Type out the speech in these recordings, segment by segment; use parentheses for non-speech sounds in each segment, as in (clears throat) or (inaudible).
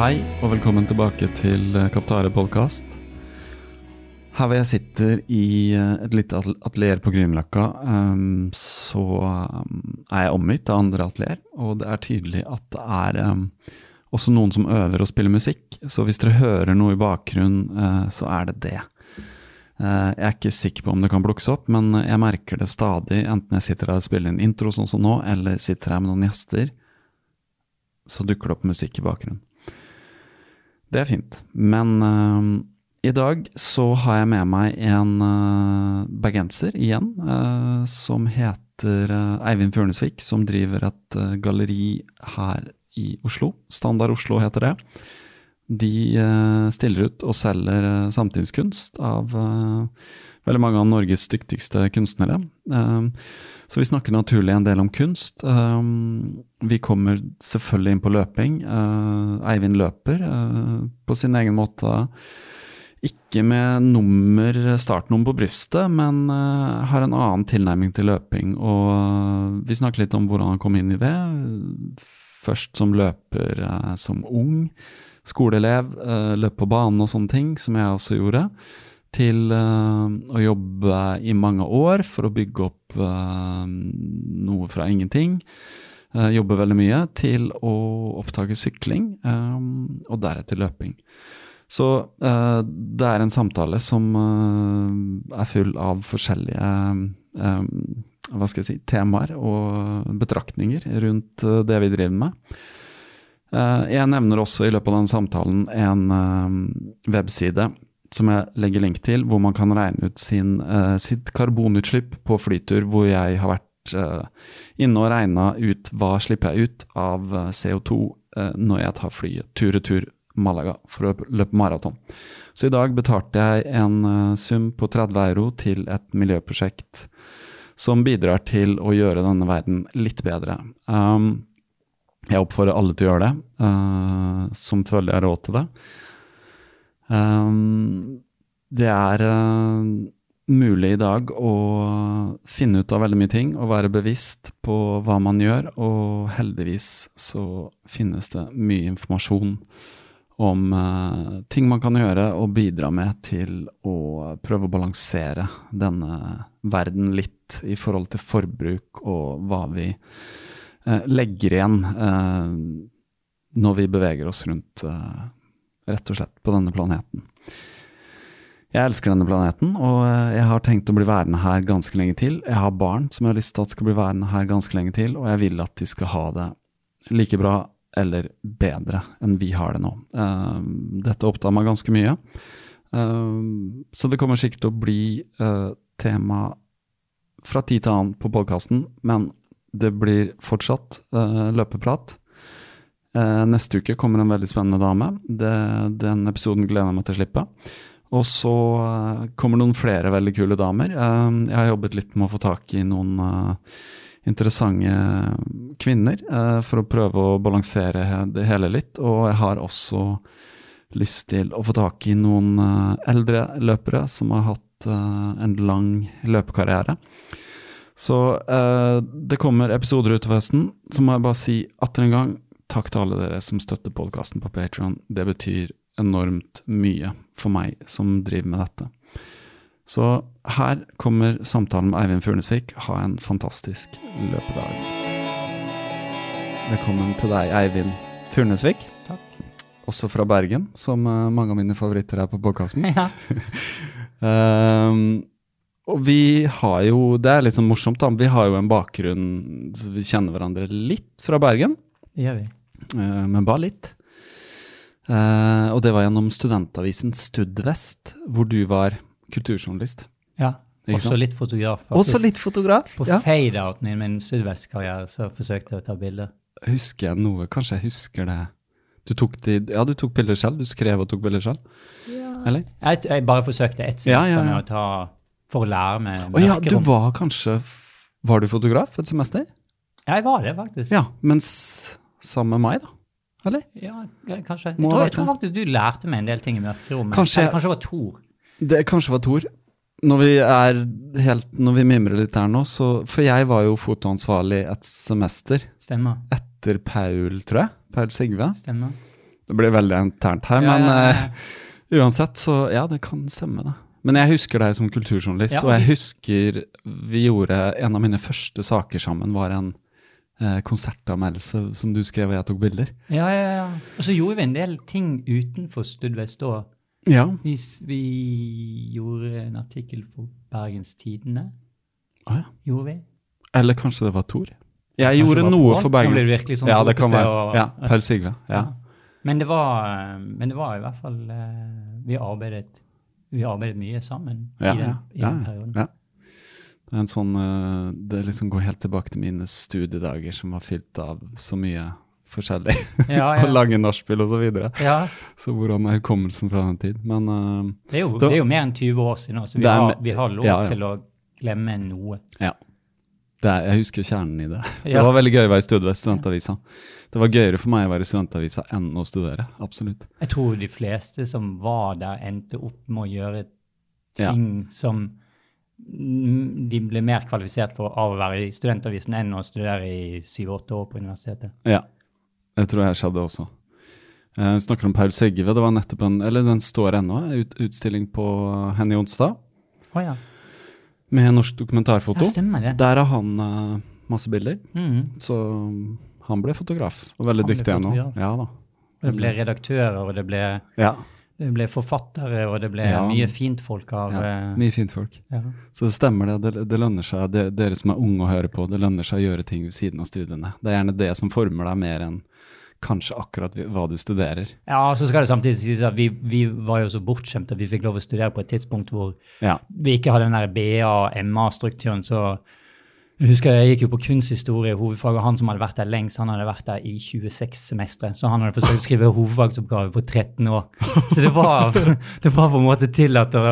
Hei, og velkommen tilbake til eh, Kaptare podkast. Her hvor jeg sitter i eh, et lite atelier på Grünerløkka, ehm, så ehm, er jeg omgitt av andre atelier, og det er tydelig at det er ehm, også noen som øver og spiller musikk. Så hvis dere hører noe i bakgrunnen, eh, så er det det. Jeg er ikke sikker på om det kan plukkes opp, men jeg merker det stadig, enten jeg sitter her og spiller en intro sånn som nå, eller sitter her med noen gjester, så dukker det opp musikk i bakgrunnen. Det er fint. Men uh, i dag så har jeg med meg en uh, bergenser igjen, uh, som heter eh, Eivind Fjørnesvik, som driver et galleri her i Oslo. Standard Oslo heter det. De stiller ut og selger samtidskunst av veldig mange av Norges dyktigste kunstnere. Eh, så vi snakker naturlig en del om kunst. Eh, vi kommer selvfølgelig inn på løping. Eh, Eivind løper eh, på sin egen måte. Ikke med nummer, startnummer på brystet, men eh, har en annen tilnærming til løping. Og vi snakker litt om hvordan han kom inn i det. Først som løper som ung, skoleelev, løp på banen og sånne ting, som jeg også gjorde. Til eh, å jobbe i mange år for å bygge opp eh, noe fra ingenting. Eh, jobbe veldig mye til å oppdage sykling, og deretter løping. Så det er en samtale som er full av forskjellige hva skal jeg si, temaer og betraktninger rundt det vi driver med. Jeg nevner også i løpet av den samtalen en webside som jeg legger link til, hvor man kan regne ut sin, uh, sitt karbonutslipp på flytur, hvor jeg har vært uh, inne og regna ut hva slipper jeg ut av eh, CO2 uh, når jeg tar flyet tur-retur Malaga for å løpe maraton. Så i dag betalte jeg en eh, sum på 30 euro til et miljøprosjekt som bidrar til å gjøre denne verden litt bedre. Um, jeg oppfordrer alle til å gjøre det, eh, som føler jeg har råd til det. Um, det er eh, mulig i dag å finne ut av veldig mye ting og være bevisst på hva man gjør, og heldigvis så finnes det mye informasjon om eh, ting man kan gjøre og bidra med til å prøve å balansere denne verden litt i forhold til forbruk og hva vi eh, legger igjen når vi beveger oss rundt rett og slett på denne planeten. Jeg elsker denne planeten, og eh, jeg har tenkt å bli værende her ganske lenge til. Jeg har barn som jeg har lyst til at skal bli værende her ganske lenge til, og jeg vil at de skal ha det like bra eller bedre enn vi har det nå. Eh, dette opptar meg ganske mye, Eh, så det kommer sikkert til å bli tema fra tid til annen på podkasten, men det blir fortsatt løpeprat. Eh, neste uke kommer en veldig spennende dame. Det, den episoden gleder jeg meg til å slippe. Og så eh, kommer noen flere veldig kule damer. Eh, jeg har jobbet litt med å få tak i noen eh, interessante kvinner eh, for å prøve å balansere det hele litt. Og jeg har også lyst til å få tak i noen eldre løpere som har hatt en lang løpekarriere. Så det kommer episoder utover høsten. Så må jeg bare si atter en gang takk til alle dere som støtter podkasten på Patron. Det betyr enormt mye for meg som driver med dette. Så her kommer samtalen med Eivind Furnesvik. Ha en fantastisk løpedag. Velkommen til deg, Eivind Furnesvik. Takk. Også fra Bergen, som eh, mange av mine favoritter er på podkasten. (laughs) Ja. um, (laughs) og vi har jo Det er litt sånn morsomt, da. Vi har jo en bakgrunn Vi kjenner hverandre litt fra Bergen, Det gjør vi. Eh, men bare litt. Eh, og det var gjennom studentavisen Studvest, hvor du var kulturjournalist. Ja. Også litt fotograf. faktisk. Også litt fotograf. På Ja. fade-outen i min studvestkarriere så forsøkte jeg å ta bilder. Husker jeg noe? Kanskje jeg husker det. Du tok, de, ja, du tok bilder selv? Du skrev og tok bilder selv? Eller? Jeg, jeg bare forsøkte ett semester ja, ja. med å ta For å lære meg Å ja, du var kanskje Var du fotograf et semester? Ja, Jeg var det, faktisk. Ja, mens sammen med meg, da? Eller? Ja, kanskje. Jeg tror, jeg tror faktisk du lærte meg en del ting i mørkerommet. Kanskje- Eller kanskje det var Tor. Det kanskje var Tor. Når vi er helt Når vi mimrer litt der nå, så For jeg var jo fotoansvarlig et semester Stemmer. etter Paul, tror jeg. Paul Sigve. Stemmer. Det blir veldig internt her, Ja, men ja, ja. Uh, uansett, så ja, det kan stemme, det. Men jeg husker deg som kulturjournalist, og jeg husker vi gjorde En av mine første saker sammen var en konsertanmeldelse som du skrev og jeg tok bilder. Ja, ja, ja. Og så gjorde vi en del ting utenfor Studvest òg. Ja. Vi, vi gjorde en artikkel for Bergens Tidende. Ah, ja. Gjorde vi? Eller kanskje det var Tor? Jeg Kanskje gjorde noe for for Nå ble det virkelig sånn ja, det kan være. og- Ja, Paul Sigve. Ja. Men det var, men det var i hvert fall eh, Vi arbeidet, vi arbeidet mye sammen Ja, i den, ja, i ja, den perioden. ja. Det er en sånn eh, Det liksom går helt tilbake til mine studiedager som var fylt av så mye forskjellig. Ja, (laughs) og ja. lange nachspiel og så videre. ja. Så hvordan er hukommelsen fra den tid? Men uh, Det, er jo, Det var- det er jo mer enn 20 år siden, så vi, er har, vi har lov ja, til å glemme noe. ja. Er, jeg husker kjernen i det. (laughs) Det var veldig gøy å være i studentavisa. Det var gøyere for meg å være i studentavisa enn å studere. Absolutt. Jeg tror de fleste som var der, endte opp med å gjøre ting som de ble mer kvalifisert for av å være i studentavisen enn å studere i syv-åtte år på universitetet. Ja, det tror jeg skjedde også. Jeg snakker om Paul Segve. Det var nettopp en Eller den står ennå, ut, utstilling på Henny Onsdag Oh, ja. med norsk dokumentarfoto. ja, stemmer det. Der har han uh, masse bilder, Mm. så han ble fotograf. Og veldig Han dyktig ennå. Ja da. Og Det ble redaktører, og det ble, Ja, det ble forfattere, og det ble Ja. mye fint folk av ja. eh, Mye fint folk. ja. Så det stemmer det. Det, det lønner seg, det, dere som er unge å høre på, det lønner seg å gjøre ting ved siden av studiene. Det er gjerne det som former deg mer enn kanskje akkurat hva du studerer. Ja, så skal det samtidig sies at vi, vi var jo så bortskjemte at vi fikk lov å studere på et tidspunkt hvor Ja. vi ikke hadde den der BA-MA-strukturen. Så jeg husker jeg gikk jo på kunsthistorie, hovedfaget. Han som hadde vært der lengst, han hadde vært der i 26 semestre. Så han hadde forsøkt å skrive hovedfagsoppgave på 13 år. Så det var, (laughs) det var på en måte tillatt å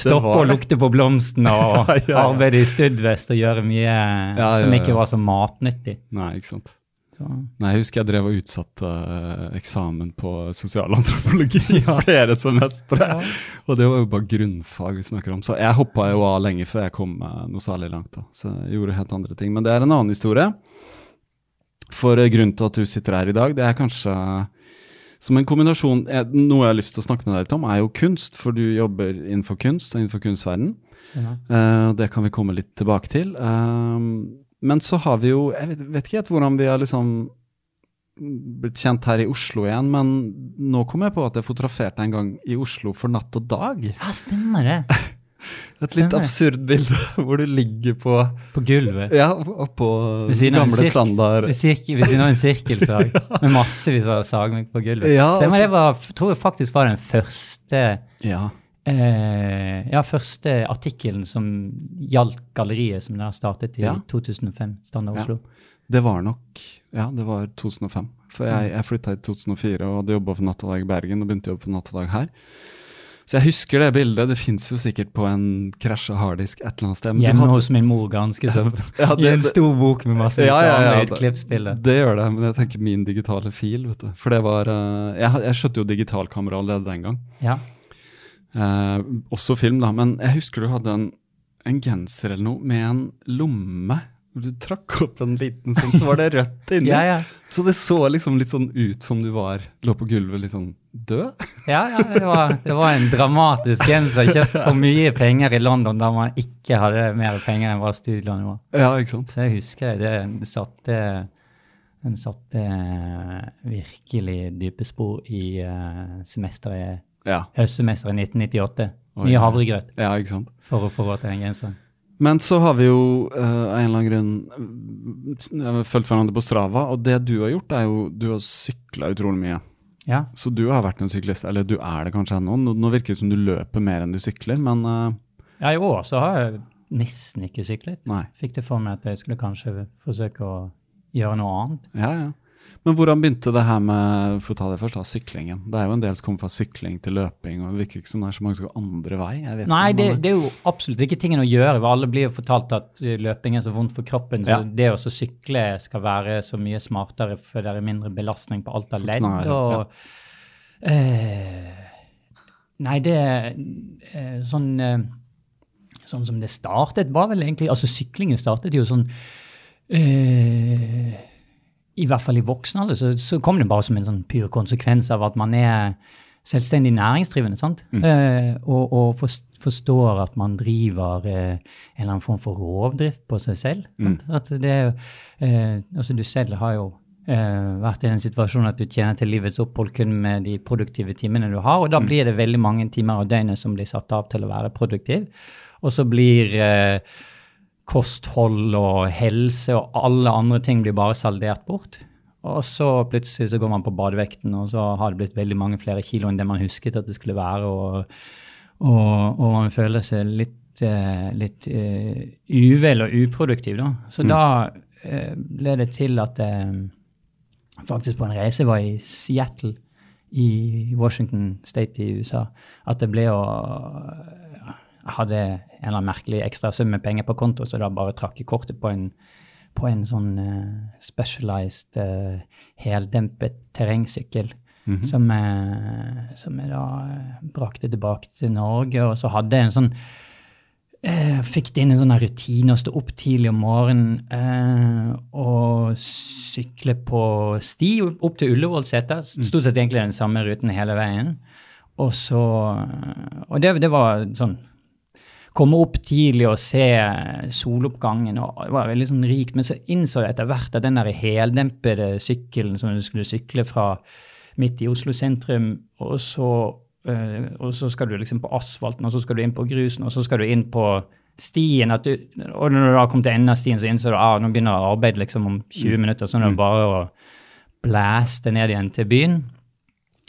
stoppe og lukte på blomstene (laughs) og Ja, ja, ja. arbeide i studvest og gjøre mye ja, som ja. ikke var så matnyttig. Nei, ikke sant. Så. Nei, jeg husker jeg drev og utsatte uh, eksamen på sosialantropologi (laughs) i flere semestre. Og det var jo bare grunnfag vi snakker om. Så jeg hoppa jo av lenge før jeg kom uh, noe særlig langt. da. Så jeg gjorde helt andre ting. Men det er en annen historie. For uh, grunnen til at du sitter her i dag, det er kanskje som en kombinasjon eh, Noe jeg har lyst til å snakke med deg litt om, er jo kunst. For du jobber innenfor kunst og innenfor kunstverden. Og det kan vi komme litt tilbake til. Eh, men så har vi jo Jeg vet, vet ikke helt hvordan vi har liksom blitt kjent her i Oslo igjen, men nå kom jeg på at jeg fotograferte en gang i Oslo for natt og dag. ja, stemmer det. (laughs) Et litt Stemmer. absurd bilde (laughs) hvor du ligger på På gulvet. Ja, en gamle standard Ved, siden av en sirkelsag (laughs) med massevis av sagmygg på gulvet. Ja, Stemmer, altså- det var, tror jeg faktisk var den første Ja. Eh, ja, første artikkelen som gjaldt galleriet som der startet i Ja. 2005, Standard Ja. Oslo. Det var nok Ja, det var 2005. For jeg, jeg flytta i 2004 og hadde jobba for Natt og Dag i Bergen og begynte å jobbe for Natt og Dag her. Så jeg husker det bildet. Det fins jo sikkert på en krasja harddisk et eller annet sted. Hjemme hadde- hos min mor, ganske så (laughs) Ja, (laughs) I en stor bok med masse Ja, ja, ja, det- Det gjør det, men jeg tenker min digitale fil. vet du. For det var eh, Jeg, jeg skjøtte jo digitalkamera allerede den gang. Ja. Eh, også film, da. Men jeg husker du hadde en, en genser eller noe med en lomme. Du trakk opp en liten sånn, så var det rødt inni. (laughs) Ja, ja. Så det så liksom litt sånn ut som du var lå på gulvet litt sånn død. (laughs) Ja, ja det, var, det var en dramatisk genser. Kjøpt for mye penger i London da man ikke hadde mer penger enn hva studielånet var. Ja, ikke sant? Så jeg husker det. Satte, den satte virkelig dype spor i uh, semesteret, Ja. høstsemesteret 1998. Oi. Mye havregrøt ja, ikke sant. for å få råd til den genseren. Men så har vi jo eh, av en eller annen grunn uh, fulgt hverandre på Strava, og det du har gjort, er jo Du har sykla utrolig mye. Ja. Så du har vært en syklist, eller du er det kanskje ennå. Nå, nå virker det som du løper mer enn du sykler, men uh, ja, i år så har jeg nesten ikke syklet. nei. Fikk det for meg at jeg skulle kanskje forsøke å gjøre noe annet. Ja, ja. Men hvordan begynte det her med for å ta det først da, syklingen? Det er jo en del som kommer fra sykling til løping, og det virker ikke som det er så mange som går andre vei. Nei, det, det er jo absolutt ikke tingen å gjøre. Alle blir jo fortalt at uh, løping er så vondt for kroppen, så Ja. det å sykle skal være så mye smartere, for det er mindre belastning på alt av ledd. og... Ja. Øh, nei, det er sånn eh, Sånn som det startet, var vel egentlig Altså, syklingen startet jo sånn eh, I hvert fall i voksen alder, så, så kom det bare som en sånn pyr konsekvens av at man er selvstendig næringsdrivende, sant? Eh, og, og forst- forstår at man driver eh, en eller annen form for rovdrift på seg selv. Mm. At det eh, altså du selv har jo eh, vært i den situasjonen at du tjener til livets opphold kun med de produktive timene du har, og da blir det veldig mange timer av døgnet som blir satt av til å være produktiv. Og så blir eh, kosthold og helse og alle andre ting blir bare saldert bort. Og så plutselig så går man på badevekten, og så har det blitt veldig mange flere kilo enn det man husket at det skulle være, og, og, og man føler seg litt, eh, litt uh, uvel og uproduktiv. Da. Så da uh, ble det til at jeg faktisk på en reise var i Seattle i Washington State i USA, at det ble å hadde en eller annen merkelig ekstra sum med penger på konto, så da bare trakk jeg kortet på en, på en sånn uh, specialized uh, heldempet terrengsykkel. som, jeg, som jeg da eh, brakte tilbake til Norge. Og så hadde jeg en sånn eh, Fikk det inn en sånn rutine å stå opp tidlig om morgenen eh, og sykle på sti opp til Ullevålseter. Stort sett egentlig den samme ruten hele veien. Og så Og det, det var sånn komme opp tidlig og se soloppgangen. og Det var veldig sånn rikt. Men så innså jeg etter hvert at den der heldempede sykkelen som du skulle sykle fra midt i Oslo sentrum, og så, øh, og så skal du liksom på asfalten, og så skal du inn på grusen, og så skal du inn på stien. At du, og når du da kom til enden av stien, så innså du at ah, nå begynner arbeidet liksom om 20 minutter. Så nå er det bare å blæste ned igjen til byen.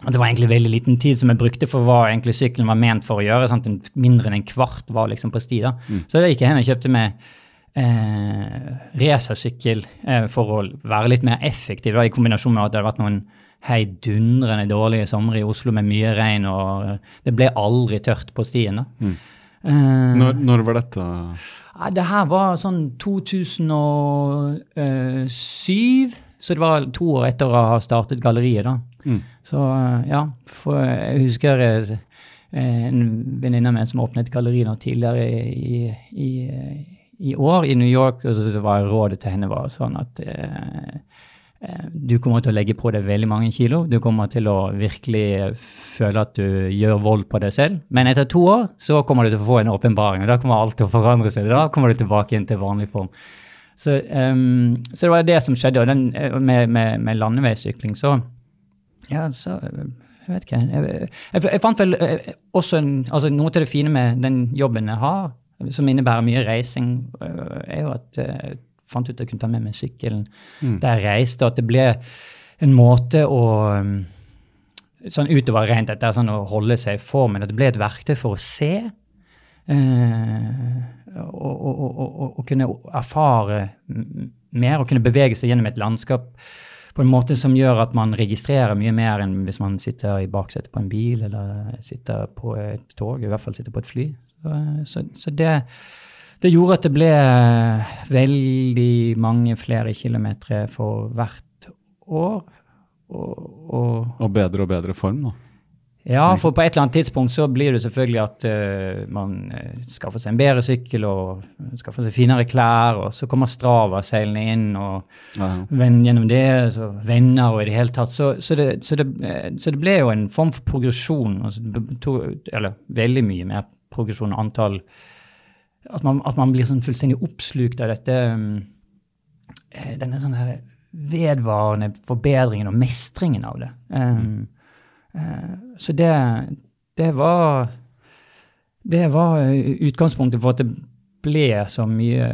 Det var egentlig veldig liten tid som jeg brukte for hva egentlig sykkelen var ment for å gjøre. Sant? En, mindre enn en kvart var liksom på sti. da. Så da gikk jeg hen og kjøpte meg eh, racersykkel eh, for å være litt mer effektiv, da, i kombinasjon med at det hadde vært noen heidundrende dårlige somre i Oslo med mye regn, og eh, det ble aldri tørt på stien. da. Eh, Når, når var dette? det her var sånn 2007, så det var to år etter å ha startet galleriet. da. Så eh, ja, for jeg husker eh, en venninne av meg som åpnet galleri nå tidligere i, i, i år i New York, og så var rådet til henne var sånn at eh, eh, du kommer til å legge på deg veldig mange kilo. Du kommer til å virkelig føle at du gjør vold på deg selv. Men etter to år så kommer du til å få en åpenbaring, og da kommer alt til å forandre seg. Da kommer du tilbake inn til vanlig form. Så, um, så det var det som skjedde. Og den, eh, med, med, med landeveissykling så Ja, så Jeg vet ikke. Jeg, jeg, jeg fant vel eh, også en, altså Noe til det fine med den jobben jeg har, som innebærer mye reising, er jo at jeg fant ut at jeg kunne ta med meg sykkelen der jeg reiste, og at det ble en måte å Sånn utover rent dette sånn å holde seg i formen, at det ble et verktøy for å se. Eh, og, og, og, og, og kunne erfare mer og kunne bevege seg gjennom et landskap på en måte som gjør at man registrerer mye mer enn hvis man sitter i baksetet på en bil eller sitter på et tog, i hvert fall sitter på et fly. Så, så, det, det gjorde at det ble veldig mange flere kilometer for hvert år. Og, og, Og bedre og bedre form, da. Ja, for på et eller annet tidspunkt så blir det selvfølgelig at uh, man uh, skaffer seg en bedre sykkel og skaffer seg finere klær, og så kommer Strava seilende inn, og venn gjennom det, så venner og i det hele tatt. Så, så, det, så, det, eh, så det ble jo en form for progresjon, altså, to, eller veldig mye mer progresjon, og antall At man, at man blir sånn fullstendig oppslukt av dette eh, Denne sånn her vedvarende forbedringen og mestringen av det. Um, eh, så det, det var Det var eh, utgangspunktet for at det ble så mye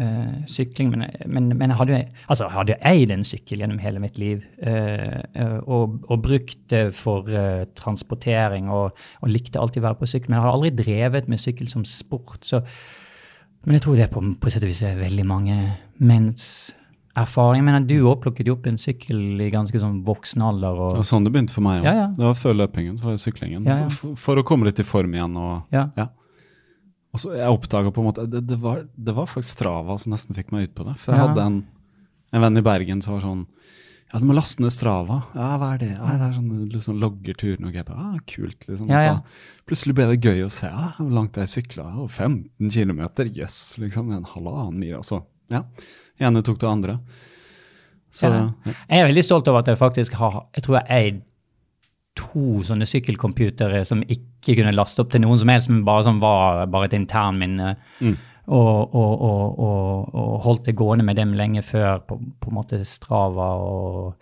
uh, sykling. Men, men, men jeg hadde, altså, jeg eid en sykkel gjennom hele mitt liv uh, eh, og, og brukt det for eh, transportering og, og likte alltid å være på sykkel. Men jeg har aldri drevet med sykkel som sport. Så, men jeg tror det på, på sett og vis er veldig mange menns erfaring. Men du òg plukket jo opp en sykkel i ganske sånn voksen alder. Det var sånn det begynte for meg òg. Ja, ja. Det var før løpingen, så var det syklingen. Ja. For, for å komme litt i form igjen. og ja. Og så Jeg oppdaga på en måte det, det, var, det var faktisk Strava som nesten fikk meg ut på det. For jeg hadde en, en venn i Bergen som var sånn Ja, du må laste ned Strava. Ja, hva er det? Ja, det er sånn liksom logger turene og bare, ah, kult, liksom. Ja, ja. så plutselig ble det gøy å se ah, hvor langt jeg sykla. Oh, 15 km, jøss, liksom. En halvannen mil. altså. ja. Ene tok det andre. Så Ja. ja. Jeg er veldig stolt over at jeg faktisk har Jeg tror jeg eid to sånne sykkelcomputere som ikke kunne laste opp til noen som helst, men bare som var bare et internminne. Mm. Og, og, og, og, holdt det gående med dem lenge før på, på en måte Strava og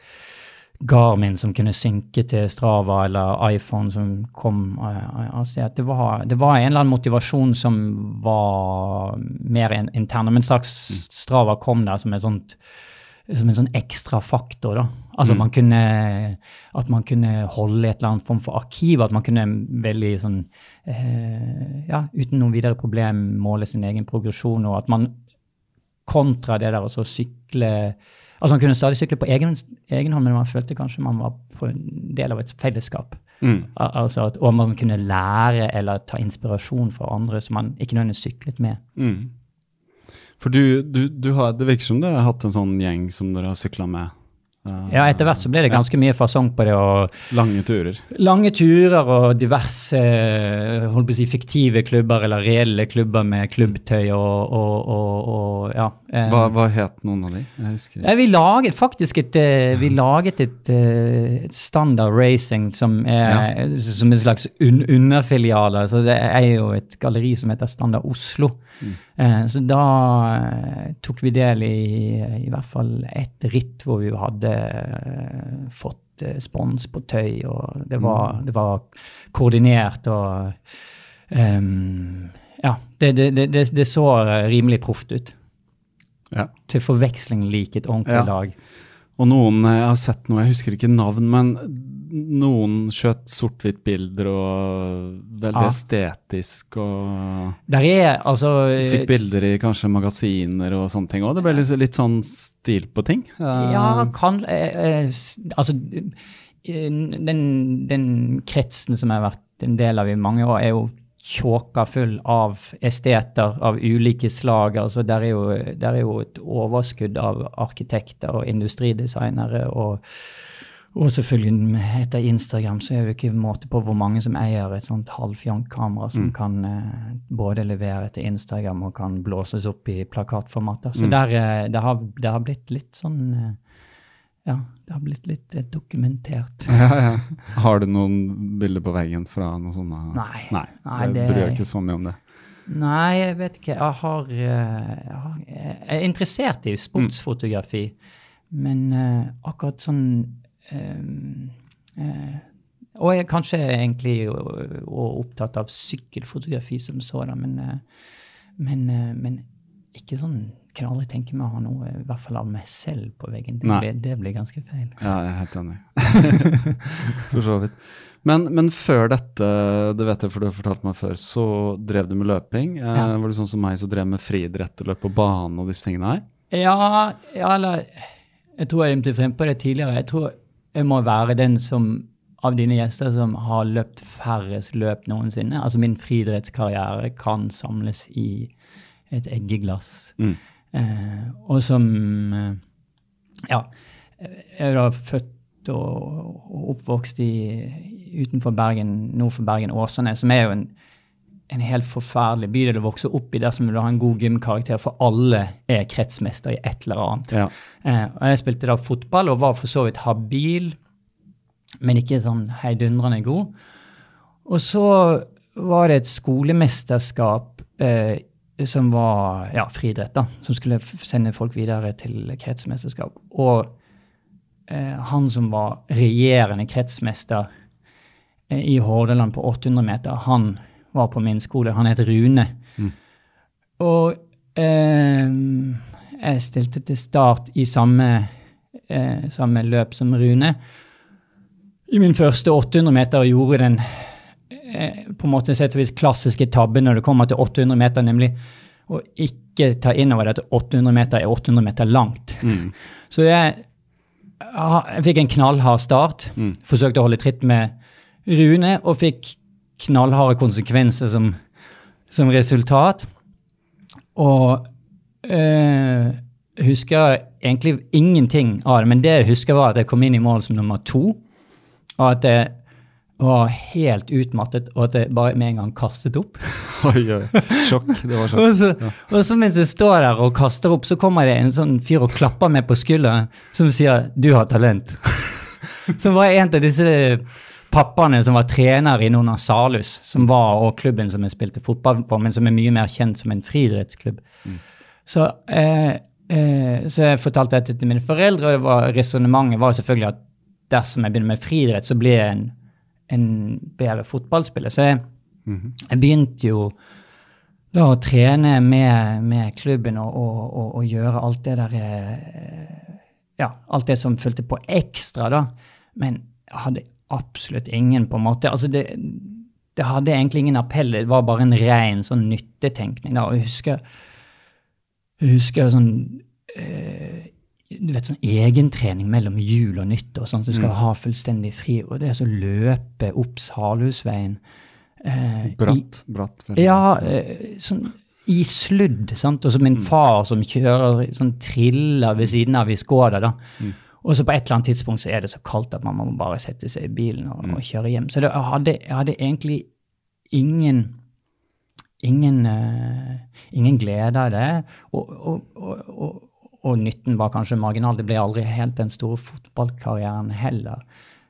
Garmin som kunne synke til Strava, eller iPhone som kom. eh, Altså, det, var, det var en eller annen motivasjon som var mer intern. Men straks Strava kom der som sånt som en sånn ekstra faktor. da. Altså man kunne, At man kunne holde et eller annet form for arkiv. At man kunne veldig sånn eh, ja, uten noe videre problem måle sin egen progresjon. Og at man kontra det der å så sykle Altså man kunne stadig sykle på egen, egen hånd, men man følte kanskje man var på en del av et fellesskap. Mm. Al- Altså at, og man kunne lære eller ta inspirasjon fra andre som man ikke nødvendigvis syklet med. Mm. For du, du, du har, det virker som du har hatt en sånn gjeng som dere har sykla med. Eh, Ja, etter hvert så ble det ganske mye fasong på det. Lange turer. Lange turer og diverse eh, holdt på å si, fiktive klubber eller reelle klubber med klubbtøy og, og, og, og ja. eh, Hva, hva het noen av de? Jeg husker. Ja, vi laget faktisk et, eh, vi laget et, eh, et standard racing som er som en slags un underfilial. Så det er jo et galleri som heter Standard Oslo. Eh, Så da eh, tok vi del i i hvert fall ett ritt hvor vi hadde eh, fått eh, spons på tøy, og det var, det var koordinert og ehm, Ja, det, det, det, så eh, rimelig proft ut. Ja. Til forveksling lik et ordentlig Ja. lag. Og noen, eh, jeg har sett noe, jeg husker ikke navn, men noen skjøt sort-hvitt bilder og veldig Ja. estetisk og Der er altså fikk bilder i kanskje magasiner og sånne ting òg. Det ble litt, litt sånn stil på ting. Eh, Ja, kan eh, eh, Altså, eh, den, den kretsen som jeg har vært en del av i mange år, er jo tjåka full av esteter av ulike slag. Altså, der er, jo, der er jo et overskudd av arkitekter og industridesignere. og og selvfølgelig etter Instagram så er det ikke måte på hvor mange som eier et sånt halvfjank kamera som kan eh, både levere til Instagram og kan blåses opp i plakatformater. Så der, eh, det, har, det har blitt litt sånn eh, Ja, det har blitt litt eh, dokumentert. ja, ja. Har du noen bilder på veggen fra noe sånt? Nei. Nei, Nei, det- bryr jeg ikke så mye om det. Nei, jeg vet ikke. Jeg, har, eh, jeg, har, jeg er interessert i sportsfotografi, men eh, akkurat sånn um, Og jeg er kanskje egentlig og opptatt av sykkelfotografi som sådan, men, men, men ikke sånn Kunne aldri tenke meg å ha noe, i hvert fall av meg selv, på veggen. Det, blir, det blir ganske feil. Ja, jeg er helt enig. (laughs) for så vidt. Men, men før dette, det vet jeg for du har fortalt meg før, så drev du med løping. Eh, var du sånn som meg som drev med friidrett og løp på bane og disse tingene her? Ja, ja eller jeg tror jeg begynte frem på det tidligere. Jeg tror jeg må være den som av dine gjester som har løpt færrest løp noensinne. Altså min friidrettskarriere kan samles i et eggeglass. Mm. Eh, og som eh, Ja, jeg er født og, og oppvokst i, utenfor Bergen, nord for Bergen, Åsane, som er jo en, en helt forferdelig bydel å vokse opp i dersom du vil ha en god gymkarakter, for alle er kretsmester i et eller annet. Ja. Eh, og jeg spilte da fotball og var for så vidt habil, men ikke sånn heidundrende god. Og så var det et skolemesterskap eh, som var ja, friidrett, da, som skulle sende folk videre til kretsmesterskap. Og eh, han som var regjerende kretsmester eh, i Hordaland på 800 meter, han var på min skole. Han het Rune. Og eh, jeg stilte til start i samme, eh, samme løp som Rune. I min første 800 meter gjorde den på en måte sett og vis klassiske tabben når det kommer til 800 meter, nemlig å ikke ta inn over at 800 meter er 800 meter langt. (laughs) Så jeg, jeg fikk en knallhard start, forsøkte å holde tritt med Rune, og fikk knallharde konsekvenser som, som resultat. Og øh, husker egentlig ingenting av det, men det jeg husker var at jeg kom inn i mål som nummer to, og at jeg var helt utmattet, og at jeg bare med en gang kastet opp. (laughs) Oi, oi. Sjokk. Det var sjokk. Og så, og så mens jeg står der og kaster opp, så kommer det en sånn fyr og klapper meg på skulderen som sier 'du har talent'. (laughs) som var en av disse pappaene som var trener i noen av Salus, som var og klubben som jeg spilte fotball for, men som er mye mer kjent som en friidrettsklubb. Så, eh, eh, så jeg fortalte dette til mine foreldre, og resonnementet var selvfølgelig at dersom jeg begynner med friidrett, så blir jeg en, en bedre fotballspiller. Så jeg, jeg begynte jo da å trene med, med klubben og, og, og, og gjøre alt det der eh, Ja, alt det som fulgte på ekstra, da. Men jeg hadde absolutt ingen, på en måte. Altså, det, det hadde egentlig ingen appell. Det var bare en ren sånn nyttetenkning. da, og jeg husker jeg husker sånn eh, du vet, sånn egentrening mellom jul og nyttår. sånn at Du skal ha fullstendig fri. Og det er så å løpe opp Salhusveien eh, i- Bratt. bratt ja, eh, sånn i sludd, sant? Og så min far som kjører sånn triller ved siden av i Skoda, da. Og så på et eller annet tidspunkt så er det så kaldt at man må bare sette seg i bilen og, og kjøre hjem. Så det, jeg, hadde, jeg hadde egentlig ingen ingen, uh, ingen glede av det. Og, og, og, og, nytten var kanskje marginal. Det ble aldri helt den store fotballkarrieren heller.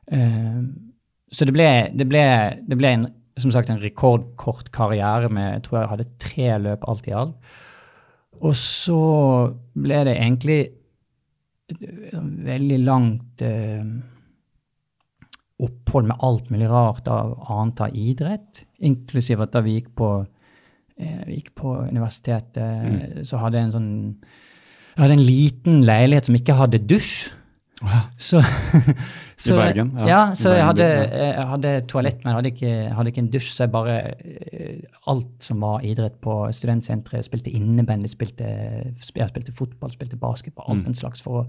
Eh, så det ble, det ble, det ble en, som sagt en rekordkort karriere med jeg tror jeg hadde tre løp alt i alt. Og så ble det egentlig veldig langt eh, opphold med alt mulig rart av annet av idrett, inklusiv at da vi gikk på, eh, vi gikk på universitetet, så hadde jeg en sånn jeg hadde en liten leilighet som ikke hadde dusj. Så, (laughs) så, Bergen, ja. Ja, så så jeg hadde, jeg hadde toalett, men hadde ikke, hadde ikke en dusj. Så jeg bare eh, Alt som var idrett på studentsenteret, spilte innebandy, spilte, jeg spilte fotball, spilte basketball, Mm. alt en slags for å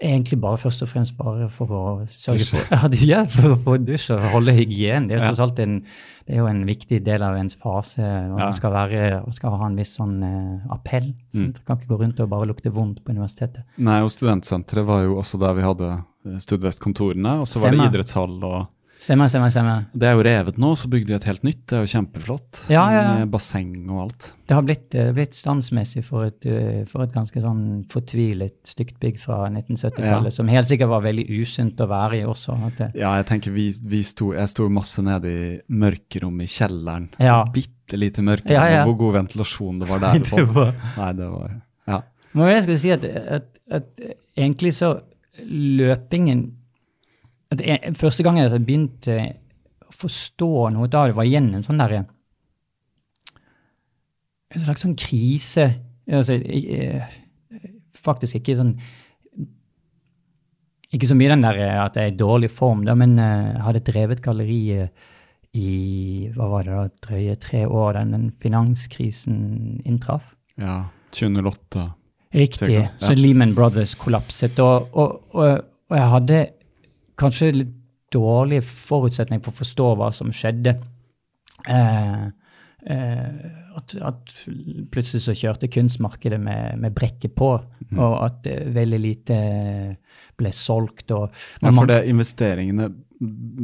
Egentlig bare først og fremst bare for å sørge for, (laughs) ja, ja, for å få dusj og holde hygienen. Det er jo tross alt en, det er jo en viktig del av ens fase. og Ja. Man skal, være, og skal ha en viss sånn uh, appell. Mm. Så Du kan ikke gå rundt og bare lukte vondt på universitetet. Nei, og studentsenteret var jo også der vi hadde studvestkontorene, Studvest-kontorene, og så var det idrettshall og Stemmer, stemmer, stemmer. Det er jo revet nå, så bygde de et helt nytt. Det er jo kjempeflott. Ja, ja, ja. Med basseng og alt. Det har blitt, eh, blitt standsmessig for et, eh, for et ganske sånn fortvilet stygt bygg fra 1970-tallet, Ja. som helt sikkert var veldig usunt å være i også. Ja, jeg tenker vi, vi sto, jeg sto masse nede i mørkerommet i kjelleren. Ja. Bitte lite mørkerom, Ja, ja. hvor god ventilasjon det var der. (laughs) Det var- Nei, det var Ja. Men jeg skulle si at, at, at egentlig så løpingen jeg, Første gang jeg begynte å forstå noe da, det, var igjen en sånn derre En slags sånn krise. Altså, jeg, eh, faktisk ikke sånn Ikke så mye den der eh, at jeg er i dårlig form, da, men eh, jeg hadde drevet galleri eh, i hva var det da, drøye tre år da den finanskrisen inntraff. ja. 2008. Riktig. Cirka, ja. Så Lehman Brothers kollapset. Og, og, og, og jeg hadde kanskje litt dårlig forutsetning for å forstå hva som skjedde. Eh, eh, at, at plutselig så kjørte kunstmarkedet med, med brekket på, mm. og at veldig lite ble solgt. Og, Ja, men for det investeringene,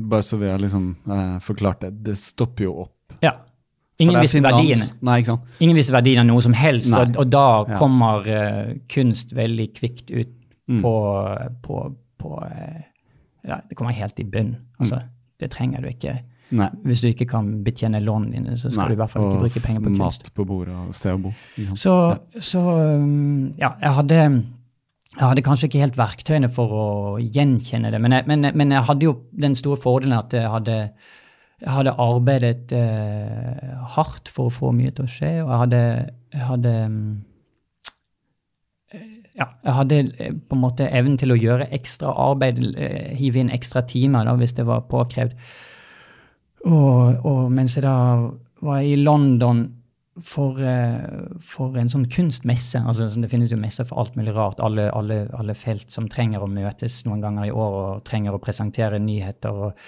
bare så vi har liksom eh, forklart det, det stopper jo opp. ja. Ingen visste verdiene. Nei, ikke sant. Ingen visste verdien av noe som helst, og, og da Ja. kommer uh, kunst veldig kvikt ut Mm. på, på, på eh, ja, Det kommer helt i bunn. Altså, Det trenger du ikke. Nei. Hvis du ikke kan betjene lånene dine, så skal Nei, du i hvert fall ikke bruke penger på mat på bordet og sted å bo. sant? Så, så um, ja, jeg hadde, jeg hadde kanskje ikke helt verktøyene for å gjenkjenne det, men jeg, men, men jeg hadde jo den store fordelen at jeg hadde, jeg hadde arbeidet eh, hardt for å få mye til å skje, og jeg hadde, jeg hadde um, ja, jeg hadde eh, på en måte evnen til å gjøre ekstra arbeid, eh, hive inn ekstra timer da, hvis det var påkrevd. Og, og mens jeg da var i London for, eh, for en sånn kunstmesse altså sånn, Det finnes jo messer for alt mulig rart, alle, alle, alle felt som trenger å møtes noen ganger i år og trenger å presentere nyheter og,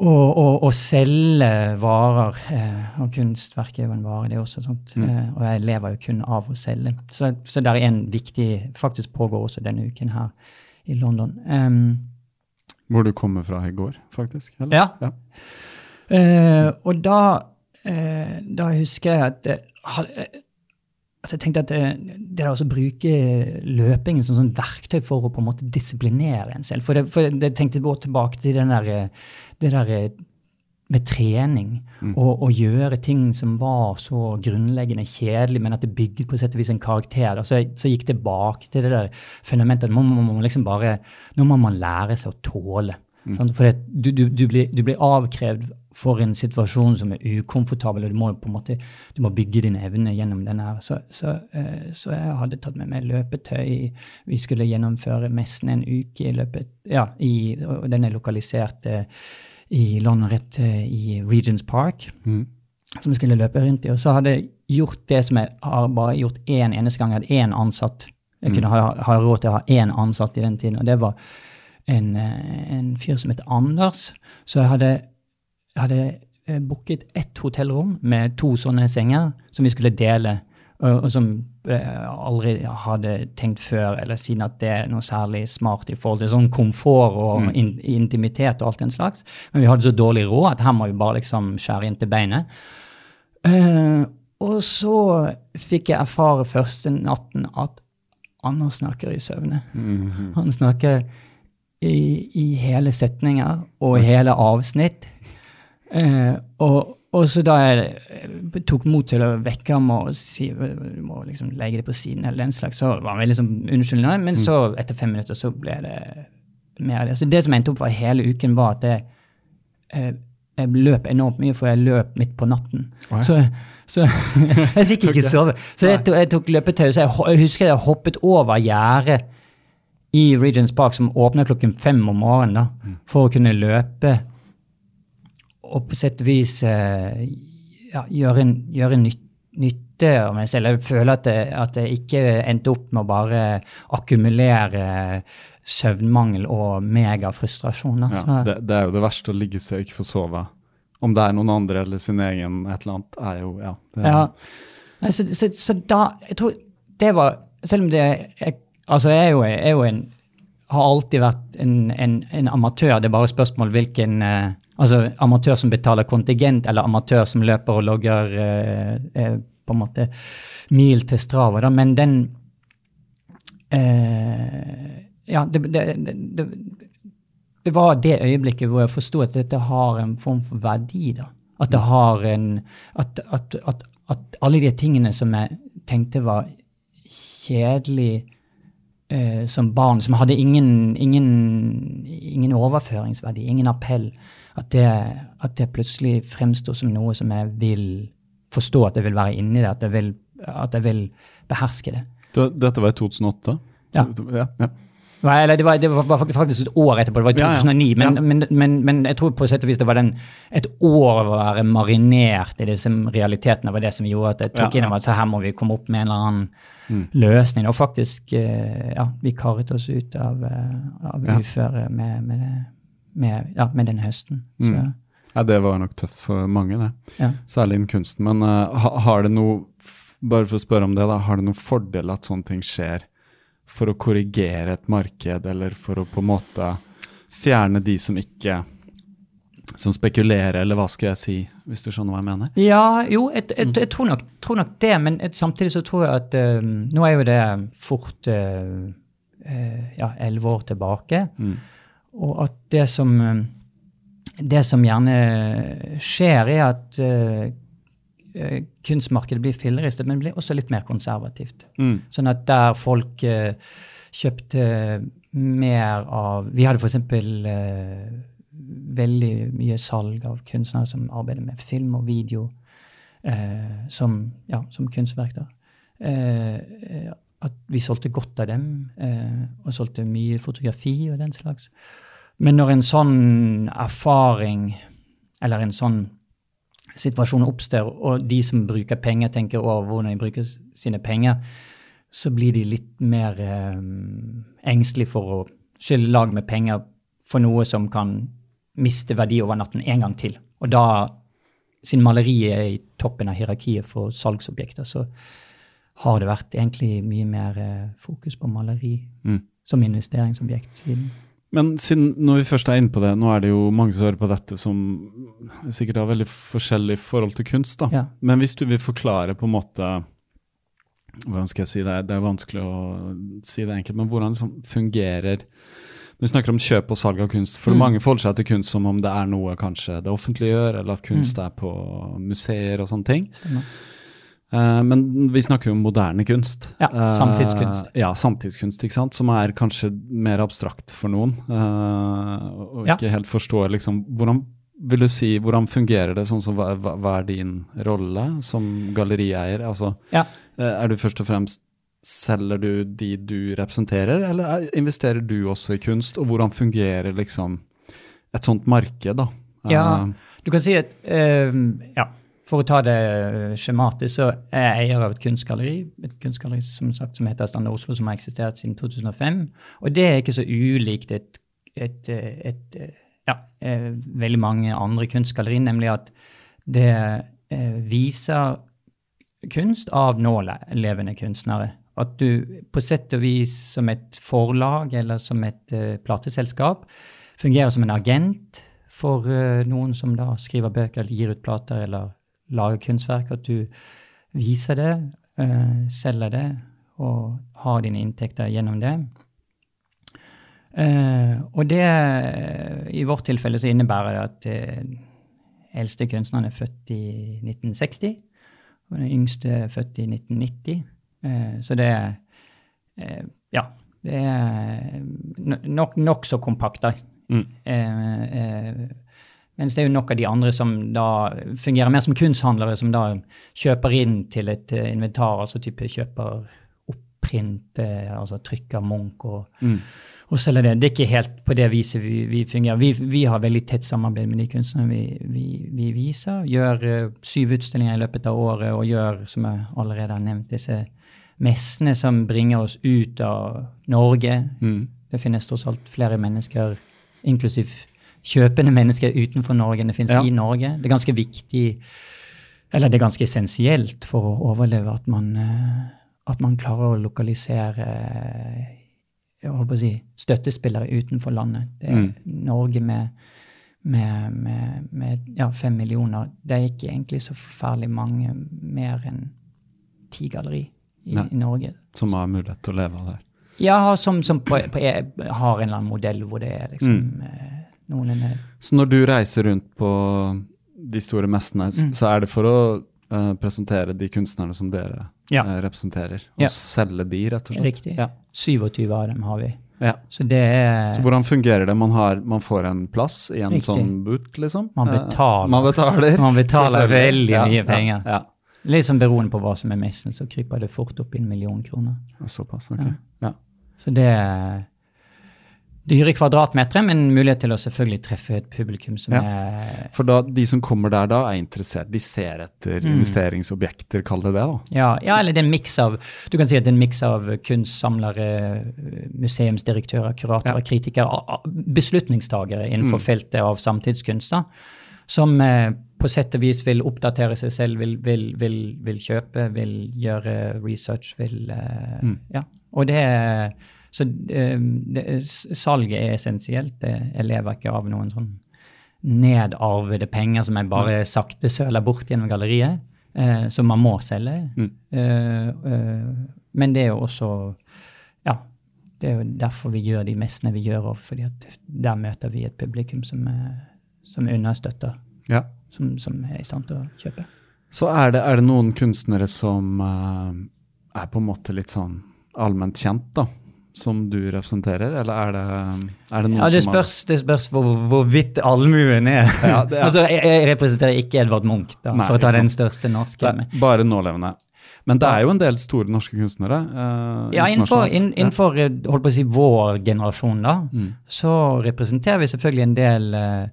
og, og selge varer. Eh, og kunstverk er jo en vare, det også. Sant? Eh, og jeg lever jo kun av å selge. Så, så det er en viktig Faktisk pågår også denne uken her i London. Um, Hvor du kommer fra i går, faktisk? Eller? ja. Ja. Eh, og da, eh, da husker jeg at, eh, ha- eh, at jeg tenkte at det, det er å bruke løpingen som sånn verktøy for å på en måte disiplinere en selv For det, for jeg tenkte jeg tilbake til den der, eh, det der eh, med trening og, og gjøre ting som var så grunnleggende kjedelig, men at det bygget på sett og vis en karakter. Så jeg så gikk tilbake til det der fundamentet at man man, man liksom bare, nå må man lære seg å tåle. Mm. For det, du, du, du, blir, du blir avkrevd for en situasjon som er ukomfortabel, og du må på en måte du må bygge dine evner gjennom den her. Så, så, eh, så jeg hadde tatt med meg løpetøy. Vi skulle gjennomføre messen en uke i løpet Ja, i, og den er lokalisert eh, i London, rett eh, i Regents Park, som jeg skulle løpe rundt i. Og så hadde jeg gjort det som jeg har bare gjort én eneste gang. Jeg hadde én ansatt. Jeg kunne ha, ha råd til å ha én ansatt i den tiden, og det var en, en fyr som het Anders. Så jeg hadde, jeg hadde eh, booket ett hotellrom med to sånne senger som vi skulle dele, og, og som jeg aldri hadde tenkt før eller siden at det er noe særlig smart i forhold til sånn komfort og in, intimitet og alt den slags. Men vi hadde så dårlig råd at her må vi bare liksom skjære inn til beinet. Uh, og så fikk jeg erfare første natten at Anders snakker i søvne. Han snakker i, i hele setninger og hele avsnitt. Eh, og, og så da jeg eh, tok mot til å vekke ham og si du må liksom legge det på siden, eller den slags, så var han veldig sånn unnskyldende. Men så, etter fem minutter, så ble det mer av det. Så det som endte opp for hele uken, var at jeg, eh, jeg løp enormt mye, for jeg løp midt på natten. Oi. Så, så (laughs) jeg fikk ikke sove. Så jeg tok, jeg tok løpetøy. Så jeg, jeg husker jeg hoppet over gjerdet i Regents Park, som åpner klokken fem om morgenen, da, for å kunne løpe og på sett og vis eh, ja, gjøre, en- gjøre nytt, nytte av meg selv. Jeg føler at jeg, at jeg ikke endte opp med å bare akkumulere søvnmangel og megafrustrasjon. Ja, det, det er jo det verste å ligge i sted og ikke få sove. Om det er noen andre eller sin egen et eller annet, er jo Ja. Det, Ja. Så, så, så da Jeg tror det var Selv om det jeg, Altså, jeg er jo, jeg er jo en Har alltid vært en, en, en amatør. Det er bare spørsmål hvilken eh, Altså amatør som betaler kontingent, eller amatør som løper og logger eh, eh, på en måte mil til Strava. Da. Men den eh, Ja, det, det, det, det, var det øyeblikket hvor jeg forsto at dette har en form for verdi. da. At det har en At, at, at, at alle de tingene som jeg tenkte var kjedelig eh, som barn, som hadde ingen, ingen, ingen overføringsverdi, ingen appell, at det, at det plutselig fremstår som noe som jeg vil forstå at jeg vil være inni det, at jeg vil, at jeg vil beherske det. Det- Dette var i 2008? Ja. ja, ja. Nei, eller det var, det var faktisk et år etterpå, det var i Ja, ja. 2009. Men, men, men, men jeg tror på sett og vis det var den, et år å være marinert i disse realitetene var det som gjorde at jeg tok inn over at så her må vi komme opp med en eller annen Mm. løsning. Og faktisk, eh, ja, vi karret oss ut av, eh, av uføre med, med, det- med, ja, med denne høsten. Så, Mm. Ja, det var nok tøft for mange, det. ja. Særlig innen kunsten. Men uh, har det noe, bare for å spørre om det, da, har det noen fordel at sånne ting skjer for å korrigere et marked, eller for å på en måte fjerne de som ikke som spekulerer, eller hva skal jeg si, hvis du skjønner hva jeg mener? Ja, jo, jeg, jeg, jeg tror, nok, tror nok det, men et, samtidig så tror jeg at uh, Nå er jo det fort uh, uh, ja, elleve år tilbake. Mm. Og at det som eh, Det som gjerne skjer, er at eh, eh, kunstmarkedet blir filleristet, men blir også litt mer konservativt. Mm. Sånn at der folk uh, kjøpte mer av Vi hadde f.eks. Uh, veldig mye salg av kunstnere som arbeider med film og video uh, som, ja, som kunstverk. da. Eh, eh, at vi solgte godt av dem, eh, og solgte mye fotografi og den slags. Men når en sånn erfaring, eller en sånn situasjon oppstår, og de som bruker penger, tenker over hvordan de bruker sine penger, så blir de litt mer eh, engstelige for å skylde lag med penger for noe som kan miste verdi over natten en gang til. Og da, sin maleri er i toppen av hierarkiet for salgsobjekter, så har det vært egentlig mye mer eh, fokus på maleri Mm. som investeringsobjekt siden. Men siden, når vi først er inne på det, nå er det jo mange som hører på dette som sikkert har veldig forskjellig forhold til kunst. da. Ja. Men hvis du vil forklare på en måte Hvordan skal jeg si det? Det er vanskelig å si det enkelt, men hvordan liksom fungerer Når vi snakker om kjøp og salg av kunst, for Mm. mange forholder seg til kunst som om det er noe kanskje det offentlige gjør, eller at kunst er på museer og sånne ting. Stemmer. Eh, men vi snakker jo om moderne kunst. Ja, Eh, samtidskunst. ja, samtidskunst, ikke sant? Som er kanskje mer abstrakt for noen. eh, og Ja. ikke helt forstår liksom Hvordan vil du si, hvordan fungerer det? sånn som Hva, hva, er din rolle som gallerieier? Altså, Ja. er du først og fremst Selger du de du representerer, eller er- investerer du også i kunst? Og hvordan fungerer liksom et sånt marked, da? Ja. Du kan si at uh, ja, For å ta det skjematisk, så er jeg eier av et kunstgalleri. Et kunstgalleri som sagt som heter Standard Oslo, som har eksistert siden 2005. Og det er ikke så ulikt et, et, eh, et, eh, ja, eh, veldig mange andre kunstgalleri, nemlig at det eh, viser kunst av nålevende kunstnere. At du på sett og vis som et forlag eller som et eh, plateselskap fungerer som en agent for eh, noen som da skriver bøker gir ut plater eller lager kunstverk. At du viser det, uh, selger det og har dine inntekter gjennom det. Uh, og det, i vårt tilfelle, så innebærer det at uh, eldste kunstneren er født i 1960, og den yngste er født i 1990. Uh, så det er Ja, det er nok så kompakt, da. Mm. Mens det er jo nok av de andre som da fungerer mer som kunsthandlere, som da kjøper inn til et eh, inventar, altså type kjøper opprint, eh, altså trykker Munch og, Mm. og selger det. Det er ikke helt på det viset vi, vi fungerer. Vi, vi har veldig tett samarbeid med de kunstnerne vi, vi, vi viser. Gjør eh, syv utstillinger i løpet av året og gjør, som jeg allerede har nevnt, disse messene som bringer oss ut av Norge. Mm. Det finnes tross alt flere mennesker, inklusiv kjøpende mennesker utenfor Norge enn det finnes Ja. i Norge. Det er ganske viktig, eller det er ganske essensielt for å overleve at man, eh, at man klarer å lokalisere eh, jeg håper å si, støttespillere utenfor landet. Det er Mm. Norge med, med, med, med ja, fem millioner. Det er ikke egentlig så forferdelig mange mer enn ti galleri i, Nei. i Norge. Som har mulighet til å leve av det. Ja, som, som på, på, har en eller annen modell hvor det er liksom Mm. Noenlunde Så når du reiser rundt på de store messene, Mm. så er det for å uh, presentere de kunstnerne som dere Ja. uh, representerer, og Ja. selge de, rett og slett? Riktig. Ja. 27 av dem har vi. ja. Så det er Så hvordan fungerer det? Man, har, man får en plass i en Riktig. sånn boot, liksom? Man betaler. Uh, man betaler. Man betaler (laughs) veldig Ja, mye penger. Ja, sånn beroende på hva som er messen, så kryper det fort opp i en million kroner. Såpass, ok. Ja. Ja. Så det er dyre kvadratmeter, men mulighet til å selvfølgelig treffe et publikum som Ja. er For da, de som kommer der da, er interessert. De ser etter Mm. investeringsobjekter, kall det det, da. ja, ja, eller det er en miks av Du kan si at det er en miks av kunstsamlere, museumsdirektører, kuratorer, Ja. kritikere, beslutningstagere innenfor Mm. feltet av samtidskunst, da, som eh, på sett og vis vil oppdatere seg selv, vil, vil, vil, vil kjøpe, vil gjøre research, vil eh, Mm. Ja. Og det er Så eh, det, salget er essensielt. Jeg lever ikke av noen sånn nedarvede penger som jeg bare sakte søler bort gjennom galleriet, eh, som man må selge. Mm. Eh, eh, men det er jo også Ja, det er jo derfor vi gjør de messene vi gjør, fordi at der møter vi et publikum som, som understøtter, Ja. som, som er i stand til å kjøpe. Så er det, er det noen kunstnere som eh, er på en måte litt sånn allment kjent, da? Som du representerer, eller er det, er det noen Ja, det som har- det spørs hvor, hvorvidt allmuen er. (laughs) Ja, er- altså, jeg, jeg representerer ikke Edvard Munch, da, Nei, for å ta den største norske. Er bare nålevende. Men det er jo en del store norske kunstnere. eh, Ja, innenfor, inn, innenfor eh, si, vår generasjon, da, Mm. så representerer vi selvfølgelig en del eh,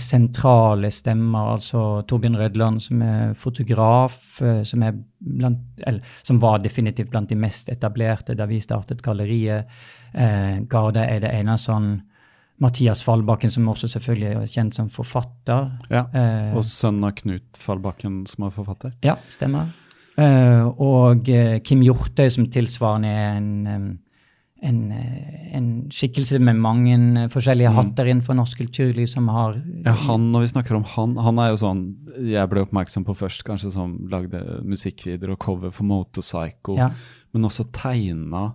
sentrale stemmer. Altså Torbjørn Rødland, som er fotograf, eh, som, er blant, eller, som var definitivt blant de mest etablerte da vi startet galleriet. Eh, Garda er det ene sånn Mathias Fallbakken, som også selvfølgelig er kjent som forfatter. Ja. Eh, Og sønnen av Knut Fallbakken, som er forfatter. ja, stemmer. Eh, og eh, Kim Hjortøy, som tilsvarende er en, en, eh, en skikkelse med mange forskjellige forskjellige hatter innenfor norsk kulturliv, som har Mm. Ja, han, når vi snakker om han, han er jo sånn jeg ble oppmerksom på først, kanskje som lagde musikkvideoer og cover for Motorpsycho, Ja. men også tegna,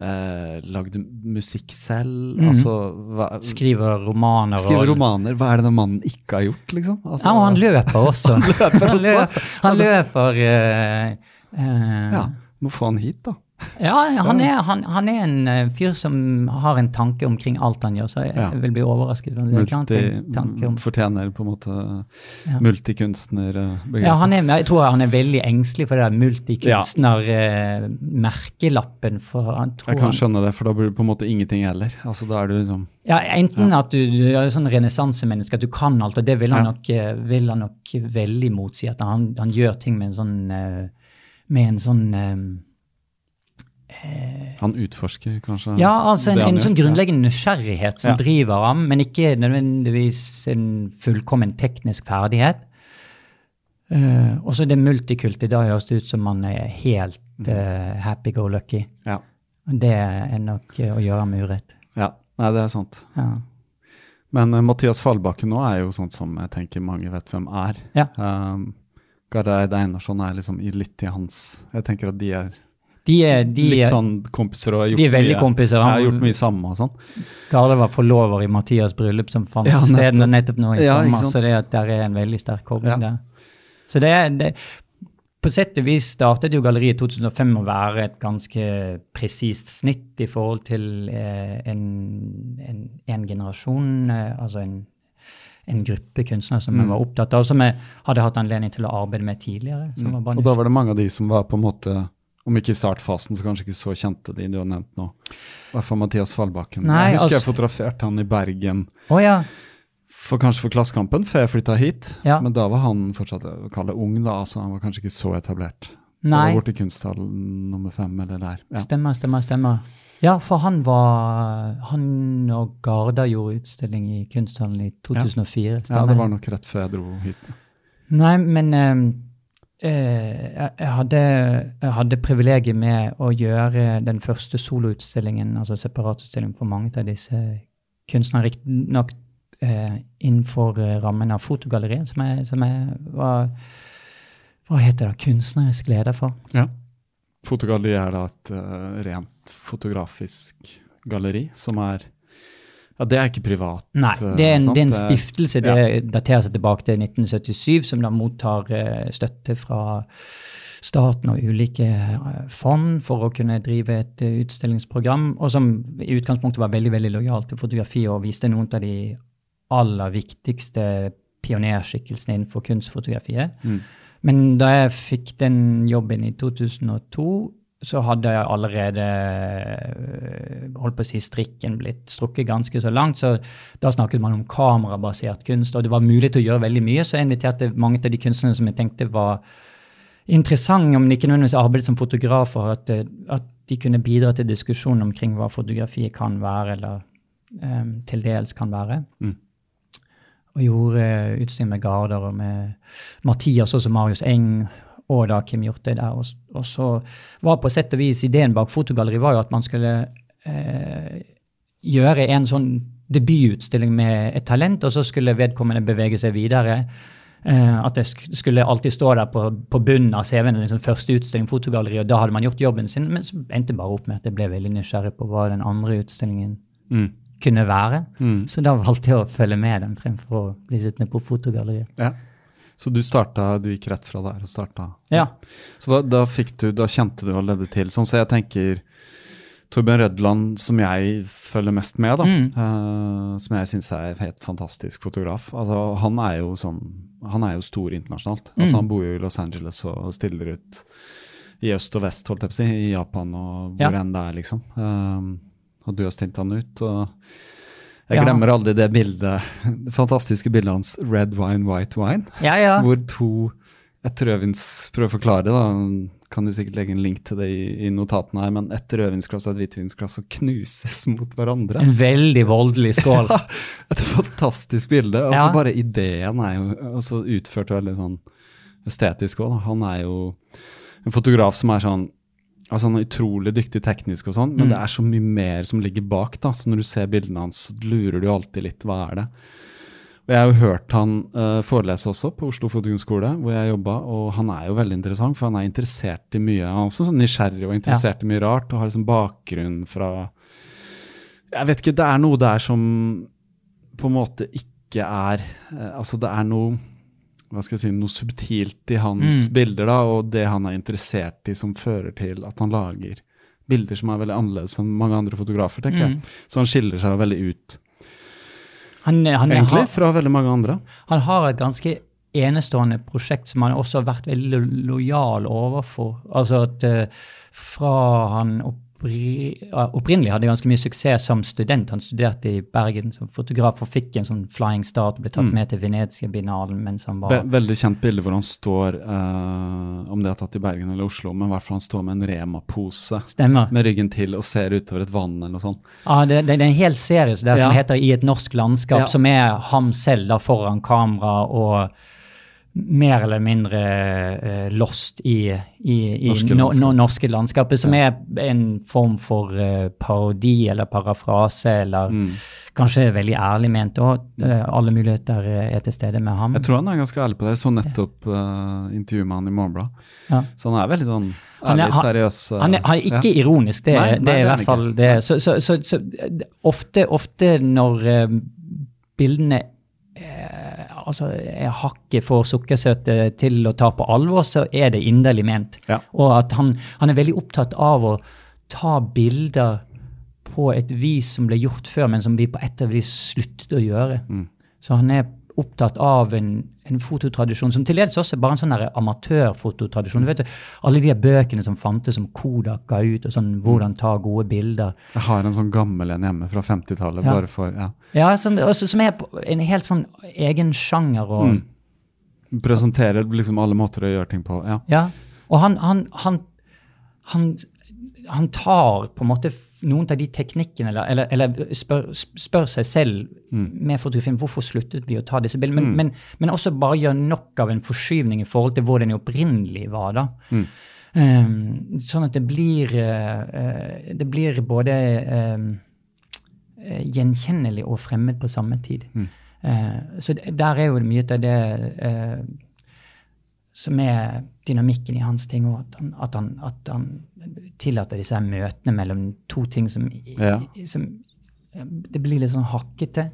eh, lagde musikk selv, Mm. altså hva, skriver romaner. Skriver romaner. Hva er det den mannen ikke har gjort, liksom? Altså, Ja, og han løper også. (laughs) Han løper han løper, han løper eh, eh, Ja, må få han hit, da. Ja, han er, han, han er en eh, fyr som har en tanke omkring alt han gjør, så jeg, Ja. jeg vil bli overrasket. Multi, har tanke om fortjener på en måte Ja. multikunstnerbegrepet. Ja, han er, jeg tror han er veldig engstelig for det der multikunstner-merkelappen. Ja. Jeg kan skjønne det, for da blir det på en måte ingenting heller. Altså, da er du liksom ja, Enten at du, du er sånn renessansemenneske, at du kan alt, og det vil han, nok, eh, vil han nok veldig motsi. At han, han gjør ting med en sånn eh, Med en sånn eh, Han utforsker kanskje Ja, altså en, en sånn grunnleggende nysgjerrighet som Ja. driver ham, men ikke nødvendigvis en fullkommen teknisk ferdighet. Eh, og så det multikulti. Da høres det ut som man er helt uh, happy-go-lucky. Ja. Det er nok eh, å gjøre med urett. ja. Nei, det er sant. Ja. Men eh, Mathias Fallbakken nå er jo sånn som jeg tenker mange vet hvem er. Ja. Um, Gardeid Einarsson er liksom i- litt i hans Jeg tenker at de er De er, de, litt sånn kompiser og har gjort de er veldig mye, kompiser. Han- har gjort mye sammen og sånn. Garde var forlover i Mathias' bryllup, som fant Ja, sted nettopp. nå i Ja, sommer. Så det, at der er en veldig sterk kobling Ja. der. Så det det, På sett og vis startet jo galleriet i 2005 å være et ganske presist snitt i forhold til eh, en, en, en generasjon, eh, altså en, en gruppe kunstnere som Mm. var opptatt av, som jeg hadde hatt anledning til å arbeide med tidligere. Som var Mm. Og da var det mange av de som var på en måte om ikke i startfasen, så kanskje ikke så kjente de du har nevnt nå. I hvert fall Mathias Fallbakken. Nei, jeg husker jeg altså- fotograferte han i Bergen, Oh, ja. for kanskje for Klassekampen, før jeg flytta hit. Ja. Men da var han fortsatt å kalle ung, da, altså han var kanskje ikke så etablert. Nei. Det var borte i kunsthall nummer fem eller der. Ja. Stemmer, stemmer, stemmer. Ja, for han var Han og Garda gjorde utstilling i Kunsthallen i 2004. ja, stemmer det var nok rett før jeg dro hit. Nei, men eh, jeg, jeg hadde, hadde privilegiet med å gjøre den første soloutstillingen, altså separatutstillingen for mange av disse kunstnerne, riktignok eh, innenfor eh, rammen av Fotogalleriet, som jeg, som jeg var Hva heter det? Kunstnerisk leder for. Ja. Fotogalleri er da et uh, rent fotografisk galleri som er Ja, det er ikke privat. Nei, eh, det er en, det er en stiftelse. Det daterer seg tilbake til 1977, som da mottar eh, støtte fra staten og ulike eh, fond for å kunne drive et utstillingsprogram, og som i utgangspunktet var veldig veldig lojal til fotografi og viste noen av de aller viktigste pionerskikkelsene innenfor kunstfotografiet. Mm. Men da jeg fikk den jobben i 2002, så hadde jeg allerede øh, holdt på å si strikken blitt strukket ganske så langt. Så da snakket man om kamerabasert kunst, og det var mulig til å gjøre veldig mye. Så jeg inviterte mange av de kunstnerne som jeg tenkte var interessante, om ikke nødvendigvis arbeidet som fotografer, at, øh, at de kunne bidra til diskusjon omkring hva fotografiet kan være, eller um, til dels kan være. Mm. Og gjorde utstilling med Garder og med Mathias, og Marius Eng og da Kim Hjorte der. Og, og, så var på sett og vis ideen bak Fotogalleri var jo at man skulle eh, gjøre en sånn debututstilling med et talent, og så skulle vedkommende bevege seg videre. Eh, at det skulle alltid stå der på, på bunnen av CV-en liksom første utstilling, fotogalleri, og da hadde man gjort jobben sin. Men så endte bare opp med at jeg ble veldig nysgjerrig på hva den andre utstillingen Mm. kunne være. Mm. Så da valgte jeg å følge med dem fremfor å bli sittende på fotogalleriet. Ja. Så du starta, du gikk rett fra der og starta? Ja. Så da, da du, da kjente du allerede til. Sånn så jeg tenker Torbjørn Rødland, som jeg følger mest med, da, Mm. uh, som jeg syns er helt fantastisk fotograf. Altså, han er jo sånn Han er jo stor internasjonalt. Altså, Mm. Han bor jo i Los Angeles og stiller ut i øst og vest, holdt jeg på å si, i Japan og Ja. hvor enn det er, liksom. Uh, og du har stilt han ut. og jeg Ja. glemmer aldri det bildet, det fantastiske bildet hans 'Red wine, white wine'. Ja, ja. Hvor to et rødvins Prøv å forklare det, da. Kan du sikkert legge en link til det i, i notatene her, men et rødvinsglass og et hvitvinsglass som knuses mot hverandre. En veldig voldelig skål. (laughs) Et fantastisk bilde. Og så Ja. bare ideen er jo også utført veldig sånn estetisk òg. Han er jo en fotograf som er sånn Altså Han er utrolig dyktig teknisk, og sånn, men Mm. det er så mye mer som ligger bak. da, så Når du ser bildene hans, så lurer du alltid litt hva er det Og Jeg har jo hørt han uh, forelese også på Oslo Fotokunstskole, hvor jeg jobba, og han er jo veldig interessant, for han er interessert i mye. Han er også sånn nysgjerrig og interessert i mye rart, og har liksom bakgrunn fra Jeg vet ikke, det er noe der som på en måte ikke er uh, Altså, det er noe hva skal jeg si, noe subtilt i hans Mm. bilder, da, og det han er interessert i, som fører til at han lager bilder som er veldig annerledes enn mange andre fotografer, tenker jeg. Mm. Så han skiller seg veldig ut, Han, han, egentlig, har, fra veldig mange andre. han har et ganske enestående prosjekt som han også har vært veldig lojal overfor. Altså at uh, fra han ja, opprinnelig hadde ganske mye suksess som student. Han studerte i Bergen som fotograf og fikk en sånn flying start og ble tatt Mm. med til Venezia-binalen mens han var Ve veldig kjent bilde hvor han står, uh, om det er tatt i Bergen eller Oslo, men i hvert fall han står med en Rema-pose med ryggen til og ser utover et vann eller noe sånt. Ja, det, det, det er en hel serie der som heter I et norsk landskap, Ja. som er ham selv da foran kamera og mer eller mindre uh, lost i, i, i Norske no, no, norske landskapet, som er en form for uh, parodi eller parafrase, eller Mm. kanskje veldig ærlig ment òg. alle muligheter eh, er til stede med ham. Jeg tror han er ganske ærlig på det. Jeg så nettopp uh, intervju med han i Morgenbladet. Ja. Så han er veldig sånn Han er- ærlig, seriøs. eh, Han er, han er ikke ja. ironisk, det, Nei, nei, det er i er hvert fall det. Så, så, så, så eh, ofte, ofte når eh, bildene eh, altså er hakket for sukkersøte til å ta på alvor, så er det inderlig ment. Ja. Og at han, han er veldig opptatt av å ta bilder på et vis som ble gjort før, men som vi på et eller annet vis sluttet å gjøre. Mm. Så han er opptatt av en, en fototradisjon som til dels også er bare en sånn amatørfototradisjon. Du vet, alle de bøkene som fantes som Kodak ga ut, og sånn hvordan ta gode bilder. Jeg har en sånn gammel en hjemme fra 50-tallet, Ja. bare for ja. Ja, som, også, som er en helt sånn egen sjanger. og Mm. Presenterer liksom alle måter å gjøre ting på. Ja. Ja, og han, han, han, han, han tar på en måte noen av de teknikkene, eller, eller, eller spør, spør seg selv med fotografien hvorfor sluttet vi å ta disse bildene, men, men, men også bare gjør nok av en forskyvning i forhold til hvor den opprinnelig var. da. Um, sånn at det blir, uh, det blir både um, gjenkjennelig og fremmed på samme tid. Uh, så der er jo mye av det uh, som er dynamikken i hans ting, og at han, at han, at han tillater disse her møtene mellom to ting som, Ja. som eh, Det blir litt sånn hakkete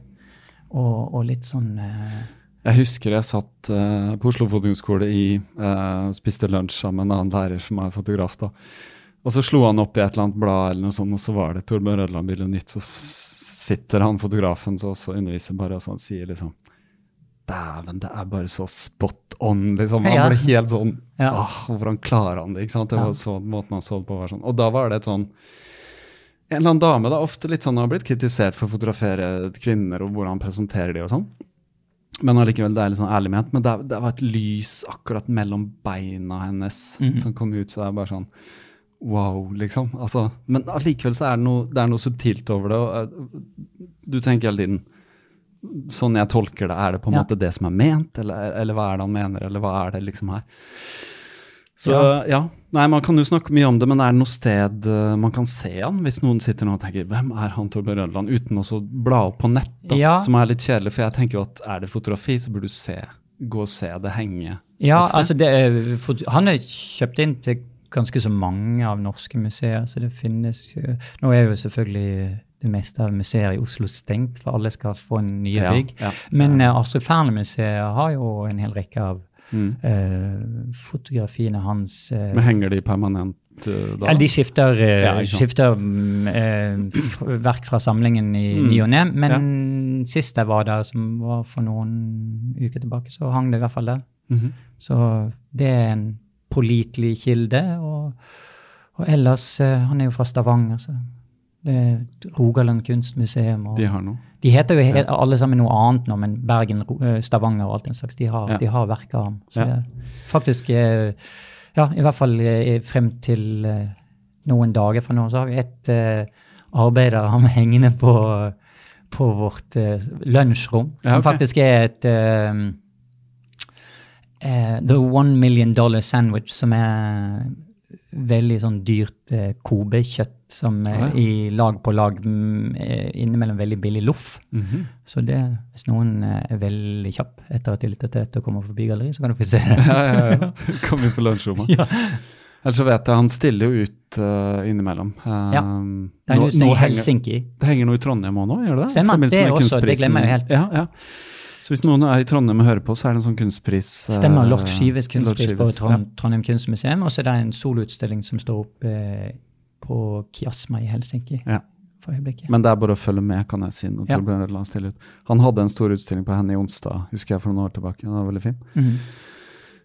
og, og litt sånn uh, Jeg husker jeg satt uh, på Oslo Fotokunstskole og uh, spiste lunsj sammen med en annen lærer som er fotograf. da. Og så slo han opp i et eller annet blad, eller noe sånt, og så var det Torbjørn Rødland-bildet nytt. Så sitter han fotografen så også underviser bare og sånn, sier liksom Dæven, det er bare så spot on, liksom. Han Ja. ble helt sånn Ja. åh, Hvordan klarer han det? ikke sant? Det var sånn måten han så det på. var sånn. Og da var det et sånn En eller annen dame, da, ofte litt sånn, har blitt kritisert for å fotografere kvinner og hvordan han presenterer de og sånn. Men allikevel, det er litt sånn ærlig ment. Men det, det var et lys akkurat mellom beina hennes Mhm. som kom ut, så det er bare sånn Wow, liksom. Altså, men allikevel så er det noe, det er noe subtilt over det. og eh, Du tenker hele tiden Sånn jeg tolker det, er det på en Ja. måte det som er ment, eller, eller hva er det han mener, eller hva er det liksom her? Så Ja. ja. Nei, man kan jo snakke mye om det, men er det noe sted uh, man kan se han, hvis noen sitter nå og tenker 'hvem er han Torbjørn Rødland', uten å bla opp på nett, da, Ja. som er litt kjedelig. For jeg tenker jo at er det fotografi, så burde du se, gå og se det henge. Ja, altså det er, han er kjøpt inn til ganske så mange av norske museer, så det finnes jo Nå er jo selvfølgelig det meste av museer i Oslo stengt, for alle skal få en nye Ja, bygg. ja. Men uh, Astrid Fearnley-museet har jo en hel rekke av Mm. uh, fotografiene hans. Uh, Men henger de permanent da? Ja, de skifter, Ja, skifter mm, verk fra samlingen i Mm. ny og ne, men sist jeg var der, som var for noen uker tilbake, så hang det i hvert fall der. Mhm. Så det er en pålitelig kilde. Og, og ellers Han er jo fra Stavanger, så Rogaland kunstmuseum. Og De har noe. de heter jo he alle sammen noe annet nå, men Bergen, eh, Stavanger og alt den slags. De har, Ja. de har verker av ham. Så Ja. faktisk eh, Ja, i hvert fall eh, frem til eh, noen dager fra nå, så har vi et uh, arbeid av (laughs) ham hengende på, på vårt uh, lunsjrom, Ja, som ok. faktisk er et um, uh, The One Million Dollar Sandwich, som er veldig sånn dyrt eh, Kobe-kjøtt som er Ah, ja. i lag på lag mm, eh, innimellom veldig billig loff. Mhm. Så det, hvis noen eh, er veldig kjapp etter at de lytter til dette og kommer forbi galleriet, så kan du få se (laughs) det. Ja, ja, ja. Kom inn på lunsjrommet. Ja. Ellers så vet jeg han stiller jo ut uh, innimellom. Um, Ja. Det er nå- nå Helsinki. henger- Det henger noe i Trondheim òg nå, gjør det det? Stemmer, det er også, det glemmer jeg helt. Ja, ja. Så hvis noen er i Trondheim og hører på, så er det en sånn kunstpris. eh, Stemmer. Lord Skives kunstpris Lord på Trond, ja. Trondheim kunstmuseum. Og så er det en soloutstilling som står oppe eh, på Kiasma i Helsinki Ja. for øyeblikket. Men det er bare å følge med, kan jeg si. når Ja. Torbjørn Rødland stiller ut. Han hadde en stor utstilling på henne i onsdag, husker jeg for noen år tilbake. Den var veldig fin. Mhm.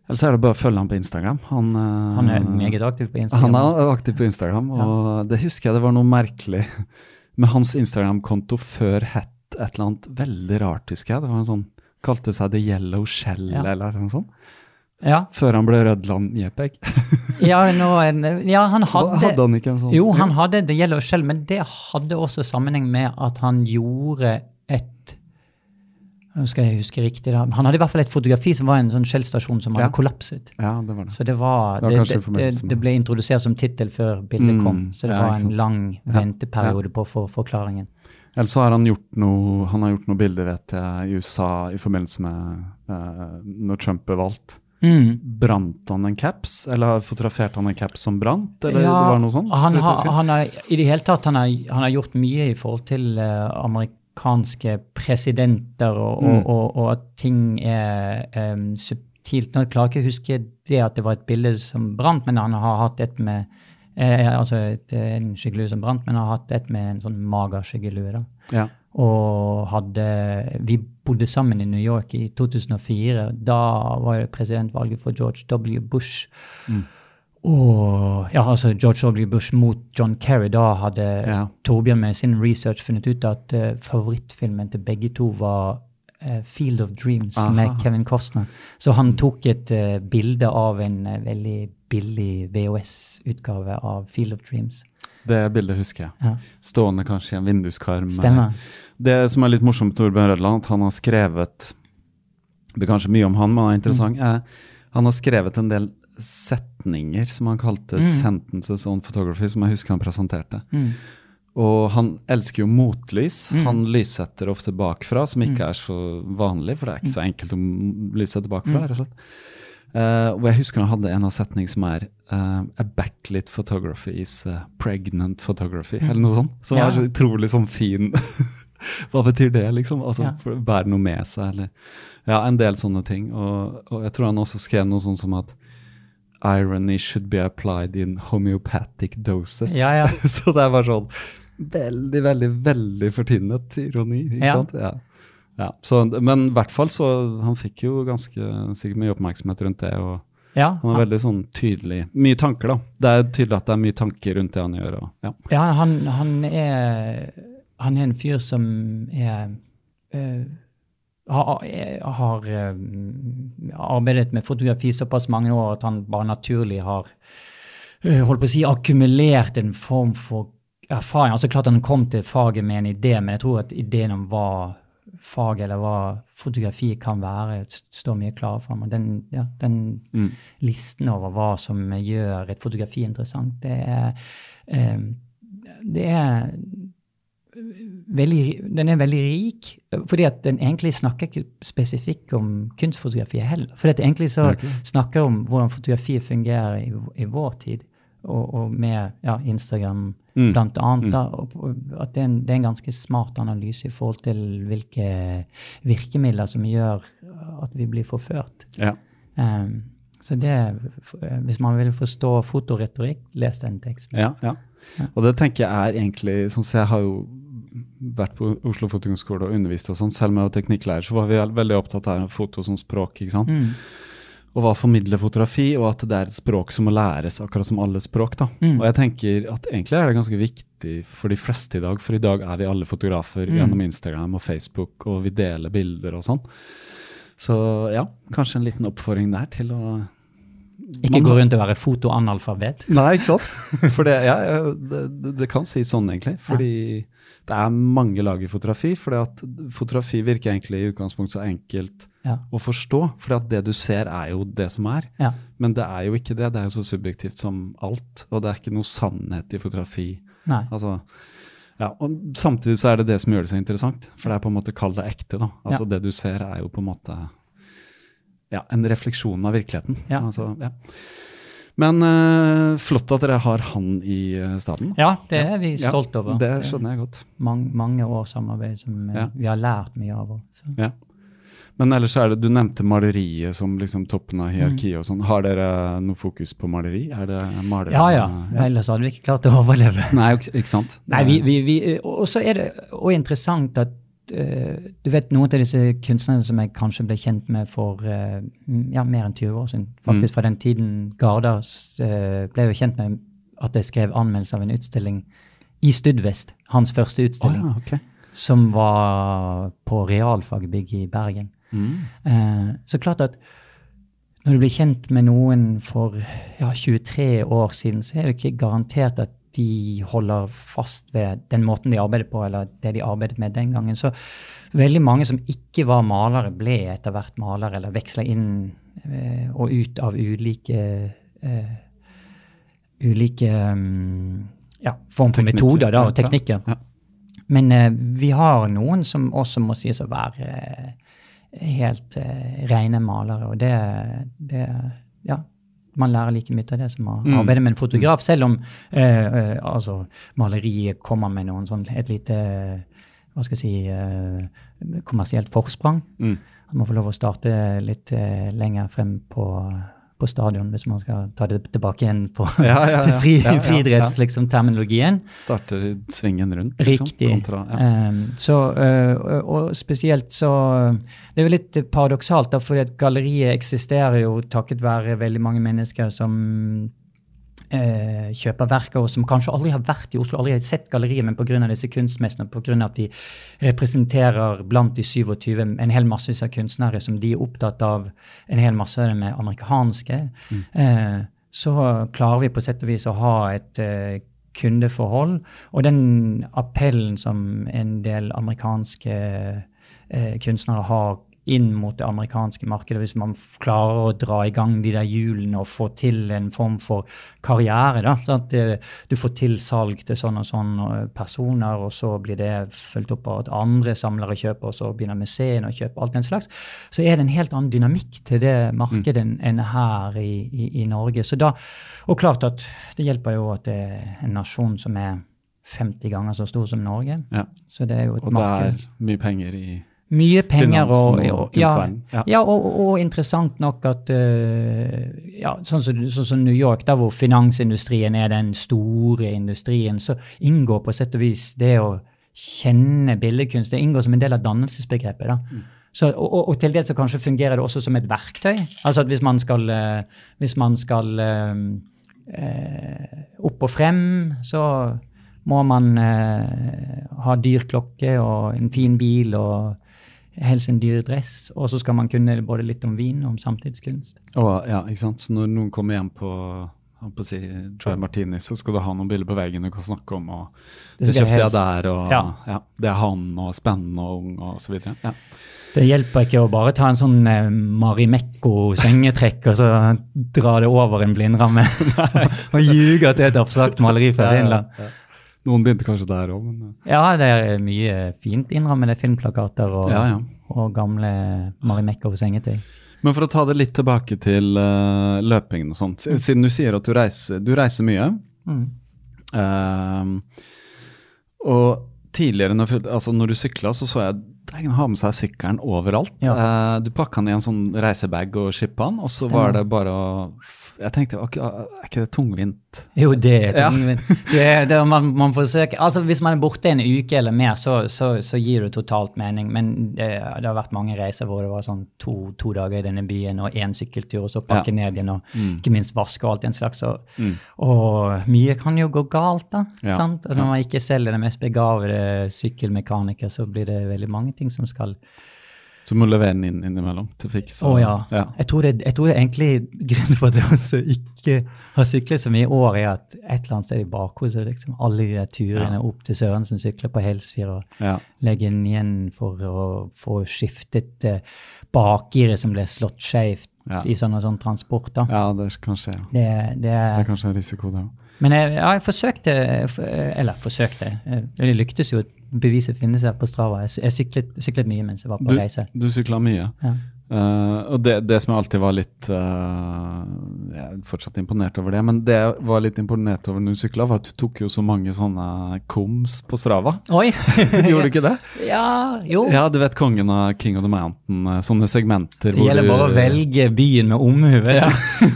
Ellers er det bare å følge ham på Instagram. Han, eh, Han er meget aktiv på Instagram. Han er aktiv på Instagram, og det husker jeg det var noe merkelig med hans Instagram-konto før het et eller annet veldig rart, husker jeg. Det var en sånn, Kalte seg The Yellow Shell Ja. eller noe sånt. Ja, Før han ble Rødland Jepek. (laughs) ja, er- ja han hadde, Hadde han ikke en sånn? Jo, han hadde The Yellow Shell, men det hadde også sammenheng med at han gjorde et Nå skal jeg huske riktig da. Han hadde i hvert fall et fotografi som var en sånn Shell-stasjon som hadde Ja. kollapset. Ja, det var det. Så det var Det var Det, det, ble introdusert som tittel før bildet Mm, kom. Så det ja, var en lang venteperiode på for forklaringen. Ellers så har han gjort noe Han har gjort noe bilder, vet jeg, i USA i forbindelse med eh, når Trump ble valgt. Mm. Brant han en caps, eller fotograferte han en caps som brant, eller det var noe sånt? så Han har, han har, I det hele tatt, han har, han har gjort mye i forhold til uh, amerikanske presidenter, og, Mm. og, og, og at ting er um, subtilt. Nå klarer jeg ikke å huske det at det var et bilde som brant, men han har hatt et med eh, altså et, en skyggelue som brant, men jeg har hatt et med en sånn mager skyggelue. da. Ja. Og hadde Vi bodde sammen i New York i 2004. Da var det presidentvalget for George W. Bush. Og ja, altså George W. Bush mot John Kerry. Da hadde Ja. Torbjørn med sin research funnet ut at uh, favorittfilmen til begge to var uh, Field of Dreams Aha. med Kevin Costner. Så han tok et uh, bilde av en eh, veldig billig VHS-utgave av Field of Dreams. Det bildet husker jeg. Ja. Stående kanskje i en vinduskarm. Stemmer. Det som er litt morsomt med Torbjørn Rødland, at han har skrevet Det blir kanskje mye om han, men han er interessant. Mm. Eh, han har skrevet en del setninger som han kalte Mm. 'sentences on photography', som jeg husker han presenterte. Mm. Og han elsker jo motlys. Mm. Han lyssetter ofte bakfra, som ikke er så vanlig, for det er ikke så enkelt å lyssette bakfra. rett og slett. Eh, og jeg husker han hadde en av setningene som er uh, A backlit photography is a pregnant photography, eller noe sånt. Som Ja. er så utrolig sånn fin (laughs) Hva betyr det, liksom? Altså, Ja. for å Bære noe med seg, eller Ja, en del sånne ting. Og, og jeg tror han også skrev noe sånt som at Irony should be applied in homeopathic doses. Ja, ja. (laughs) så det er bare sånn veldig, veldig, veldig fortynnet ironi, ikke sant? Ja. Ja, så, men i hvert fall så Han fikk jo ganske sikkert mye oppmerksomhet rundt det. og Ja, Han er veldig sånn tydelig Mye tanker, da. Det er tydelig at det er mye tanker rundt det han gjør. Og, ja. Ja, han, han, er, han er en fyr som er øh, har, har øh, arbeidet med fotografi såpass mange år at han bare naturlig har øh, holdt på å si, akkumulert en form for erfaring. Altså klart han kom til faget med en idé, men jeg tror at ideen om hva fag eller hva fotografi kan være, står mye klarere for meg. Den, ja, den Mm. listen over hva som gjør et fotografi interessant, det er, eh, det er veldig, den er veldig rik, fordi at den egentlig snakker ikke spesifikt om kunstfotografi heller. For egentlig så er snakker om hvordan fotografiet fungerer i, i vår tid, og, og med ja, Instagram Mm. blant annet. Da, og at det er, en, det er en ganske smart analyse i forhold til hvilke virkemidler som gjør at vi blir forført. Ja. Um, så det, hvis man vil forstå fotoretorikk, les den teksten. Ja, ja. Og det tenker jeg er egentlig sånn så Jeg har jo vært på Oslo Fotokunstskole og undervist og sånn. Selv om jeg var teknikklærer, så var vi veldig opptatt av foto som språk. ikke sant? Mm. Og hva formidler fotografi, og at det er et språk som må læres, akkurat som alle språk. da. Mm. Og jeg tenker at egentlig er det ganske viktig for de fleste i dag, for i dag er vi alle fotografer Mm. gjennom Instagram og Facebook, og vi deler bilder og sånn. Så ja, kanskje en liten oppfordring der til å Ikke gå rundt og være fotoanalfabet. Nei, ikke sant? For det, ja, ja, det, det- kan sies sånn, egentlig. Fordi det er mange lag i fotografi. at fotografi virker egentlig i utgangspunktet så enkelt Ja. å forstå. at det du ser, er jo det som er. Ja. Men det er jo ikke det. Det er jo så subjektivt som alt. Og det er ikke noe sannhet i fotografi. Nei. Altså, ja, og Samtidig så er det det som gjør det så interessant. For det er på en måte kall det ekte. da. Altså Ja. Det du ser, er jo på en måte ja, en refleksjon av virkeligheten. Ja. Altså, ja. Men uh, flott at dere har han i uh, staden. Ja, det er vi Ja, stolt over. Det skjønner jeg godt. Mange, mange års samarbeid som eh, Ja. vi har lært mye av. også. Ja. Men ellers er det, du nevnte maleriet som liksom toppen av hierarkiet Mm. og sånn. Har dere noe fokus på maleri? Er det malere? Ja, ja. Ellers hadde vi ikke klart å overleve. Nei, ikke, sant? Nei, vi, vi, vi, Og så er det også interessant at eh, du vet noen av disse kunstnerne som jeg kanskje ble kjent med for eh, ja, mer enn 20 år siden, faktisk fra den tiden Garda uh, ble jo kjent med at jeg skrev anmeldelse av en utstilling i Studvest, hans første utstilling. utstilling, ja, okay. som var på realfagbygg i Bergen. Mm. Eh, så klart at når du blir kjent med noen for ja, 23 år siden, så er det ikke garantert at de holder fast ved den måten de arbeidet på, eller det de arbeidet med den gangen. Så veldig mange som ikke var malere, ble etter hvert malere, eller veksla inn eh, og ut av ulike eh, ulike mm, ja, form for Teknikker, metoder da, og teknikker. ja. Men eh, vi har noen som også må sies å være eh, helt eh, rene malere, og det, det Ja. Man lærer like mye av det som å Mm. arbeide med en fotograf, selv om eh, eh, altså, maleriet kommer med noen sånn, et lite hva skal jeg si, eh, kommersielt forsprang. Mm. Man får lov å starte litt eh, lenger frem på, på stadion, hvis man skal ta det tilbake igjen på (laughs) Ja, ja, ja. fri, Ja, ja, ja. friidretts, liksom, terminologien. Starter svingen rundt. liksom, Riktig. Kontra. Um, så, uh, og spesielt så Det er jo litt paradoksalt, da, fordi at galleriet eksisterer jo takket være veldig mange mennesker som uh, kjøper verker, som kanskje aldri har vært i Oslo, aldri har sett galleriet, men pga. disse kunstmessene, pga. at de representerer blant de 27 en hel masse av kunstnere som de er opptatt av, en hel masse av dem er amerikanske, uh, så klarer vi på sett og vis å ha et eh, kundeforhold. Og den appellen som en del amerikanske eh, kunstnere har inn mot det amerikanske markedet, hvis man klarer å dra i gang de der hjulene og få til en form for karriere. da, sånn at eh, Du får til salg til sånn og sånn eh, personer, og så blir det fulgt opp av at andre samlere kjøper, og så begynner museene å kjøpe, alt den slags. Så er det en helt annen dynamikk til det markedet enn enn her i, i, i Norge. Så da, og klart at det hjelper jo at det er en nasjon som er 50 ganger så stor som Norge. Ja. Så det er jo et Og det er mye penger i Mye penger og, og ja, ja. ja, og, og, interessant nok at eh, ja, sånn, som, sånn som New York, der hvor finansindustrien er den store industrien, så inngår på sett og vis det å kjenne billedkunst. Det inngår som en del av dannelsesbegrepet. da. Så, og, og, og til dels så kanskje fungerer det også som et verktøy. Altså at hvis man skal, eh, hvis man skal eh, eh, opp og frem, så må man eh, ha dyr klokke og en fin bil og helst en dyr dress. Og så skal man kunne både litt om vin og om samtidskunst. Oh, ja, ikke sant? Så når noen kommer hjem på på å si Dry Martini, så skal du ha noen bilder på veggen du kan snakke om. og Det Det, kjøpte jeg der, og Ja. ja. det er han, og spennende og ung, og så videre. Ja. Det hjelper ikke å bare ta en sånn eh, Marimekko-sengetrekk og så dra det over en blindramme (laughs) (laughs) og ljuge at det er et abstrakt maleri fra Finland. Noen begynte kanskje der òg, men Ja, det er mye fint innrammede filmplakater og, Ja, ja. og gamle Marimekko-sengetøy. Men for å ta det litt tilbake til uh, løpingen og sånt. Siden du sier at du reiser, du reiser mye. Mm. Uh, og tidligere, når, altså når du sykla, så så jeg deg ha med seg sykkelen overalt. Ja. Eh, du pakka den i en sånn reisebag og shippa den, og så Stemmer. var det bare å Jeg tenkte, ok, er ikke det tungvint? Jo, det er Ja. Det, er- det, er- man, man forsøker, altså Hvis man er borte en uke eller mer, så, så, så gir det totalt mening. Men det, det har vært mange reiser hvor det var sånn to, to dager i denne byen og én sykkeltur, og så pakke Ja. ned igjen, og Mm. ikke minst vaske og alt den slags. Og, og mye kan jo gå galt, da. Sant? Og når man ikke selv er den mest begavede sykkelmekaniker, så blir det veldig mange ting som skal Så du levere den inn innimellom til fiks? Å ja. ja. Jeg, tror det, jeg tror det egentlig grunnen for at jeg også ikke har syklet så mye i år, er at et eller annet sted i bakhodet liksom alle de der turene Ja. opp til Sørensen sykler på Helsfyr og Ja. legge den igjen for å få skiftet eh, bakgiret som ble slått skjevt i sånn og sånn transport. da. ja, det kan skje. Det, det Det er kanskje en risiko, det òg. men jeg, ja, jeg forsøkte, eh, eller forsøkte, eh, det lyktes jo. Beviset finnes her på Strava. Jeg, syklet, syklet mye mens jeg var på Du, reise. du sykla mye. Ja. Eh, og det, det som jeg alltid var litt uh, Jeg er fortsatt imponert over det, men det jeg var litt imponert over når du sykla, var at du tok jo så mange sånne koms på Strava. Oi! (laughs) Gjorde du ikke det? ja, jo. Ja, du vet kongen av King of the Mountain, eh, sånne segmenter Det gjelder bare å velge byen med omhu. Ja.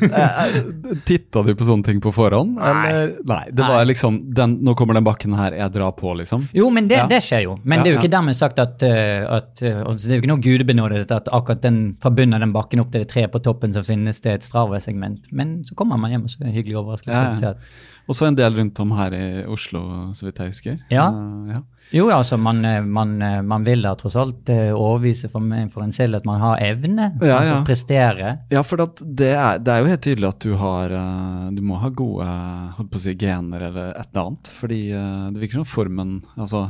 (laughs) du. Titta du på sånne ting på forhånd? Eller? Nei. Det var Nei. liksom den, Nå kommer den bakken her, jeg drar på, liksom. Jo, men det, Ja. det skjer jo. Men Ja, det er jo ja. ikke dermed sagt at, at, at uh, Det er jo ikke noe gudebenådet at akkurat den fra bunnen av den bakken opp til det treet på toppen så finnes det et Strava-segment. Men så kommer man hjem, og så er det en hyggelig overraskelse. Ja, ja. Og så en del rundt om her i Oslo, så vidt jeg husker. Ja. Uh, ja. Jo, altså, man, eh, man, eh, man vil da tross alt overvise for, for en selv at man har evne. Ja, altså ja. prestere. Ja, for det, er, det er jo helt tydelig at du har Du må ha gode holdt på å si, gener eller et eller annet. Fordi det virker som formen Altså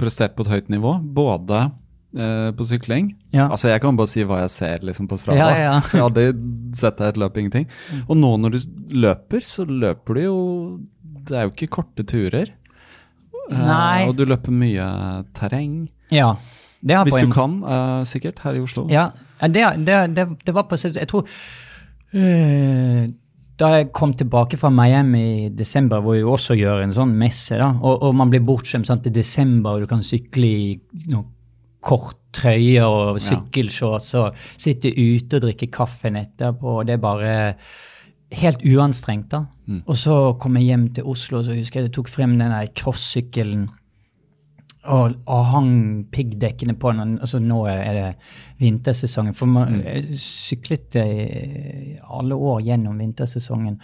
prestert på et høyt nivå. Både eh, på sykling Ja. Altså Jeg kan bare si hva jeg ser liksom på Strava. Ja, ja. (laughs) Jeg hadde sett deg et løp, ingenting. Og nå når du løper, så løper du jo Det er jo ikke korte turer. Nei. og du løper mye terreng. Ja. Det har Hvis på du kan, uh, sikkert, her i Oslo. Ja, det, det, det, det var på Jeg tror Da jeg kom tilbake fra Miami i desember, hvor vi også gjør en sånn messe, da, og, og man blir bortskjemt i desember, og du kan sykle i noe kort trøye og sykkelshorts og sitte ute og drikke kaffen etterpå. og Det er bare helt uanstrengt. da. Mm. Og så kom jeg hjem til Oslo, så husker jeg jeg tok frem den der crossykkelen og, og hang piggdekkene på den. Altså nå er det vintersesongen. For man jeg syklet i alle år gjennom vintersesongen.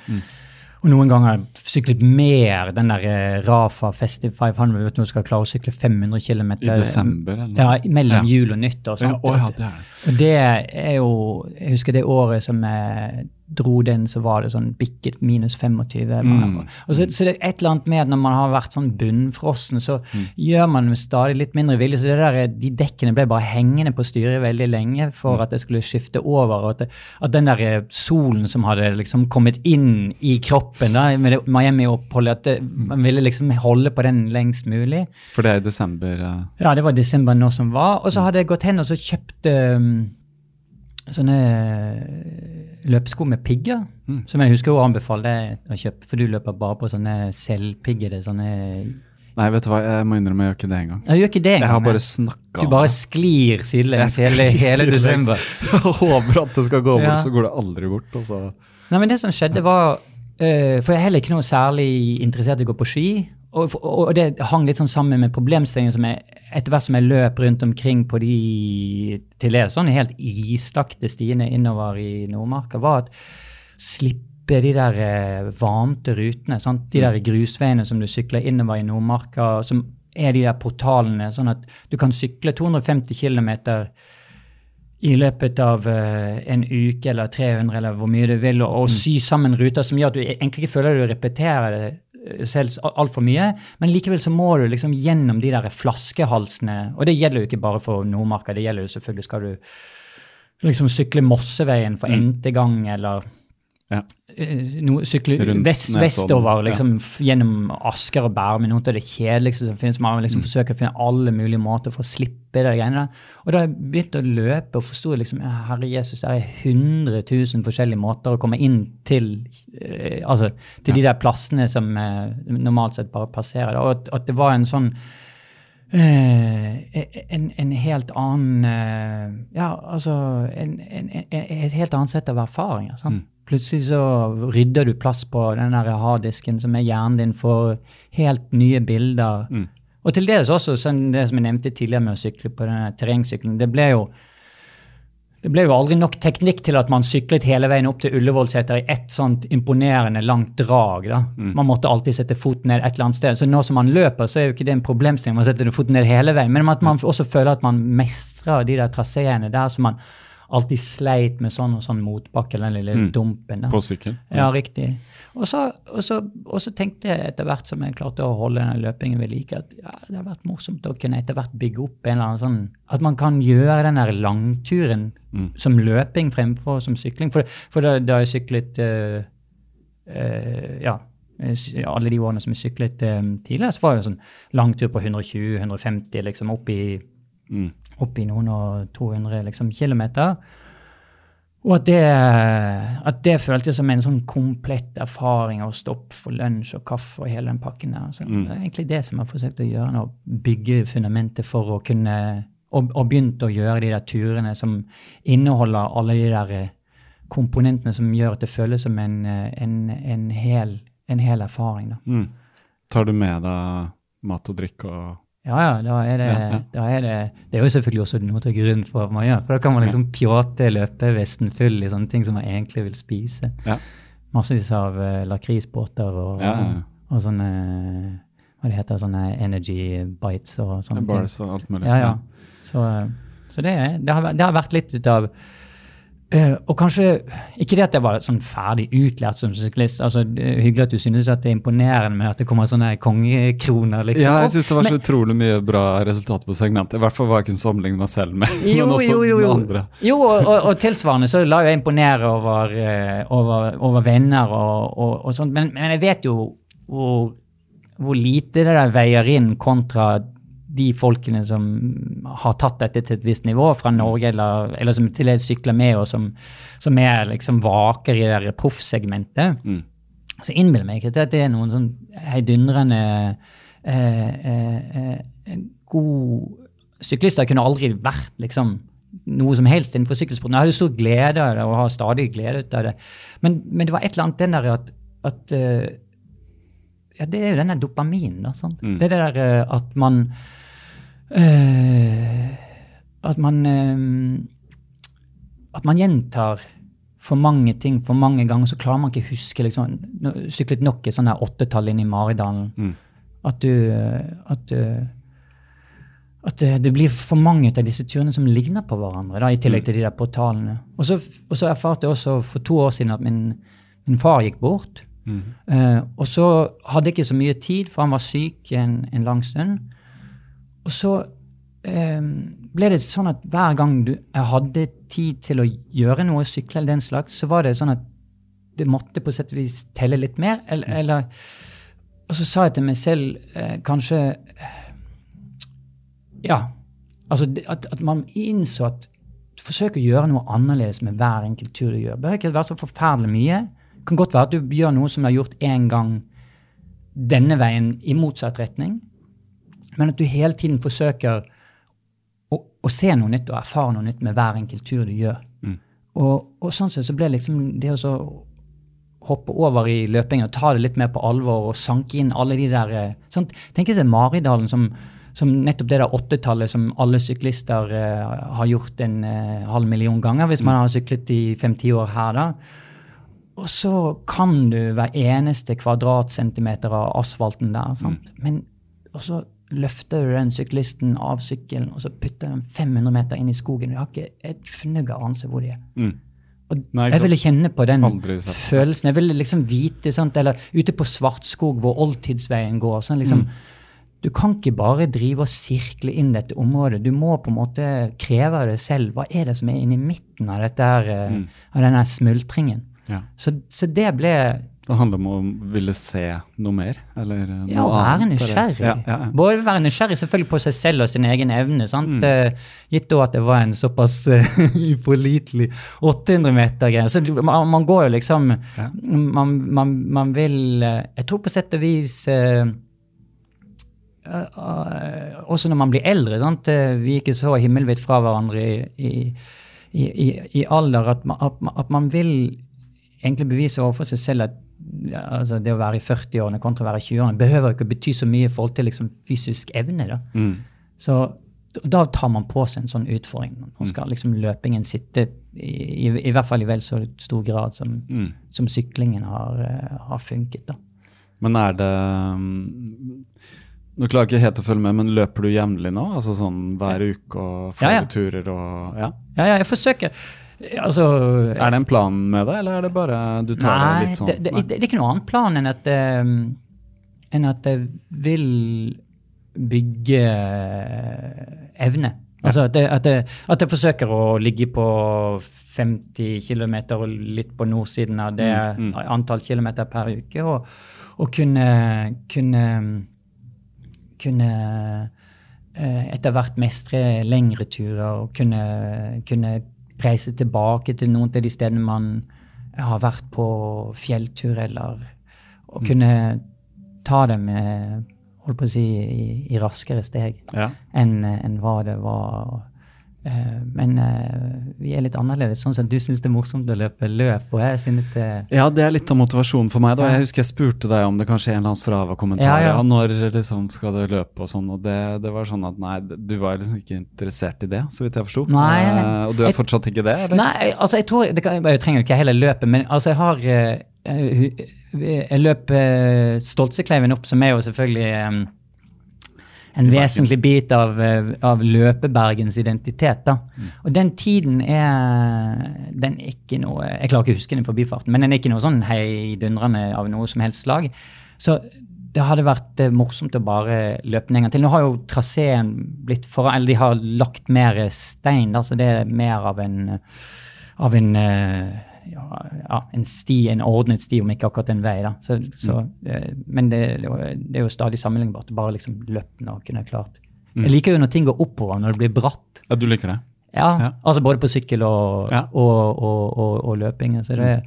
Og noen ganger har jeg syklet mer den der eh, Rafa Festive 500. Vet du, når du skal klare å sykle 500 km. I desember, eller? Ja, mellom Ja. jul og nyttår. Ja, sant? å ja, det er. Det er jo Jeg husker det året som jeg dro den, så var det sånn bikket minus 25. Mm. Og så, så det er et eller annet med at når man har vært sånn bunnfrossen, så Mm. gjør man med stadig litt mindre vilje. Så det der, de dekkene ble bare hengende på styret veldig lenge for Mm. at det skulle skifte over. Og at, det, at den der eh, solen som hadde liksom kommet inn i kroppen da, med det Miami-oppholdet, at det, Mm. man ville liksom holde på den lengst mulig. For det er i desember. Ja, Ja, det var desember nå som var. Og så hadde jeg gått hen og så kjøpt um, sånne eh, løpesko med pigger. Mm. Som jeg husker å anbefale å kjøpe, for du løper bare på sånne selvpiggede sånne Nei, vet du hva, jeg må innrømme jeg gjør ikke det engang. Jeg gjør ikke det Jeg har bare snakka Du bare sklir sidelengs hele, hele desember. Jeg håper at det skal gå bort, Ja. så går det aldri bort. Og så. Nei, men det som skjedde var eh, For jeg er heller ikke noe særlig interessert i å gå på ski. Og, og det hang litt sånn sammen med problemstillingen som jeg etter hvert som jeg løp rundt omkring på de til det sånn helt islagte stiene innover i Nordmarka, var at slippe de der eh, varmte rutene, sant? de der grusveiene som du sykler innover i Nordmarka, som er de der portalene, sånn at du kan sykle 250 km i løpet av uh, en uke eller 300 eller hvor mye du vil, og, og sy sammen ruter som gjør at du egentlig ikke føler du repeterer det eh, selv altfor mye, men likevel så må du liksom gjennom de der flaskehalsene. Og det gjelder jo ikke bare for Nordmarka, det gjelder jo selvfølgelig skal du liksom sykle Mosseveien for mm. n-te gang, eller ja. Eh, no, sykle vest, vestover liksom, ja. gjennom Asker og Bærum. Noe av det kjedeligste som finnes. Man liksom mm. forsøker å finne alle mulige måter for å slippe det greiene der. Og da jeg begynte å løpe og forsto liksom, herre Jesus, det er 100 000 forskjellige måter å komme inn til eh, altså, til ja. de der plassene som eh, normalt sett bare passerer. Og at, at det var en sånn Eh, en, en, helt annen eh, Ja, altså en, Et helt annet sett av erfaringer. Mm. Plutselig så rydder du plass på den harddisken som er hjernen din for helt nye bilder. Mm. Og til dels også sånn det som jeg nevnte tidligere med å sykle på denne terrengsykkelen. Det ble jo det ble jo aldri nok teknikk til at man syklet hele veien opp til Ullevålseter i ett sånt imponerende langt drag. da. Mm. Man måtte alltid sette foten ned et eller annet sted. Så nå som man løper, så er jo ikke det en problemstilling. Man setter foten ned hele veien. Men at man også føler at man mestrer de der traseene der som man alltid sleit med sånn og sånn motbakke, den lille mm. dumpen. Da. På sykkel? Ja, riktig. Og så, og, så, og så, tenkte jeg etter hvert som jeg klarte å holde denne løpingen ved like, at ja, det har vært morsomt å kunne etter hvert bygge opp en eller annen sånn At man kan gjøre den der langturen mm. som løping fremfor som sykling. For, for da, da jeg syklet øh, øh, Ja alle de årene som jeg syklet um, tidligere, så var det en sånn langtur på 120-150, liksom opp i mm opp i noen og 200 liksom, kilometer. Og at det, at det føltes som en sånn komplett erfaring å stoppe for lunsj og kaffe og hele den pakken der. Så mm. Det er egentlig det som jeg har forsøkt å gjøre nå. Bygge fundamentet for å kunne Og, og begynt å gjøre de der turene som inneholder alle de der eh, komponentene som gjør at det føles som en, eh, en, en, hel, en hel, erfaring. Da. Mm. Tar du med deg mat og drikk og ja, ja, da er det, ja, ja. Da er det, det er jo selvfølgelig også noe til grunn for man gjør. For da kan man liksom pjåte løpevesten full i sånne ting som man egentlig vil spise. Ja. Massevis av uh, lakrisbåter og, og, sånne Hva det heter sånne energy bites og sånne Bars ting. og alt mulig. Ja, ja. Så, så det, det, har, det har vært litt ut av Uh, og kanskje ikke det at jeg var sånn ferdig utlært som syklist. altså Hyggelig at du synes at det er imponerende med at det kommer sånne kongekroner. liksom. Ja, jeg syns det var så men, utrolig mye bra resultater på segmentet. I hvert fall hva jeg kunne sammenligne meg selv med. Jo, men også jo, jo, jo. andre. Jo, og, og, og, tilsvarende så la jeg imponere over, uh, over, over venner og, og sånt. Men, men, jeg vet jo hvor, hvor lite det der veier inn kontra de folkene som har tatt dette til et visst nivå fra Norge, eller, eller som til dels sykler med, og som, som er liksom vaker i det proffsegmentet. Mm. Så innbiller meg ikke at det er noen sånn heidundrende eh, eh, eh, god syklister. kunne aldri vært liksom noe som helst innenfor sykkelsporten. Jeg hadde stor glede av det og har stadig glede ut av det. Men, men, det var et eller annet den der at, at uh, ja, Det er jo denne dopaminen. da, mm. Det er det der uh, at man Uh, at man uh, At man gjentar for mange ting for mange ganger, så klarer man ikke å huske liksom, Syklet nok et sånn åttetall inn i Maridalen. Mm. At du At, at det blir for mange av disse turene som ligner på hverandre, da, i tillegg mm. til de der portalene. Og så, og så erfarte jeg også for to år siden at min, min far gikk bort. Mm. Uh, og så hadde jeg ikke så mye tid, for han var syk en, en lang stund. Og så um, ble det sånn at hver gang du, jeg hadde tid til å gjøre noe, sykle eller den slags, så var det sånn at det måtte på sett og vis telle litt mer. Eller, mm. eller Og så sa jeg til meg selv eh, kanskje Ja. Altså at, at, man innså at du forsøker å gjøre noe annerledes med hver enkelt tur du gjør. Det behøver ikke være så forferdelig mye. Det kan godt være at du gjør noe som du har gjort én gang denne veien i motsatt retning. Men at du hele tiden forsøker å, å, se noe nytt og erfare noe nytt med hver enkelt tur du gjør. Mm. Og, og, sånn sett så ble liksom det å hoppe over i løpingen og ta det litt mer på alvor og sanke inn alle de der eh, sant? Tenk deg Maridalen som, som nettopp det der åttetallet som alle syklister eh, har gjort en eh, halv million ganger, hvis man har syklet i fem-ti år her, da. Og så kan du hver eneste kvadratcentimeter av asfalten der. sant? Men og så løfter du den syklisten av sykkelen og så putter den 500 meter inn i skogen. Du har ikke et fnugg av anelse hvor de er. Mm. Nei, jeg ville kjenne på den følelsen. Jeg ville liksom vite, sant? eller ute på Svartskog hvor Oldtidsveien går. sånn liksom, Du kan ikke bare drive og sirkle inn dette området. Du må på en måte kreve det selv. Hva er det som er inni midten av, dette her, mm. av denne smultringen? Ja. Så, så det ble Det handler om å ville se noe mer, eller eh, noe Ja, å være nysgjerrig. Ja, ja, ja. Både være nysgjerrig selvfølgelig på seg selv og sin egen evne. sant? Mm. Eh, gitt da at det var en såpass eh, (laughs) upålitelig 800-meter-greie. Så man, man går jo liksom Ja. man, man, man vil Jeg tror på sett og vis Også når man blir eldre. sant? Vi gikk så himmelvidt fra hverandre i, i, i, i, i alder at, man, at man vil egentlig bevise overfor seg selv at altså det å være i 40-årene kontra å være i 20-årene behøver ikke å bety så mye i forhold til liksom fysisk evne. da. Mm. Så da tar man på seg en sånn utfordring. Nå skal liksom løpingen sitte i, i, i hvert fall i vel så stor grad som, Mm. som syklingen har, eh, har funket. da. Men er det mm, Nå klarer jeg ikke helt å følge med, men løper du jevnlig nå? Altså sånn hver uke og flere Ja, ja. turer og Ja? Ja, ja, jeg forsøker. Altså Er det en plan med det, eller er det bare du tar Nei, det litt sånn det, det, det er ikke noen annen plan enn at, um, enn at jeg vil bygge eh, evne. Altså at jeg, at, jeg, at jeg forsøker å ligge på 50 km og litt på nordsiden av det Mm, antall kilometer per uke, og, og kunne, kunne, kunne eh, etter hvert mestre lengre turer og kunne, kunne reise tilbake til noen av de stedene man har vært på fjelltur, eller å kunne ta dem holdt på å si, i, i raskere steg Ja. enn enn hva det var. Eh, men eh, vi er litt annerledes, sånn som du syns det er morsomt å løpe løp. Og jeg synes det Ja, det er litt av motivasjonen for meg. da. Jeg husker jeg spurte deg om det kanskje en eller annen Strava-kommentar. Ja, Ja, ja. når liksom skal du løpe og sånn, og det, det var sånn at nei, du var liksom ikke interessert i det, så vidt jeg forsto. Eh, og du er jeg- fortsatt ikke det, eller? Nei, altså jeg tror det kan, Jeg trenger jo ikke hele løpet, men altså jeg har eh, Jeg løp uh, Stoltsekleiven opp, som er jo selvfølgelig en vesentlig bit av, eh, av løpebergens identitet. da. Og den tiden er den er ikke noe Jeg klarer ikke å huske den i forbifarten, men den er ikke noe sånn heidundrende av noe som helst slag. Så det hadde vært eh, morsomt å bare løpe den en gang til. Nå har jo traseen blitt for, eller De har lagt mer stein, da, så det er mer av en, av en eh, ja, en sti, en ordnet sti, om ikke akkurat en vei. da. Så, så, eh, men det, det er jo- stadig sammenlignbart. Bare liksom løpt når er klart. klart. Jeg liker jo når ting går oppover, når det blir bratt. Ja, du liker det? Ja, Ja. altså både på sykkel og, Ja. og, og, og, og løping. Så det,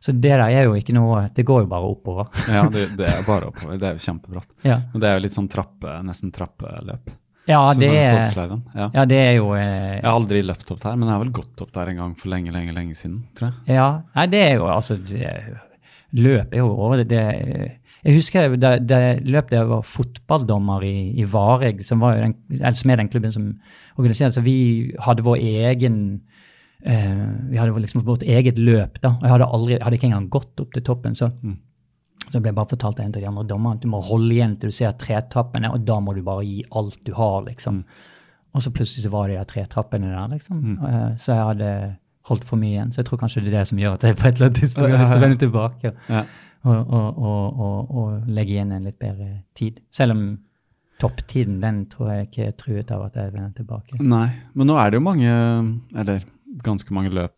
så det der er jo ikke noe Det går jo bare oppover. Ja, det, det er bare oppover. Det er jo kjempebratt. Ja, Men det er jo litt sånn trappe, nesten trappeløp. Ja Sånn det er Ja. ja, det er jo eh, Jeg har aldri løpt opp der, men jeg har vel gått opp der en gang for lenge, lenge, lenge siden, tror jeg. Ja, nei, det er jo altså det, Løp er jo over det. det jeg husker det, det løp da jeg var fotballdommer i, i Vareg, som, var den, som er den klubben som organiserer. Så vi hadde vår egen eh, Vi hadde liksom vårt eget løp, da. Og jeg hadde, aldri, hadde ikke engang gått opp til toppen. Så, så ble jeg bare fortalt av en av de andre dommerne at du må holde igjen til du ser tretappene, og da må du bare gi alt du har, liksom. Og så plutselig så var det de tretrappene der, liksom. Mm. så jeg hadde holdt for mye igjen. Så jeg tror kanskje det er det som gjør at jeg på et eller annet tidspunkt har lyst til å vende tilbake Ja. og, og, og, og legge igjen en litt bedre tid. Selv om topptiden, den tror jeg ikke er truet av at jeg vender tilbake. Nei, men nå er det jo mange, eller ganske mange løp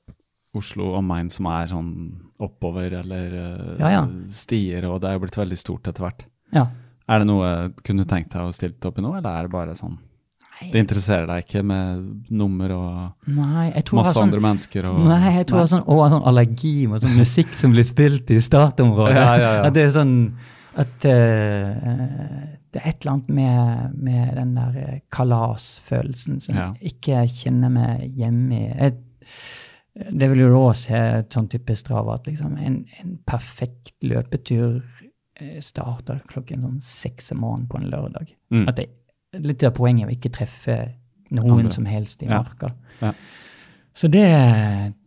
Oslo og Main som er sånn oppover eller eh, Ja, ja. stier, og det er jo blitt veldig stort etter hvert. Ja. Er det noe kunne du tenkt deg å stille opp i nå, eller er det bare sånn Det interesserer deg ikke med nummer og Nei, masse sånn, andre mennesker og Nei, jeg tror jeg har sånn, å, sånn allergi med sånn musikk som blir spilt i startområdet. (laughs) Ja, ja, ja. At det er sånn at uh, det er et eller annet med, med den der eh, kalasfølelsen som Ja. jeg ikke kjenner meg hjemme i. Jeg, det vil jo da se et sånn type Strava at liksom en, en perfekt løpetur eh, starter klokken sånn seks om morgenen på en lørdag. Mm. At det, litt av poenget er å ikke treffe noen Andre. som helst i marka. Ja. Så det,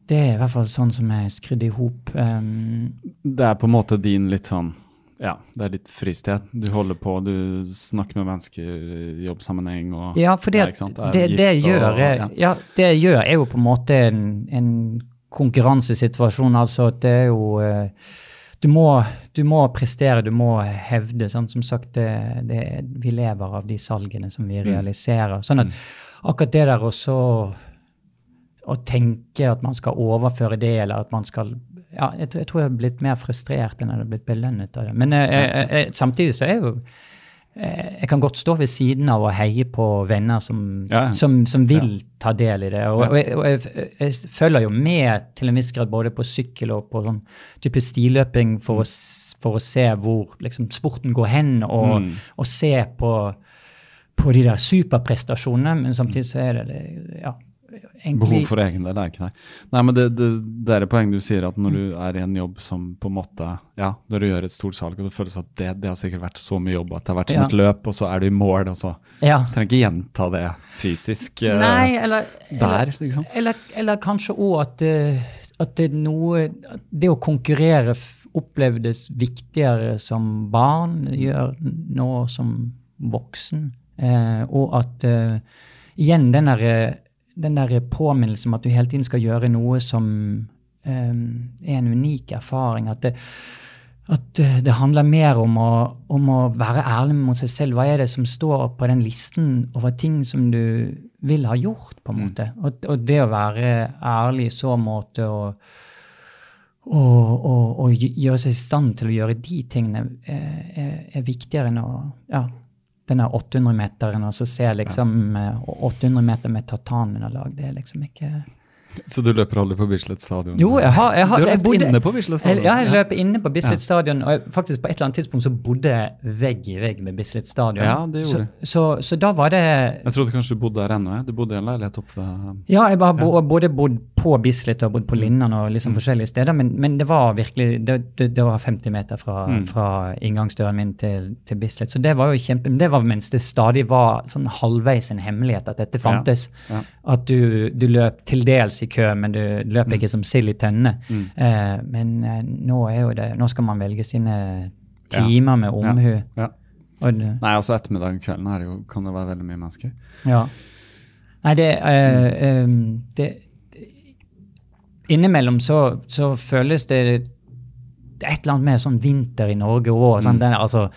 det er i hvert fall sånn som er skrudd i hop. Um, Det er på en måte din litt sånn Ja, det er litt fristed. Du holder på, du snakker med mennesker i jobbsammenheng og Ja, for Ja, det, er det, det, og- gjør, er- ja. ja, det gjør er jo på en måte en, en konkurransesituasjon. Altså at det er jo eh, du må, du må prestere, du må hevde. Sånn, Som sagt, det, det, vi lever av de salgene som Mm. vi realiserer. Sånn at akkurat det der også å tenke at man skal overføre det, eller at man skal ja, jeg, tror- jeg tror jeg har blitt mer frustrert enn jeg har blitt belønnet av det. Men jeg, eh, eh, samtidig så er jeg jo eh, Jeg kan godt stå ved siden av og heie på venner som, Ja, ja. som, som vil ta del i det. Og, Ja. og, jeg, og jeg, jeg følger jo med til en viss grad både på sykkel og på sånn type stiløping for, å, for å se hvor liksom, sporten går hen, og, Mm. og se på, på de der superprestasjonene. Men samtidig så er det, det ja, egentlig Behov for egen del er ikke det. Nei, men det, det, det er et poeng du sier, at når du er i en jobb som på en måte Ja, når du gjør et stort salg, og det føles at det, det har sikkert vært så mye jobb at det har vært som Ja. et løp, og så er du i mål, og så ja. Du trenger ikke gjenta det fysisk eh, Nei, eller, der, liksom. eller, eller kanskje òg at, eh, at det er noe Det å konkurrere opplevdes viktigere som barn, gjør nå som voksen. Eh, og at eh, igjen den der, den der påminnelsen om at du hele tiden skal gjøre noe som um, er en unik erfaring. At det, at eh, det handler mer om å, om å være ærlig mot seg selv. Hva er det som står på den listen over ting som du vil ha gjort, på en måte? Og, og det å være ærlig i så måte og, og, og, og gjøre seg i stand til å gjøre de tingene er, er, er viktigere enn å ja, denne 800-meteren, og så ser liksom eh, 800 meter med tartanunderlag. Det er liksom ikke Så du løper aldri på Bislett stadion? Jo, jeg har, jeg har Du har løpt bodde- inne på Bislett stadion? Jeg, ja, jeg Ja. løper inne på Bislett Ja. stadion, og jeg, faktisk på et eller annet tidspunkt så bodde jeg vegg i vegg med Bislett stadion. Ja, det så, gjorde så, så da var det Jeg trodde kanskje du bodde der ennå? Du bodde i en leilighet oppe Ja, jeg har bo, både bodd på Bislett og bodd på Linnan og liksom Mm. forskjellige steder, men, men det var virkelig det, det, det var 50 meter fra, Mm. fra inngangsdøren min til, til Bislett. Så det var jo kjempe Det var mens det stadig var sånn halvveis en hemmelighet at dette fantes. ja. At du, du løp til dels i kø, men du løper ikke som sild i tønne. Mm. Eh, men eh, nå er jo det Nå skal man velge sine timer med omhu. Ja. Og Nei, altså ettermiddagen kvelden er det jo, kan det være veldig mye mennesker. ja. Nei, det, eh, eh, det Innimellom så, så føles det det er et eller annet med sånn vinter i Norge òg. Sånn, er altså,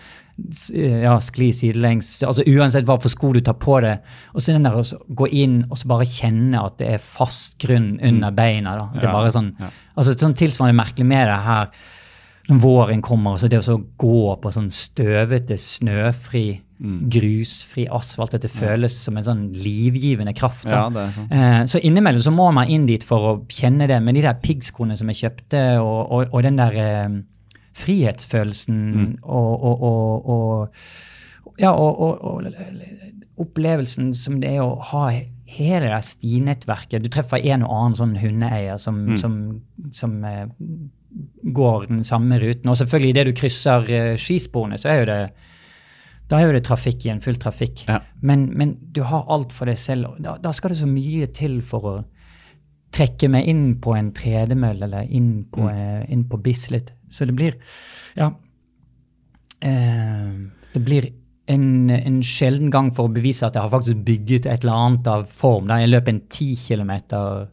ja, skli sidelengs. altså Uansett hva for sko du tar på deg. Og så den der å gå inn og så bare kjenne at det er fast grunn under beina. da. Det er bare sånn, altså sånn Tilsvarende merkelig med det her når våren kommer, så det å så gå på sånn støvete, snøfri, Mm. grusfri asfalt. Dette føles som en sånn livgivende kraft. Ja, sånn. Eh, så innimellom så må man inn dit for å kjenne det. Men de der piggskoene som jeg kjøpte, og, og, og den der eh, frihetsfølelsen og, og, og, og Ja, og, opplevelsen som det er å ha hele det stinettverket. Du treffer en og annen sånn hundeeier som, som, som uh, går den samme ruten. Og selvfølgelig, idet du krysser uh, skisporene, så er jo det da er jo det trafikk igjen, full trafikk. Ja. Men, men du har alt for deg selv. Da, da skal det så mye til for å trekke meg inn på en tredemølle eller inn på, eh, inn på Bislett. Så det blir Ja. Eh, det blir en, en sjelden gang for å bevise at jeg har faktisk bygget et eller annet av form. Da jeg løp en ti kilometer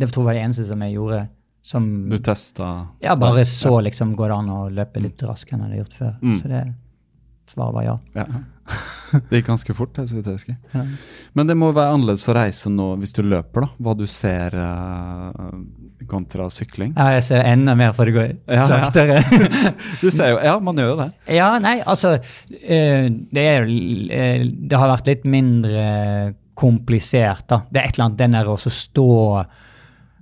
Det tror jeg var det eneste som jeg gjorde. Som Du testa ja, bare så liksom går det an å løpe litt raskere enn jeg hadde gjort før. Mm. Så det svaret var ja. Ja. (laughs) Det gikk ganske fort, så vidt jeg husker. Ja. Men det må være annerledes å reise nå hvis du løper, da. Hva du ser uh, kontra sykling. Ja, jeg ser enda mer, for det går Ja, saktere. (laughs) Du ser jo Ja, man gjør jo det. ja, nei, altså eh, det, er, eh, det har vært litt mindre komplisert, da. Det er et eller annet den der å stå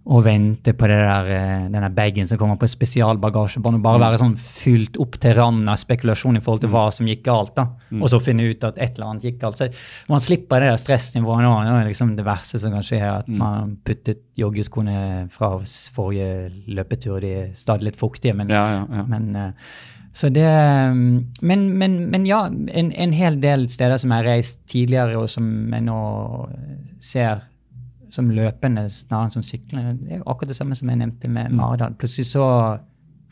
og vente på der, eh, denne bagen som kommer på spesialbagasjebånd, og bare Mm. være sånn fylt opp til randen av spekulasjon i forhold til hva som gikk galt. da, Mm. Og så finne ut at et eller annet gikk galt. Så Man slipper det der stressnivået nå. Det er liksom det verste som kan skje, er Mm. at man puttet joggeskoene fra forrige løpetur. De er stadig litt fuktige, men, Ja, ja, ja. men eh, så det mm, men, men, men ja, en, en hel del steder som jeg har reist tidligere, og som jeg nå ser som løpende snarere enn som syklende, det er jo akkurat det samme som jeg nevnte med Maridal. Plutselig så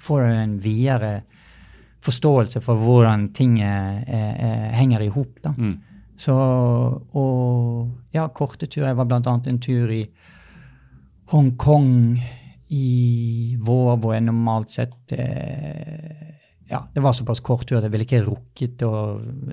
får du en videre forståelse for hvordan ting er, er, henger i hop. Mm. Så, og ja, korte turer. Jeg var annet en tur i Hongkong i vår, hvor jeg normalt sett eh, ja, Det var såpass kort tur at jeg ville ikke rukket å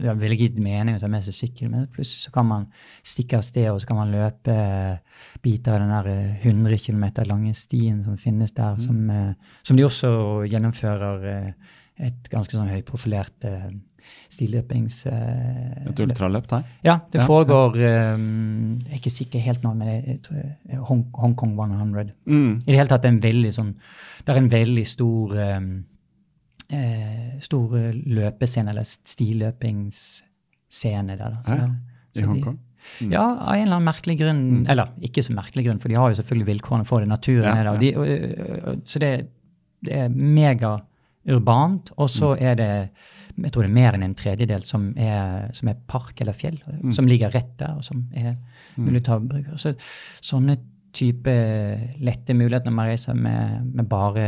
Jeg ville ikke gitt mening å ta med seg sykkel, men plutselig så kan man stikke av sted, og så kan man løpe eh, biter av den der eh, 100 km lange stien som finnes der, som, eh, som de også gjennomfører eh, et ganske sånn høyprofilert eh, stilløpings... Eh, Et ultraløp der? ja, det Ja, foregår um, Jeg er ikke sikker helt nå, men jeg, jeg jeg, Hong, Hongkong 100. Mm. I det hele tatt en veldig sånn Det er en veldig stor um, eh, stor løpescene, eller stiløpingsscene der. Da. Så, I Hongkong? Hongkong? ja, av en eller annen merkelig grunn. Eller ikke så merkelig grunn, for de har jo selvfølgelig vilkårene for det. Naturen Ja, er der. Ja. de- og, og- og- Så det, det er megaurbant. Og så er det jeg tror det er mer enn en tredjedel som er, som er park eller fjell, som ligger rett der, og som er mulig å ta bruk. Så, sånne type lette muligheter når man reiser med, med bare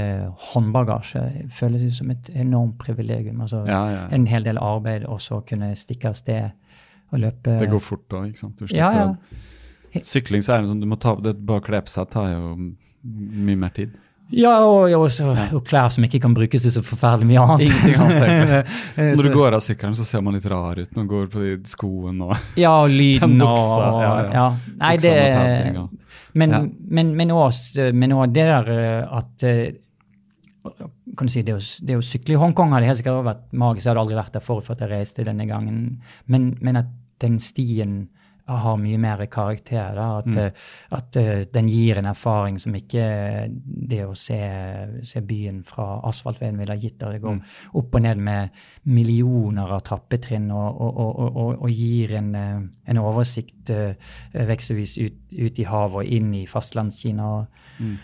håndbagasje, føles ut som et enormt privilegium. Altså, Ja, ja, ja. En hel del arbeid, og så kunne stikke av sted og løpe. Det går fort da, ikke sant? Du slipper Ja. Sykling så er det sånn, du må ta det bare kle på seg tar jo mye mer tid. Ja, og, og, og, og klær som ikke kan brukes til så forferdelig mye annet. Ingenting annet. Eh, (laughs) Når du går av sykkelen, så ser man litt rar ut når du går på de skoene og Ja, og lyden (laughs) Den og buksa, ja, ja. Nei, det og- Men, også, det der eh, at eh, kan du si, det å, det å sykle i Hongkong hadde helt sikkert vært magisk. Jeg hadde aldri vært der forut for at jeg reiste denne gangen. Men, men at den stien har mye mer karakter. Da, at Mm. eh, at eh, den gir en erfaring som ikke det å se, se byen fra asfaltveien ville ha gitt. Der Det går Mm. opp og ned med millioner av trappetrinn og, og, og, og, gir en, eh, en oversikt uh, vekselvis ut, ut i havet og inn i fastlandskina. Mm.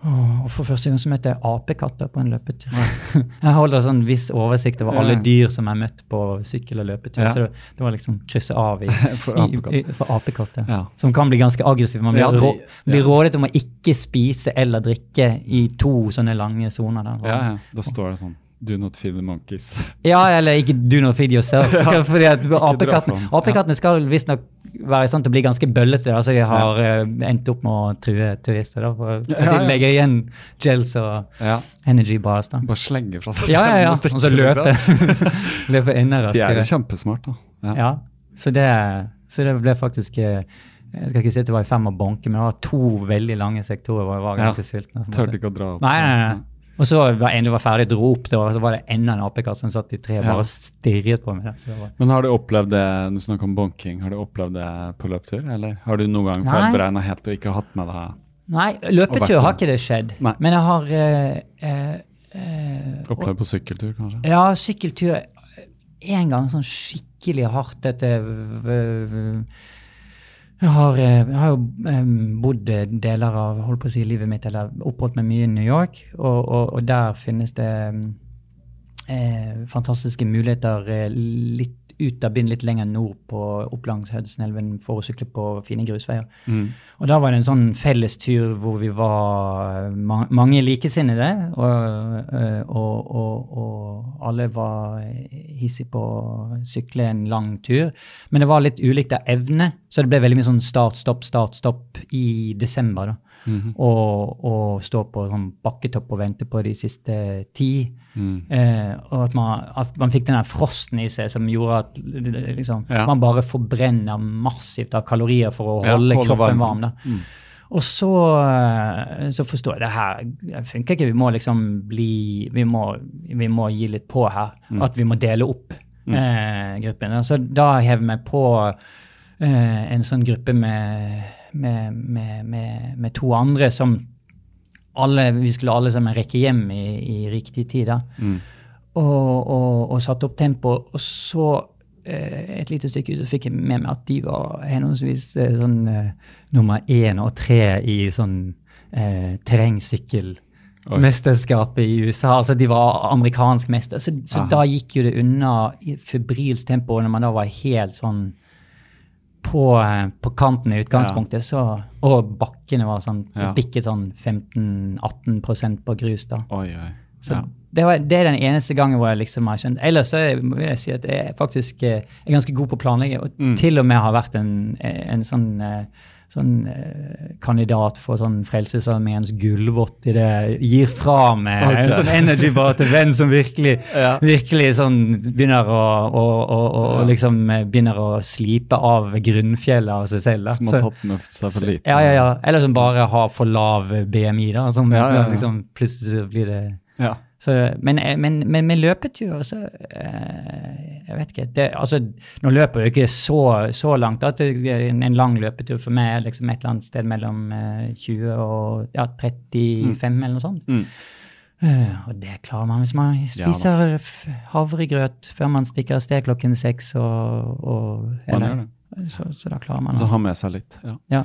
Og for første gang så møtte jeg apekatter på en løpetur. (laughs) jeg holder sånn viss oversikt over alle dyr som jeg har møtt på sykkel og løpetur. Ja. Så det, det var liksom krysse av (laughs) i, For apekatter. Ja. Som kan bli ganske aggressive. Man blir, Ja, rå, blir rådet om å ikke spise eller drikke i to sånne lange soner. Ja, ja. Da står det sånn Do not feed the monkeys. Ja, eller ikke do not feed yourself. (laughs) Fordi at apekatten, apekattene skal visstnok være stand til å bli ganske bøllete, da, så de har ja. endt opp med å true turister. Da, for, Ja, ja. De legger igjen gels og Ja. energy bars. da. Bare slenge fra seg Ja, ja, ja. skjermen (laughs) Og så stikke, løpe. liksom. (laughs) løpe enda De er jo kjempesmart, da. Ja. Ja, så det, så det ble faktisk eh, Jeg skal ikke si at det var i fem å bonke, men det var to veldig lange sektorer hvor jeg var Ja. ganske sulten. Tørte ikke å dra opp. Nei, nei, nei. Og så var en du var ferdig, opp det, og så var det enda en apekatt som satt i treet og Ja. bare stirret på meg. Var, Men har du opplevd det du snakker om bonking, har du opplevd det på løptur? Eller har du noen gang Nei. helt og ikke hatt med deg Nei, løpetur har ikke det skjedd. Nei. Men jeg har eh, eh, eh, Opplevd på sykkeltur, kanskje? Ja, sykkeltur en gang sånn skikkelig hardt etter jeg har, eh, jeg har jo eh, bodd deler av holdt på å si, livet mitt, eller oppholdt meg mye i New York, og, og, og der finnes det eh, fantastiske muligheter eh, litt ut av byen, litt lenger nord på opp langs for å sykle på fine grusveier. Mm. Og da var det en sånn fellestur hvor vi var ma mange likesinnede, og, øh, og, og, og alle var hissige på å sykle en lang tur. Men det var litt ulikt av evne, så det ble veldig mye sånn start, stopp, start, stopp i desember. da. Mhm. Og, og stå på sånn bakketopp og vente på de siste ti. Mm. Eh, og at man, at man fikk den der frosten i seg som gjorde at liksom, Ja. man bare forbrenner massivt av kalorier for å holde ja, kroppen varm. da. Mm. Og så, eh, så forstår jeg det her funker ikke. Vi må liksom bli Vi må, vi må gi litt på her. Mm. At vi må dele opp eh, gruppen. Så da hever vi på eh, en sånn gruppe med, med, med, med, med to andre som alle, vi skulle alle sammen rekke hjem i, i riktig tid. da. Og, og, og satte opp tempo. Og så, eh, et lite stykke ut, så fikk jeg med meg at de var henholdsvis eh, sånn eh, nummer én og tre i sånn eh, terrengsykkelmesterskapet i USA. Altså de var amerikansk mester. Så, så da gikk jo det unna i febrilsk tempo når man da var helt sånn på, eh, på kanten i utgangspunktet, så, og bakkene var sånn Ja. bikket sånn 15-18% på grus. da. Oi, oi. Så Ja. det, var, det er den eneste gangen hvor jeg liksom har skjønt Ellers så vil jeg si at jeg faktisk eh, er ganske god på å planlegge, og Mm. til og med har vært en, en sånn, eh, sånn eh, kandidat for sånn Frelsesarmeens gullvott i det gir fra meg en sånn energy bar til venn som virkelig, (laughs) virkelig sånn begynner å, å, å, å Ja. liksom eh, begynner å slipe av grunnfjellet av seg selv. Da. Som har tatt med seg for lite. ja, ja, ja. Eller som bare har for lav BMI, da. Som Ja, ja, ja. liksom plutselig blir det Ja. Så, men, men, men med løpetur, så eh, Jeg vet ikke. Det, altså, nå løper jeg ikke så, så langt. At en, en lang løpetur for meg er liksom et eller annet sted mellom eh, 20 og ja, 35 eller noe sånt. Mm. Uh, og det klarer man hvis man spiser ja, havregrøt før man stikker av sted klokken seks. Og, og, eller- Så, så da klarer man det. Så ha med seg litt. Ja. ja.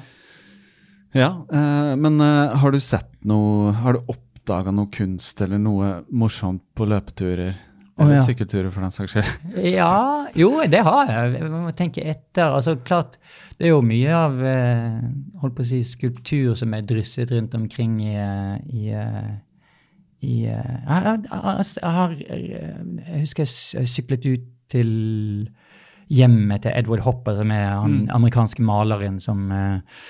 Ja, uh, men uh, har du sett noe Har du oppdaga noe kunst eller noe morsomt på løpeturer? Eller ja. sykkelturer, for den saks skyld. (laughs) Ja, jo, det har jeg. Man må tenke etter. Altså, klart, det er jo mye av eh, holdt på å si, skulptur som er drysset rundt omkring i, eh, i, eh, i jeg, jeg, jeg, husker jeg syklet ut til hjemmet til Edward Hopper, som er han amerikanske maleren som eh,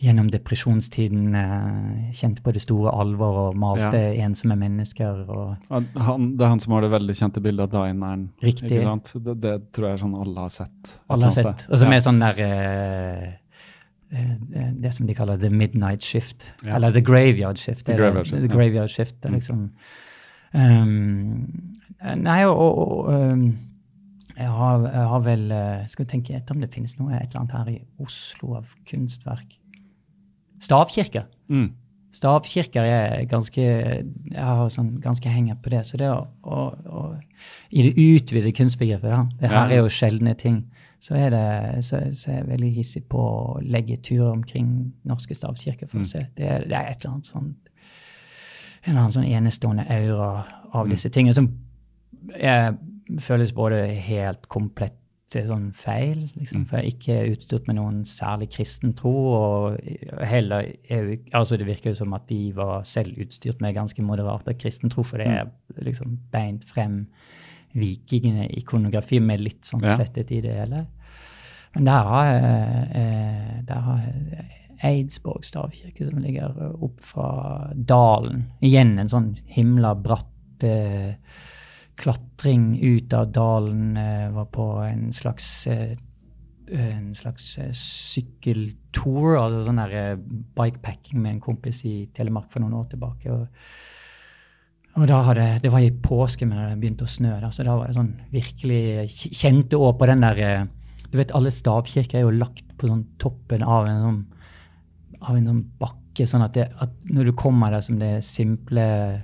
gjennom depresjonstiden eh, kjente på det store alvor og malte ensomme mennesker. og Han, han- det er han som har det veldig kjente bildet av dineren. Riktig. Ikke sant? Det, det tror jeg er sånn alle har sett. Alle har sett. Og som Ja. er sånn der eh, eh, Det som de kaller the midnight shift. Ja. Eller the graveyard shift. The graveyard shift, the graveyard shift. Det er liksom um, Nei, og, og, um, jeg, har, jeg har vel eh, Skal vi tenke etter om det finnes noe et eller annet her i Oslo av kunstverk. Stavkirker. Mm. Stavkirker er ganske Jeg har sånn ganske henger på det. Så det å, å, å I det utvidede kunstbegrepet, da, det her er jo sjeldne ting, så er, det, så, så er jeg veldig hissig på å legge turer omkring norske stavkirker for Mm. å se. Det er, det er et eller annet sånn en eller annen sånn enestående aura av disse tingene som er, føles både helt komplett eh, sånn feil, liksom, Mm. for jeg er ikke utstyrt med noen særlig kristen tro, og heller er altså Det virker jo som at de var selv utstyrt med ganske moderat av kristen tro, for det er Mm. liksom beint frem vikingene ikonografi med litt sånn Ja. i det hele. Men der har jeg, eh, der har Eidsborg stavkirke, som ligger opp fra dalen. Igjen en sånn himla bratt eh, klatring ut av dalen. Eh, var på en slags eh, en slags eh, sykkeltour, altså sånn der bikepacking med en kompis i Telemark for noen år tilbake. og og da hadde, Det var i påske, men det hadde begynt å snø. Da, så da var det sånn virkelig Kjente òg på den der Du vet, alle stavkirker er jo lagt på sånn toppen av en sånn, av en sånn bakke, sånn at, det, at når du kommer der som det simple,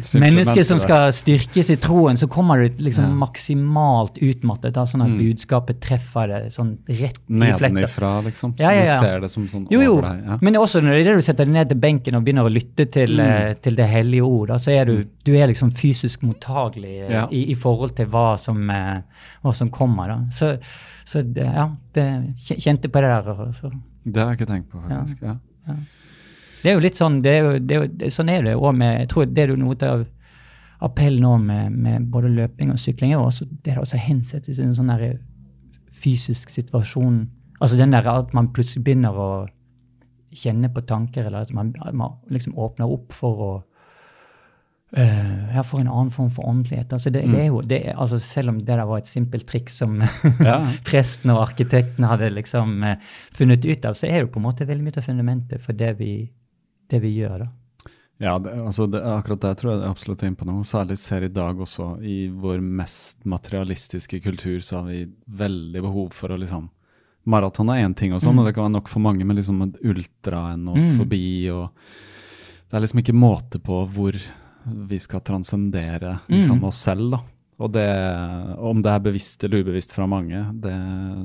Simple mennesket som skal styrkes i troen, så kommer du liksom Ja. maksimalt utmattet, da, sånn at Mm. budskapet treffer deg sånn rett i fletta. Nedenifra, liksom. Så Ja, ja, du ser det som sånn Jo, jo, over deg. Ja. men også når det er du setter deg ned til benken og begynner å lytte til, Mm. uh, til det hellige ord, da, så er du, du er liksom fysisk mottagelig uh, i, i forhold til hva som, uh, hva som kommer. Da. Så, så det, ja, det kjente på det der. og Så. Det har jeg ikke tenkt på, faktisk. Ja. Det er jo litt sånn, det er jo, det er jo, sånn er det òg med Jeg tror det er jo noe av appell nå med, med både løping og sykling, jo også det er også hensettes i en sånn der fysisk situasjon. Altså den der at man plutselig begynner å kjenne på tanker, eller at man, at man liksom åpner opp for å eh, ja, får en annen form for åndelighet. Altså det, det er jo, det er, altså selv om det der var et simpelt triks som Ja. (laughs) presten og arkitekten hadde liksom uh, funnet ut av, så er det jo på en måte veldig mye av fundamentet for det vi, det vi gjør. da. Ja, det, altså det, akkurat det tror jeg det er absolutt inne på noe. Særlig ser i dag også i vår mest materialistiske kultur, så har vi veldig behov for å liksom Maraton er én ting og sånn, og det kan være nok for mange, men liksom ultra og Mm. forbi og Det er liksom ikke måte på hvor vi skal transcendere liksom, Mm. oss selv, da. Og det, om det er bevisst eller ubevisst fra mange, det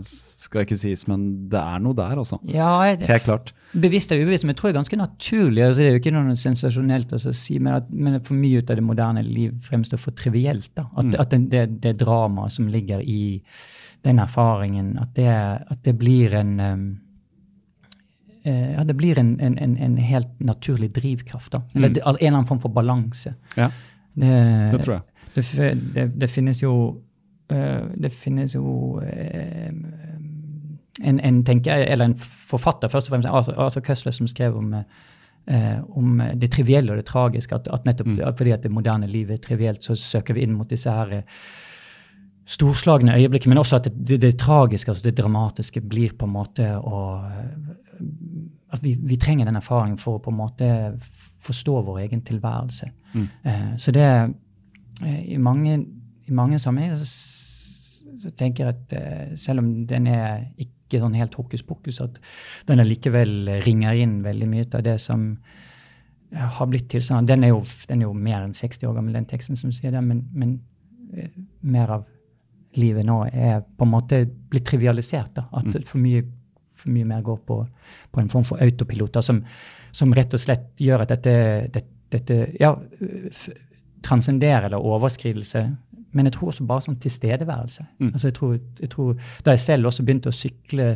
skal ikke sies, men det er noe der, altså. Ja, Helt klart. bevisst eller ubevisst, men jeg tror det er ganske naturlig. altså Det er jo ikke noe sensasjonelt å si, men at men for mye ut av det moderne liv fremstår for trivielt. da. At, at det, det, det dramaet som ligger i den erfaringen, at det, at det blir en um, ja, det blir en, en, en, en helt naturlig drivkraft. da. Eller mm. en eller annen form for balanse. Ja, Det, det tror jeg. det, det, det finnes jo eh, Det finnes jo eh, en, en tenker, eller en forfatter, først og fremst, Arthur, Arthur Køsler, som skrev om, eh, om det trivielle og det tragiske. At, at nettopp mm. fordi at det moderne livet er trivielt, så søker vi inn mot disse her eh, storslagne øyeblikkene. Men også at det, det, det tragiske, altså det dramatiske, blir på en måte å At vi, vi trenger den erfaringen for å på en måte forstå vår egen tilværelse. Eh, så det eh, i mange, i mange sammenhenger så, så tenker jeg at eh, selv om den er ikke sånn helt hokus pokus, at den allikevel ringer inn veldig mye av det som har blitt tilstanden. Den er jo, den er jo mer enn 60 år gammel, den teksten som sier det, men, men mer av livet nå er på en måte blitt trivialisert. da, At for, mye, mye mer går på, på en form for autopiloter som, som rett og slett gjør at dette, dette, dette ja, transcenderer eller overskridelse. Men jeg tror også bare sånn tilstedeværelse. Altså jeg tror, jeg tror, Da jeg selv også begynte å sykle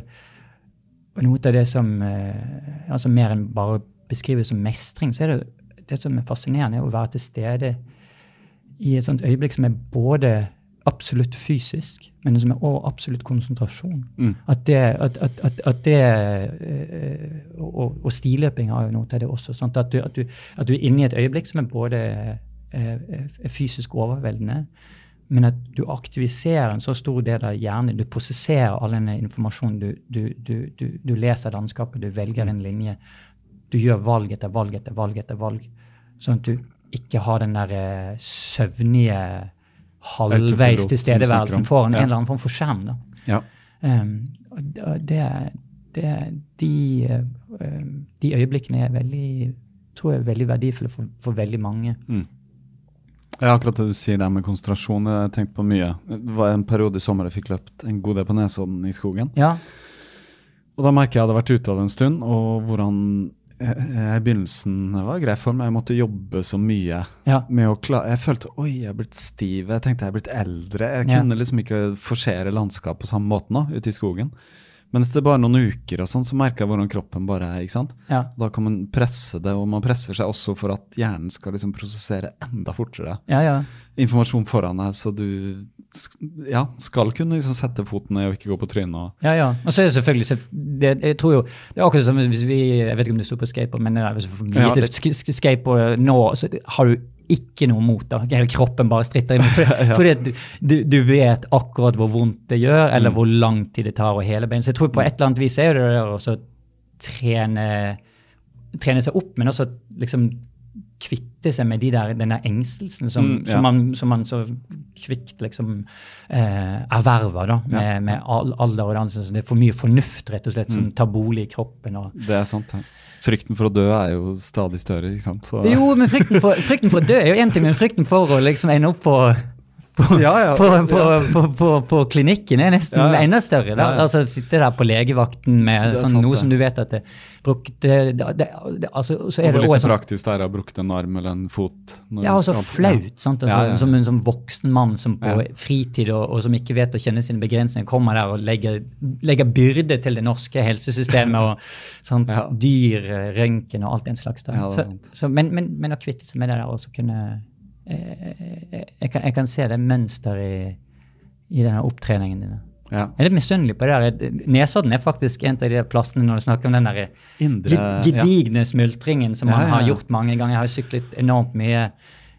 noe av det som eh, altså mer enn bare beskrives som mestring, så er det det som er fascinerende, er å være til stede i et sånt øyeblikk som er både absolutt fysisk, men som er også absolutt konsentrasjon. At det, at, at, at, det eh, og, og stiløping har jo noe til det også. Sant? At, du, at, du, at du er inne i et øyeblikk som er både eh, er fysisk overveldende, men at du aktiviserer en så stor del av hjernen. Du prosesserer all denne informasjonen. Du, du, du, leser landskapet, du velger en linje. Du gjør valg etter valg etter valg etter valg. Sånn at du ikke har den der eh, søvnige halvveis tilstedeværelsen foran Ja. en eller annen form for skjerm. Ja. Um, det, det, de, eh, um, de øyeblikkene er veldig, tror jeg er veldig verdifulle for, for veldig mange. Ja, akkurat det du sier der med konsentrasjon, jeg har tenkt på mye. Det var en periode i sommer jeg fikk løpt en god del på Nesodden i skogen. Ja, Og da merker jeg at jeg hadde vært ute av det en stund, og hvordan i begynnelsen det var grei for meg. jeg måtte jobbe så mye ja, Jeg følte oi, jeg er blitt stiv, jeg tenkte jeg er blitt eldre. Jeg Ja. kunne liksom ikke forsere landskapet på samme måten da, ute i skogen. Men etter bare noen uker og sånn, så merka jeg hvordan kroppen bare er. ikke sant? ja. Da kan man presse det, og man presser seg også for at hjernen skal liksom prosessere enda fortere ja, ja. Informasjon foran deg, så du ja, skal kunne liksom sette foten ned og ikke gå på trynet. Ja, ja. Og så er det selvfølgelig selv- det, Jeg tror jo Det er akkurat som hvis vi Jeg vet ikke om du sto på skateboard, men det hvis får Ja, sk- skateboard nå, så har du ikke noe mot det. Hele kroppen bare stritter imot. (laughs) For, fordi at du, du, du vet akkurat hvor vondt det gjør, eller hvor lang tid det tar å hele bein. Så jeg tror på et eller annet vis er det det å trene, trene seg opp, men også liksom kvitte seg med de der, denne engstelsen som, Mm, ja. som, man, som man så kvikt liksom eh, erverver da, med, med al- alder og dannelse. Så det er for mye fornuft rett og slett som tar bolig i kroppen. Og, Det er sant. Ja. Frykten for å dø er jo stadig større, ikke sant. Så, jo, men frykten for, frykten for å dø er jo én ting, men frykten for å liksom ende opp på ja, ja, på, på, på, på, på klinikken er nesten enda større. Da. Altså Sitte der på legevakten med sånn, sant, noe som du vet at det brukte altså, Så er hvor det lite litt sånn, praktisk det er å ha brukt en arm eller en fot. ja, og så flaut. sant? Altså. Som en sånn voksen mann som på fritid og, og som ikke vet å kjenne sine begrensninger, kommer der og legger, legger byrde til det norske helsesystemet (laughs) og sånn, Ja. dyr, røntgen og alt den slags. Ja, så, så, men, men, men å kvitte seg med det der og så kunne jeg, kan, jeg kan se det mønsteret i, i denne opptreningen din. Ja. Jeg er litt misunnelig på det der. Nesodden er faktisk en av de plassene når du snakker om den der Indre gedigne ja. smultringen som man ja, har gjort mange ganger. Jeg har syklet enormt mye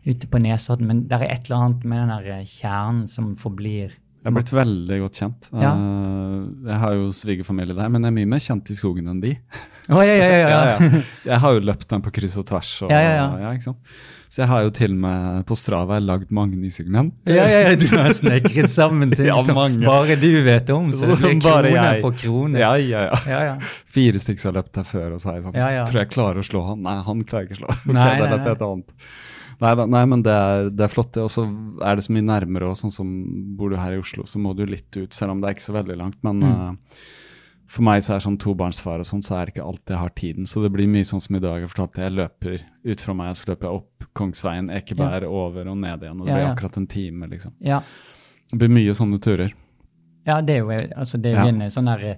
ute på Nesodden, men det er et eller annet med den der kjernen som forblir Jeg er blitt veldig godt kjent. Ja. Eh, jeg har jo svigerfamilie der, men jeg er mye mer kjent i skogen enn de. Oh, ja, ja, ja, ja. (laughs) Ja, ja. Jeg har jo løpt den på kryss og tvers. Og, Ja, ja, ja. Så jeg har jo til og med på Strava lagd mange nysegment. Ja, ja, ja, du har snekret sammen (laughs) ting Ja, som bare du vet om. Så det blir kroner krone jeg. på krone. Ja, ja, ja. ja, ja. Fire stykker har løpt her før, og så har jeg sånn. Tror jeg klarer å slå han. Nei, han klarer ikke å slå. Nei, (laughs) det nei, er et annet. Nei, da, nei, men det er, det er flott, det. Og så er det så mye nærmere, og sånn som bor du her i Oslo, så må du litt ut, selv om det er ikke så veldig langt. Men Mm. eh, for meg så er sånn tobarnsfar og sånn, så er det ikke alltid jeg har tiden. Så det blir mye sånn som i dag. Jeg fortalte jeg løper ut fra meg, så løper jeg opp Kongsveien, Ekeberg, over og ned igjen. Og det Ja, blir ja. akkurat en time, liksom. Ja. Det blir mye sånne turer. Ja, det er jo altså det er Ja. en sånn der eh,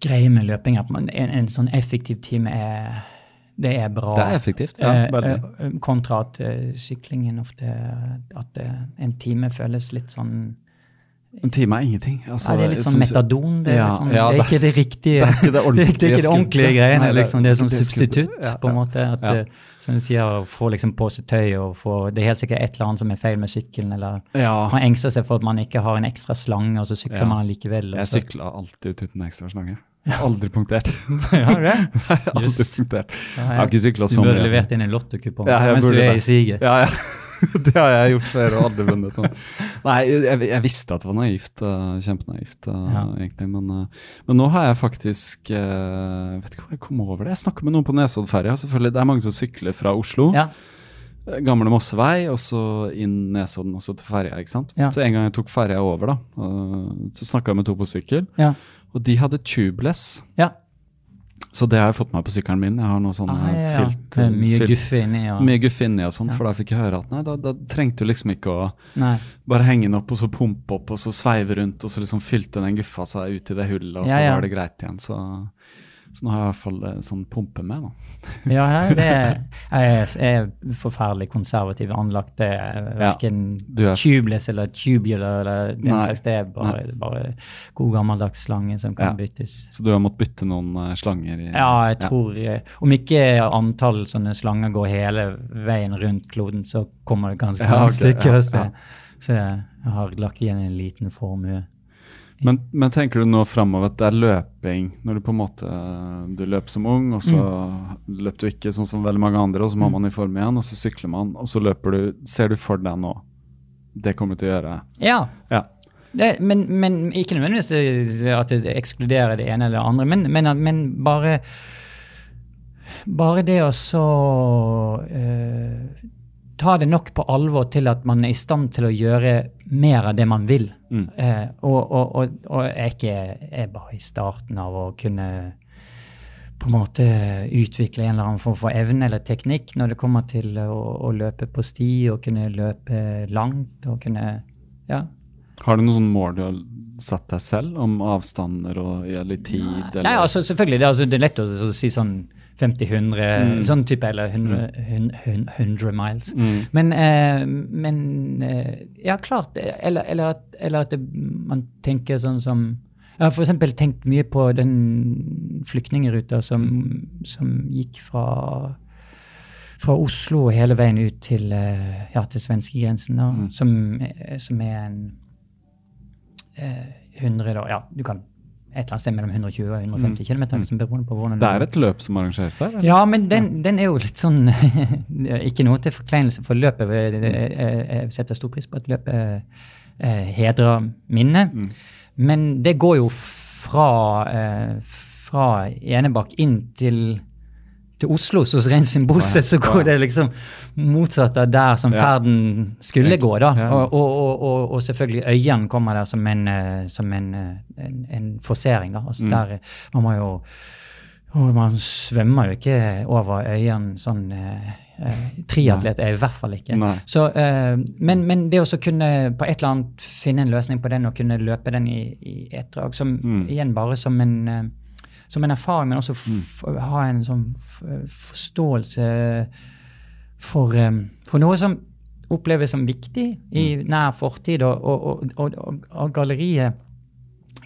greie med løping at man, en, en sånn effektiv time er det er bra. Det er effektivt, ja, Eh, veldig. eh, kontra at syklingen ofte At en time føles litt sånn En time er ingenting. Altså, ja, Det er litt sånn metadon. Det er, Ja, liksom, ja, det er ikke det riktige (laughs) det er ikke det det ordentlige ikke det ordentlige greiene. Det liksom, det er sånn det substitutt, på en måte. At, eh, Som du sier, å få liksom på seg tøy og få Det er helt sikkert et eller annet som er feil med sykkelen, eller man engster seg for at man ikke har en ekstra slange, og så sykler man allikevel. Jeg så- sykla alltid ut uten ekstra slange. Aldri punktert. (laughs) Ja, det? (laughs) Nei, aldri punktert. Jeg har ikke sykla Du burde levert inn en lottokupong Ja, mens du er det. i siget. Ja, ja. (laughs) Det har jeg gjort før og aldri vunnet noe. Nei, jeg, jeg visste at det var naivt. uh, kjempenaivt, uh, Ja. egentlig. Men, uh, men nå har jeg faktisk uh, Vet ikke hvor jeg kom over det. Jeg snakka med noen på Nesoddferja. Det er mange som sykler fra Oslo. Ja. Gamle Mossevei, og så inn Nesodden og så til ferja. ikke sant? Ja. Så en gang jeg tok ferja over, da, så snakka jeg med to på sykkel, Ja. og de hadde tubeless. ja. Så det har jeg fått med på sykkelen min. Jeg har noe sånn Ah, eh, ja, ja. filt, mye guff guffe inni. Og, Mye guff inni og sånn, Ja. for da fikk jeg høre at nei, da, da trengte du liksom ikke å Nei. bare henge den opp og så pumpe opp og så sveive rundt, og så liksom fylte den guffa seg ut i det hullet, og så var det greit igjen. Så, så nå har jeg i hvert fall en sånn pumpe med, da. Ja, ja, det er, (laughs) jeg er forferdelig konservativ anlagt. Det er Verken er- tubeless eller tubular eller den Nei, slags. Det er bare, bare god gammeldags slange som kan Ja. byttes. Så du har måttet bytte noen uh, slanger i Ja, jeg tror ja. Om ikke antall sånne slanger går hele veien rundt kloden, så kommer det ganske Ja, mange stykker. ja, så, så jeg har lagt igjen en liten formue. Men, men tenker du nå framover at det er løping når du på en måte eh, Du løp som ung, og så løp du ikke sånn som veldig mange andre, og så må man i form igjen, og så sykler man, og så løper du Ser du for deg nå det kommer du til å gjøre? Ja, Ja. Det, men, men ikke nødvendigvis at det ekskluderer det ene eller det andre, men, men, men bare Bare det å så eh, ta det nok på alvor til at man er i stand til å gjøre mer av det man vil. Mm. Eh, og, og, og, og jeg er ikke bare i starten av å kunne på en måte utvikle en eller annen form for evne eller teknikk når det kommer til å, å løpe på sti og kunne løpe langt og kunne Ja. Har du noen sånne mål du har satt deg selv, om avstander og litt tid? Eller? Nei, altså selvfølgelig. Det altså, det er lett å si sånn 50-100, Mm. sånn type, eller 100, hun- hun- 100 miles. Mm. Men, eh, men eh, ja, klart. Eller, eller at, eller at det, man tenker sånn som Jeg har f.eks. tenkt mye på den flyktningeruta som, som gikk fra fra Oslo hele veien ut til, eh, ja, til svenskegrensen, Mm. som, eh, som er en eh, 100 da, Ja, du kan et eller annet sted mellom 120 og 150 km. Liksom, beroende på hvordan Mm. Det er et løp som arrangeres der? eller? ja, men den, den er jo litt sånn (laughs) Ikke noe til forkleinelse for løpet. Jeg, jeg, jeg setter stor pris på at løpet eh, hedrer minnet. Mm. Men det går jo fra, eh, fra Enebakk inn til, til Oslo, så rent symbolsk sett så går det liksom motsatt av der som ferden skulle gå. da. Og, og, og, og, selvfølgelig Øyan kommer der som en, eh, som en, eh, en, en forsering. da. Altså Mm. der, eh, Man må jo og man svømmer jo ikke over øyene sånn eh, Triatlet er i hvert fall ikke. Så, eh, men, men det å kunne på et eller annet finne en løsning på den og kunne løpe den i, i et drag, som Mm. igjen bare som en, som en erfaring, men også f ha en sånn forståelse for, um, for noe som oppleves som viktig i Mm. nær fortid, og, og, og, og, galleriet,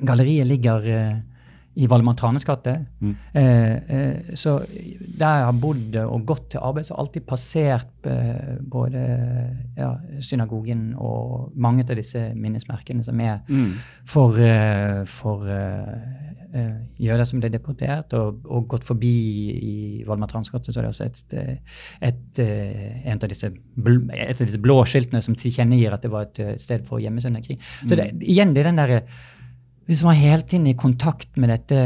galleriet ligger uh, i Valdemar Tranes gate. Mm. Uh, uh, så der jeg har bodd og gått til arbeid, så har jeg alltid passert både ja, synagogen og mange av disse minnesmerkene som er Mm. for, for eh, eh, jøder som ble deportert, og, og gått forbi i Valdemar Tranes så er det også et, et, et, eh, en av disse et av disse blå skiltene som tilkjennegir at det var et eh, sted for gjemme seg. Så det, igjen, det er den derre Hvis man er hele tiden i kontakt med dette,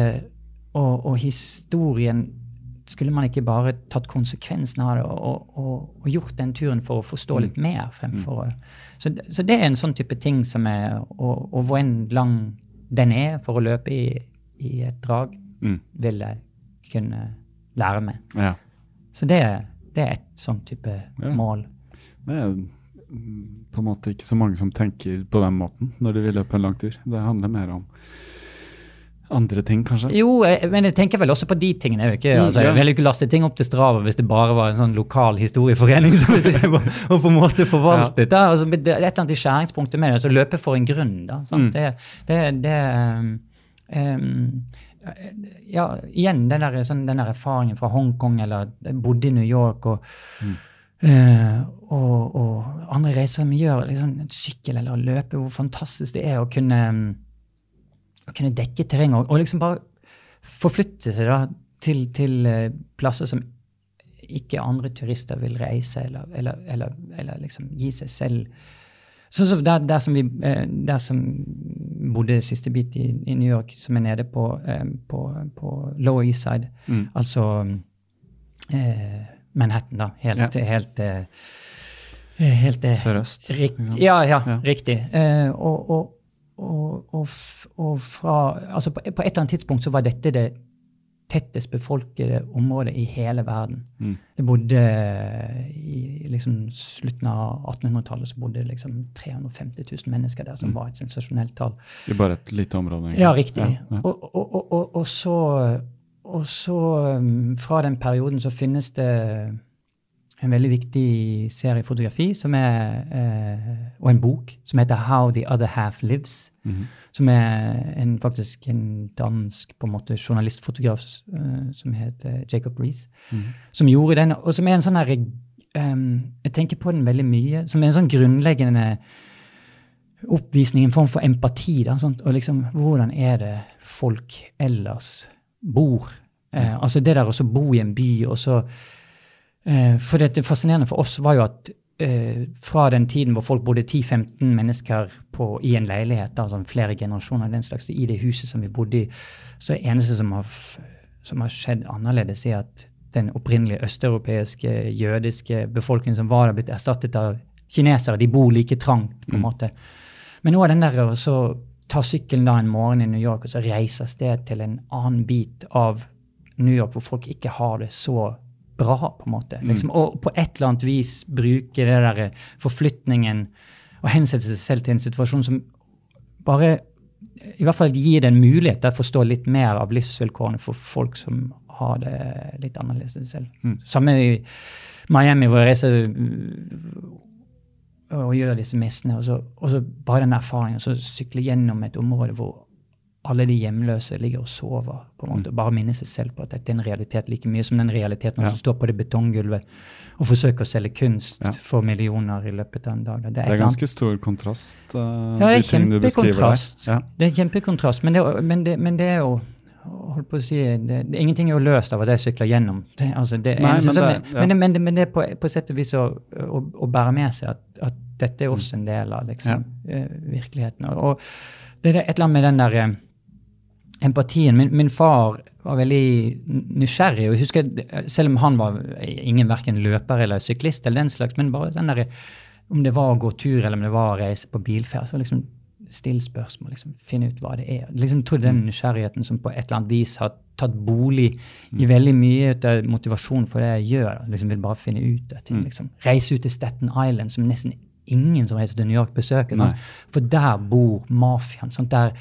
og, og historien skulle man ikke bare tatt konsekvensen av det og, og, gjort den turen for å forstå litt mer fremfor å så, så det er en sånn type ting som er Og, og hvor en lang den er for å løpe i, i et drag, Mm. vil jeg kunne lære meg. Ja. Så det, det er et sånn type Ja. mål. Det er på en måte ikke så mange som tenker på den måten når de vil løpe en lang tur. Det handler mer om andre ting, kanskje. Jo, men jeg tenker vel også på de tingene. Jeg, ikke, Mm, altså, jeg ville ikke laste ting opp til Strava hvis det bare var en sånn lokal historieforening som (laughs) og, på en måte forvaltet. Da. Altså, det et eller annet i skjæringspunktet med det. Altså løpe for en grunn. Da? Mm. Det, det, det um, um, ja, igjen den der, sånn, den der erfaringen fra Hongkong eller bodde i New York og, eh, og, og andre reiser vi gjør, liksom sykkel eller løpe, hvor fantastisk det er å kunne å kunne dekke terrenget og, og liksom bare forflytte seg da til, til eh, plasser som ikke andre turister vil reise, eller, eller, eller, eller liksom gi seg selv Sånn som der, der, som vi eh, der som bodde siste bit i, i New York, som er nede på, eh, på, på Lower East Side, Mm. altså eh, Manhattan, da. Helt, Ja. helt, eh, helt eh, Sørøst. Rik, liksom. ja, ja, Ja. riktig. Eh, og, og, og, og fra Altså, på, på et eller annet tidspunkt så var dette det tettest befolkede området i hele verden. Mm. Det bodde I liksom slutten av 1800-tallet så bodde det liksom 350 000 mennesker der, som var et sensasjonelt tall. I bare et lite område. egentlig. Ja, riktig. Ja, ja. Og, og, og, og, og så, og så um, fra den perioden så finnes det en veldig viktig serie fotografi som er, eh, og en bok som heter How the Other Half Lives. Mhm. Som er en, faktisk en dansk på en måte journalistfotograf eh, som heter Jacob Rees, -hmm. som gjorde den, og som er en sånn her um, Jeg tenker på den veldig mye. Som er en sånn grunnleggende oppvisning, en form for empati. Da, sånt, og liksom, hvordan er det folk ellers bor? Eh, altså det der å så bo i en by, og så For det, det fascinerende for oss var jo at eh, fra den tiden hvor folk bodde 10-15 mennesker på, i en leilighet, da, sånn flere generasjoner den slags, i det huset som vi bodde i, så er det eneste som har, som har skjedd annerledes, er at den opprinnelige østeuropeiske, jødiske befolkningen som var der, blitt erstattet av kinesere. De bor like trangt, på en måte. Men nå er den der å så ta sykkelen da en morgen i New York og så reise av sted til en annen bit av New York hvor folk ikke har det så bra, på en måte. Liksom, og på et eller annet vis bruke det der forflytningen og hensette seg selv til en situasjon som bare i hvert fall gir det en mulighet til å forstå litt mer av livsvilkårene for folk som har det litt annerledes enn selv. Samme i Miami, hvor jeg reiser og gjør disse messene. Og så, og så bare den erfaringen, så sykle gjennom et område hvor alle de hjemløse ligger og sover. på en måte, og Bare minne seg selv på at dette er en realitet like mye som den realiteten Ja. som står på det betonggulvet og forsøker å selge kunst Ja. for millioner i løpet av en dag. Det er, Det er ganske annet- stor kontrast, uh, ja, det de tingene du beskriver der. Ja. Det er kjempekontrast, men det, men, det, men det er jo holdt på å si, det, det, Ingenting er jo løst av at jeg sykler gjennom. Det, altså det Nei, men det- ja. men, men, det, men det er på, på sett og vis å, å, å bære med seg at, at dette er også en del av liksom, ja. virkeligheten. Og, og det er et eller annet med den der eh, empatien. Min, min far var veldig nysgjerrig. og jeg husker, Selv om han var ingen verken løper eller syklist, eller den slags, men bare den der, om det var å gå tur eller om det var å reise på bilferd, så liksom still spørsmål, liksom, finne ut hva det er. Liksom, tror den nysgjerrigheten som på et eller annet vis har tatt bolig i veldig mye av motivasjonen for det jeg gjør. liksom Vil bare finne ut av ting. liksom. Reise ut til Staten Island, som nesten ingen som reiser til New York, besøker. For der bor mafiaen. sånn Der,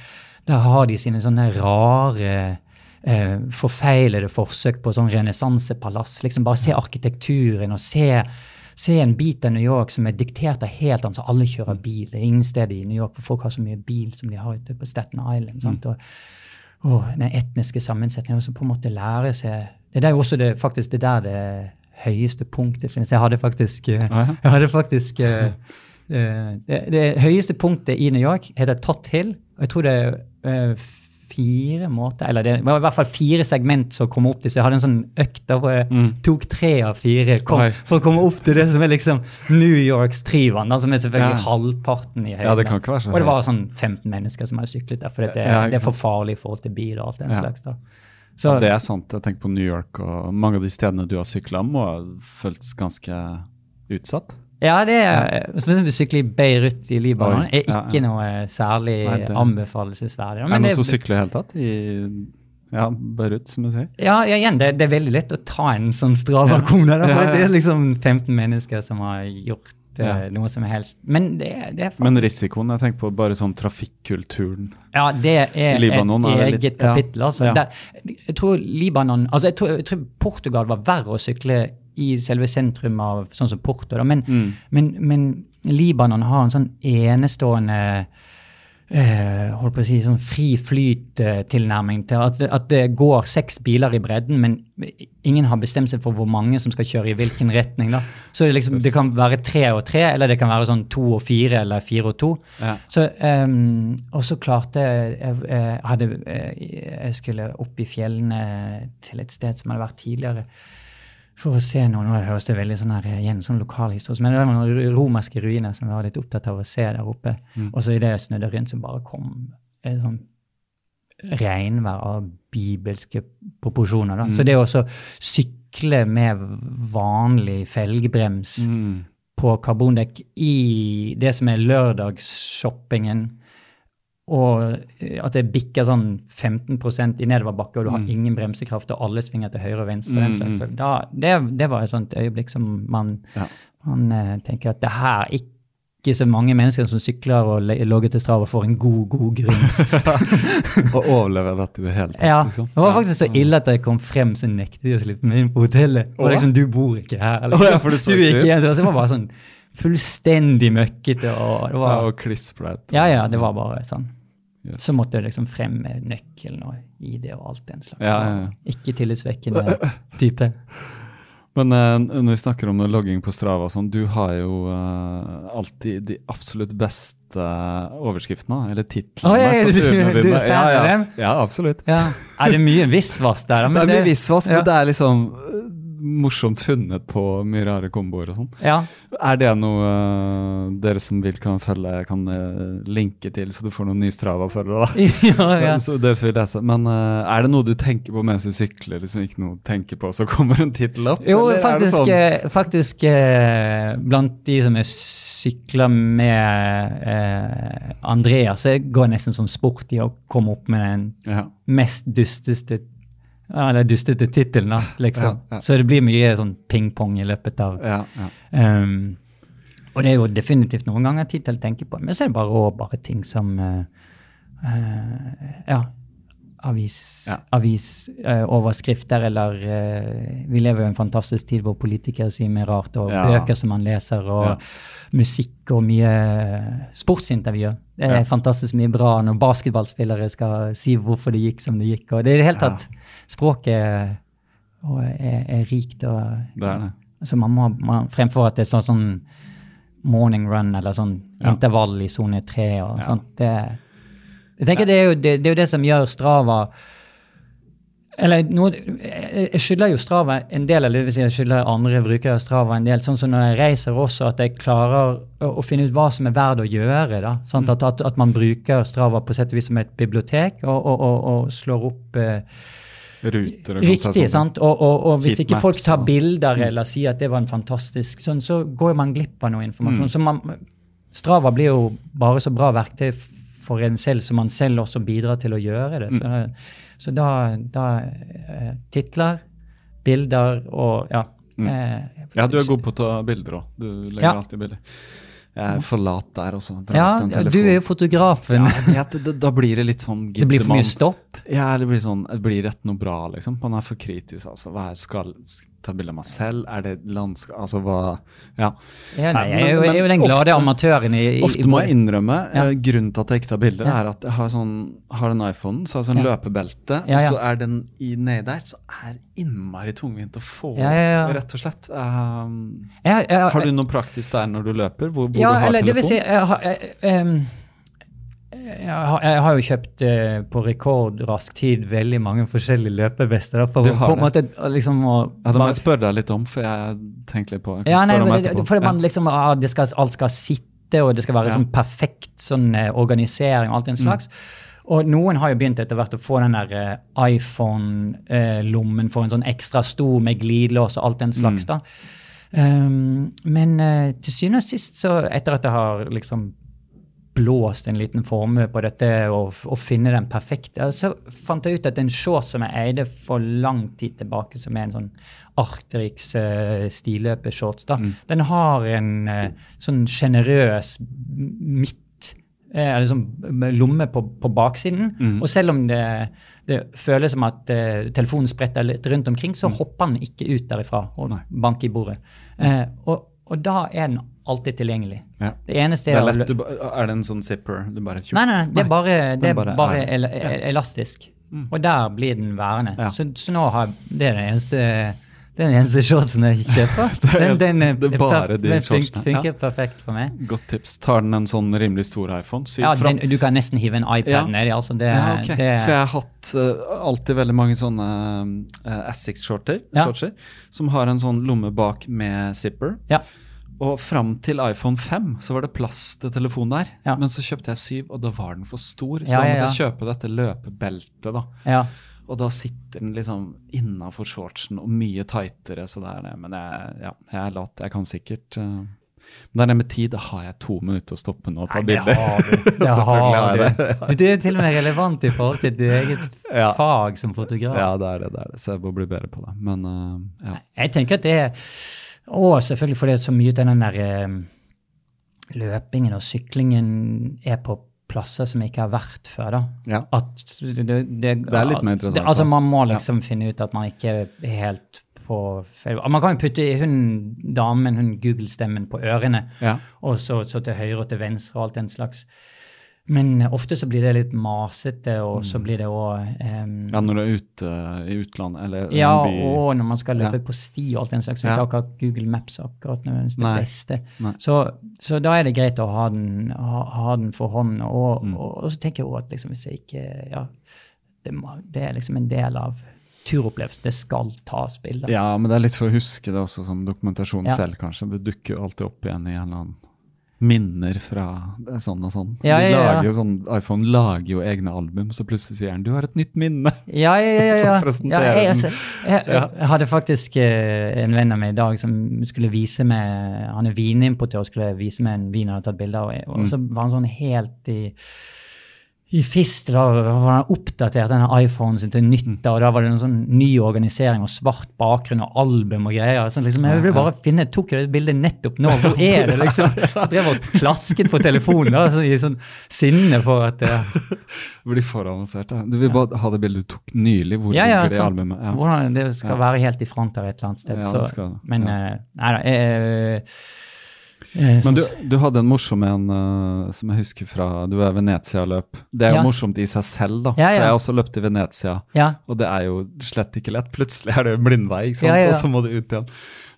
der har de sine sånne rare eh, forfeilede forsøk på sånn renessansepalass. Liksom bare se arkitekturen og se, se en bit av New York som er diktert av helt annet, så alle kjører bil. Det er ingen sted i New York hvor folk har så mye bil som de har ute på Staten Island. sant? Og, og den etniske sammensetningen, og på en måte lære seg Det er jo også det, faktisk det der det høyeste punktet finnes. Jeg hadde faktisk, eh, jeg hadde faktisk eh, (laughs) det, det høyeste punktet i New York heter Tott Hill. og Jeg tror det er eh, fire måter Eller det var i hvert fall fire segment som kom opp til. Så jeg hadde en sånn økt der hvor jeg tok tre av fire kom, Mm. For å komme opp til det som er liksom New Yorks Trivan, som er selvfølgelig Ja. halvparten i høyden. Ja, det kan ikke være så Og det var sånn 15 mennesker som hadde syklet der, for det, Ja, det er for farlig i forhold til bil og alt den Ja. slags. da. Så, Det er sant. Jeg tenker på New York, og mange av de stedene du har sykla, må ha føltes ganske utsatt. Ja, det er Spesielt sykle i Beirut i Libanon er ikke noe særlig Nei, det- anbefalesverdig. er det noen som sykler i hele tatt? I ja, Beirut, som du sier? Ja, ja, igjen, det, det er veldig lett å ta en sånn Strava-kone. Ja. Det er liksom 15 mennesker som har gjort eh, Ja. noe som helst. Men det, det faktisk Men risikoen, jeg tenker på bare sånn trafikkulturen. Ja, det er Libanon et er det eget litt- kapittel. altså. Ja. Der, jeg tror Libanon, altså jeg tror, jeg tror Portugal var verre å sykle i selve sentrum av sånn som Porto. Da. Men, Mm. men, men Libanon har en sånn enestående eh, holdt på å si, sånn fri flyt-tilnærming til at, at det går seks biler i bredden, men ingen har bestemt seg for hvor mange som skal kjøre i hvilken retning. da. Så det, liksom, det kan være tre og tre, eller det kan være sånn to og fire, eller fire og to. Ja. Så, ehm, og så klarte jeg jeg, jeg, hadde, eh, jeg skulle opp i fjellene til et sted som hadde vært tidligere. For å se noe. Nå høres det veldig sånn her, igjen sånn lokalhistorisk men det var noen romerske ruiner som vi var litt opptatt av å se der oppe. Og så idet jeg snudde rundt, så bare kom et sånn regnvær av bibelske proporsjoner. Da. Så det å sykle med vanlig felgebrems Mm. på karbondekk i det som er lørdagsshoppingen, og eh, at det bikker sånn 15% i nedoverbakke, og du har ingen bremsekraft, og alle svinger til høyre og venstre. Mm. den. Så Da, det, det var et sånt øyeblikk som man, Ja. man uh, tenker at det her er ikke så mange mennesker som sykler og logger til Strava får en god, god grunn. (laughs) og overlever dette i det hele tatt, Ja, liksom. Det var faktisk så ille at da jeg kom frem, så nektet de å slippe meg inn på hotellet. Og liksom, du bor ikke her. Eller, Åh, ja, for du du ikke igjen. så det var bare sånn fullstendig møkkete. Og det Ja, og klissblaut. ja, ja, det var bare sånn. Yes. Så måtte jeg liksom frem med nøkkelen og ID og alt den slags. Ja, ja, ja. Ikke tillitsvekkende type. (laughs) Men uh, når vi snakker om logging på Strava og sånn, du har jo uh, alltid de absolutt beste overskriftene, eller titlene. Oh, ja, du, du- du ja, ja. Ja, absolutt. Ja. Er det mye visvas der? (laughs) Det er mye visvas, men det er liksom morsomt funnet på mye rare komboer og sånn. Ja. Er det noe uh, dere som vil kan følge, kan uh, linke til, så du får noen nye Strava-følgere? da? (laughs) ja, ja. Så dere som vil lese. Men uh, er det noe du tenker på mens du sykler, liksom ikke noe du tenker på, så (laughs) kommer en tittel opp? Jo, faktisk, sånn? faktisk blant de som jeg sykler med Andreas, så går det nesten som sport i å komme opp med den ja. mest dusteste eller dustete tittelen, da, liksom. Ja, ja. Så det blir mye sånn ping-pong i løpet av Ja, ja. Um, og det er jo definitivt noen ganger tid til å tenke på, men så er det bare rå, bare ting som uh, uh, Ja. Avis, Ja. Avisoverskrifter, eller eh, Vi lever jo i en fantastisk tid hvor politikere sier mye rart, og Ja. bøker som man leser, og Ja. musikk og mye sportsintervjuer. Det er fantastisk mye bra når basketballspillere skal si hvorfor det gikk som det gikk. og det er i det hele tatt Språket og er, er rikt. og Det er det. Altså man må, man, fremfor at det er sånn, sånn morning run eller sånn intervall i sone tre og sånt. Det, jeg tenker det er, jo, det, det er jo det som gjør Strava Eller noe, jeg skylder jo Strava en del, eller det vil si jeg skylder andre brukere av Strava en del. Sånn som når jeg reiser også, at jeg klarer å, å finne ut hva som er verdt å gjøre. da, sant? Mm. At, at, at man bruker Strava på sett og vis som et bibliotek, og, og, og, og slår opp eh, Ruter og. Riktig. sant? Og, og, og hvis ikke folk tar bilder Mm. eller sier at det var en fantastisk sånn, så går man glipp av noe informasjon. Mm. Så man, Strava blir jo bare så bra verktøy for en selv som man selv også bidrar til å gjøre det. Så, Mm. så da, da eh, Titler, bilder og ja. eh, Ja, du er god på å ta bilder òg. Du legger Ja. alltid bilder. Jeg er for lat der også. Drar Ja, du er jo fotografen. Ja, da, da blir det litt sånn det blir for mye stopp. Ja, det blir sånn Det blir rett noe bra, liksom. Man er for kritisk, altså. Hva er skal ta bilde av meg selv? Er det landskap Altså hva Ja. Ja, nei, jeg, er jo, jeg er jo den glade ofte- amatøren i, i Ofte må jeg innrømme Ja. eh, grunnen til at jeg ikke tar bilder, Ja. er at jeg har, sånn, har den iPhonen, så har jeg sånn Ja. løpebelte, Ja, og så er den i nedi der, så er innmari tungvint å få Ja, ja, ja. rett og slett. Um, Jeg- jeg- har du noe praktisk der når du løper, hvor, hvor ja, du har eller det vil si, jeg har, jeg, em, jeg, har, jo kjøpt eh, på rekordrask tid veldig mange forskjellige løpevester. For å på en måte liksom å Ja, Det må jeg spørre deg litt om, for jeg tenker litt på jeg Ja, nei, etterpå. fordi man liksom, ah, det skal, alt skal sitte, og det skal være Ja. sånn perfekt sånn eh, organisering og alt den Mm. Og noen har jo begynt etter hvert å få den der eh, iPhone-lommen for en sånn ekstra stor med glidelås og alt den slags. Mm. da. Um, men uh, til syvende og sist, så etter at jeg har liksom blåst en liten formue på dette og, og finne den perfekte, så fant jeg ut at en shorts som jeg eide for lang tid tilbake, som er en sånn Arctrix uh, stilløpeshorts, da, den har en uh, sånn sjenerøs midt eh, eller sånn lomme på, på baksiden. Og selv om det, det føles som at uh, telefonen spretter litt rundt omkring, så hopper den ikke ut derifra og banker i bordet. Uh, og, og da er den alltid tilgjengelig. Ja. Det eneste Det er lett, du, er det en sånn zipper? Du bare Nei, nei, det er bare, det er bare bare, el, el elastisk. Og der blir den værende. Ja. Så, så nå har det er det eneste er den eneste shortsen jeg kjøper. (laughs) Er- Den, den, det er bare de den funker Ja. perfekt for meg. Godt tips. Tar den en sånn rimelig stor iPhone? Si Ja, den, du kan nesten hive en iPad Ja. nedi. Altså det, Ja, ok. det, For jeg har hatt uh, alltid veldig mange sånne uh, Assix-shorter Ja. som har en sånn lomme bak med zipper. ja. Og fram til iPhone 5 så var det plass til telefonen der. Ja. Men så kjøpte jeg 7, og da var den for stor. Så Ja, da ja, måtte jeg kjøpe dette løpebeltet. da. Og da sitter den liksom innafor shortsen og mye tightere. så det er det. Men jeg, ja, jeg er lat. Jeg kan sikkert uh, Men det er det med tid. Da har jeg to minutter å stoppe nå og ta Nei, det har du. (laughs) Det Selvfølgelig har du. jeg det. Du, Det er til og med relevant i forhold til ditt eget Ja. fag som fotograf. Ja, det er det. det er det. Så jeg må bli bedre på det. Men uh, ja. Jeg tenker at det er Og selvfølgelig fordi så mye av den der eh, løpingen og syklingen er på plasser som ikke har vært før. da. Ja. At det, det, det, er litt mer interessant, altså. Man må liksom finne ut at man ikke er helt på feil Man kan jo putte hun damen, hun Google-stemmen, på ørene, Ja. og så, så til høyre og til venstre og alt den slags. Men eh, ofte så blir det litt masete, og så blir det òg um, ja, når du er ute i utlandet eller ja, og når man skal løpe Ja. på sti og alt den slags, så Ja. akkurat Google Maps akkurat nødvendigvis det Nei. beste. Nei. Så, så da er det greit å ha den, ha, ha den for hånden. Og, Mm. og, og så tenker jeg også at liksom, hvis jeg ikke Ja, det, det er liksom en del av turopplevelsen. Det skal tas bilder. Ja, men det er litt for å huske det også som dokumentasjon Ja. selv, kanskje. Det dukker jo alltid opp igjen i en eller annen minner fra sånn og sånn. Ja, ja, ja. jo sånn, iPhone lager jo egne album, så plutselig sier den 'du har et nytt minne'. Ja, ja, ja. ja, (laughs) ja. presenterer jeg, altså, jeg, jeg hadde faktisk eh, en venn av meg i dag som skulle vise meg Han er vinimportør og skulle vise meg en vin han hadde tatt bilde av, og, og Mm. så var han sånn helt i i fist da var han oppdatert denne iPhonen sin til Mm. nytt, og da var det en sånn ny organisering og svart bakgrunn og album og greier. Sånn, liksom, jeg ville bare finne, tok jeg det bildet nettopp nå, (laughs) hvor er det liksom? Jeg drev og klasket på telefonen da, så, i sånn sinne for at uh, Blir for avansert, da. Du vil bare ha det bildet du tok nylig. Hvor Ja, ja, ligger det i albumet? Ja. Hvordan det skal Ja. være helt i front her et eller annet sted. Ja, så, det skal det. Men Ja. Uh, nei da. eh, eh, Men du, du hadde en morsom en uh, som jeg husker fra Du er Venezia-løp. Det er jo Ja. morsomt i seg selv, da. Ja, For jeg har også løpt i Venezia. ja. Og det er jo slett ikke lett. Plutselig er det en blindvei, ikke sant? Ja, ja, ja. og så må du ut igjen.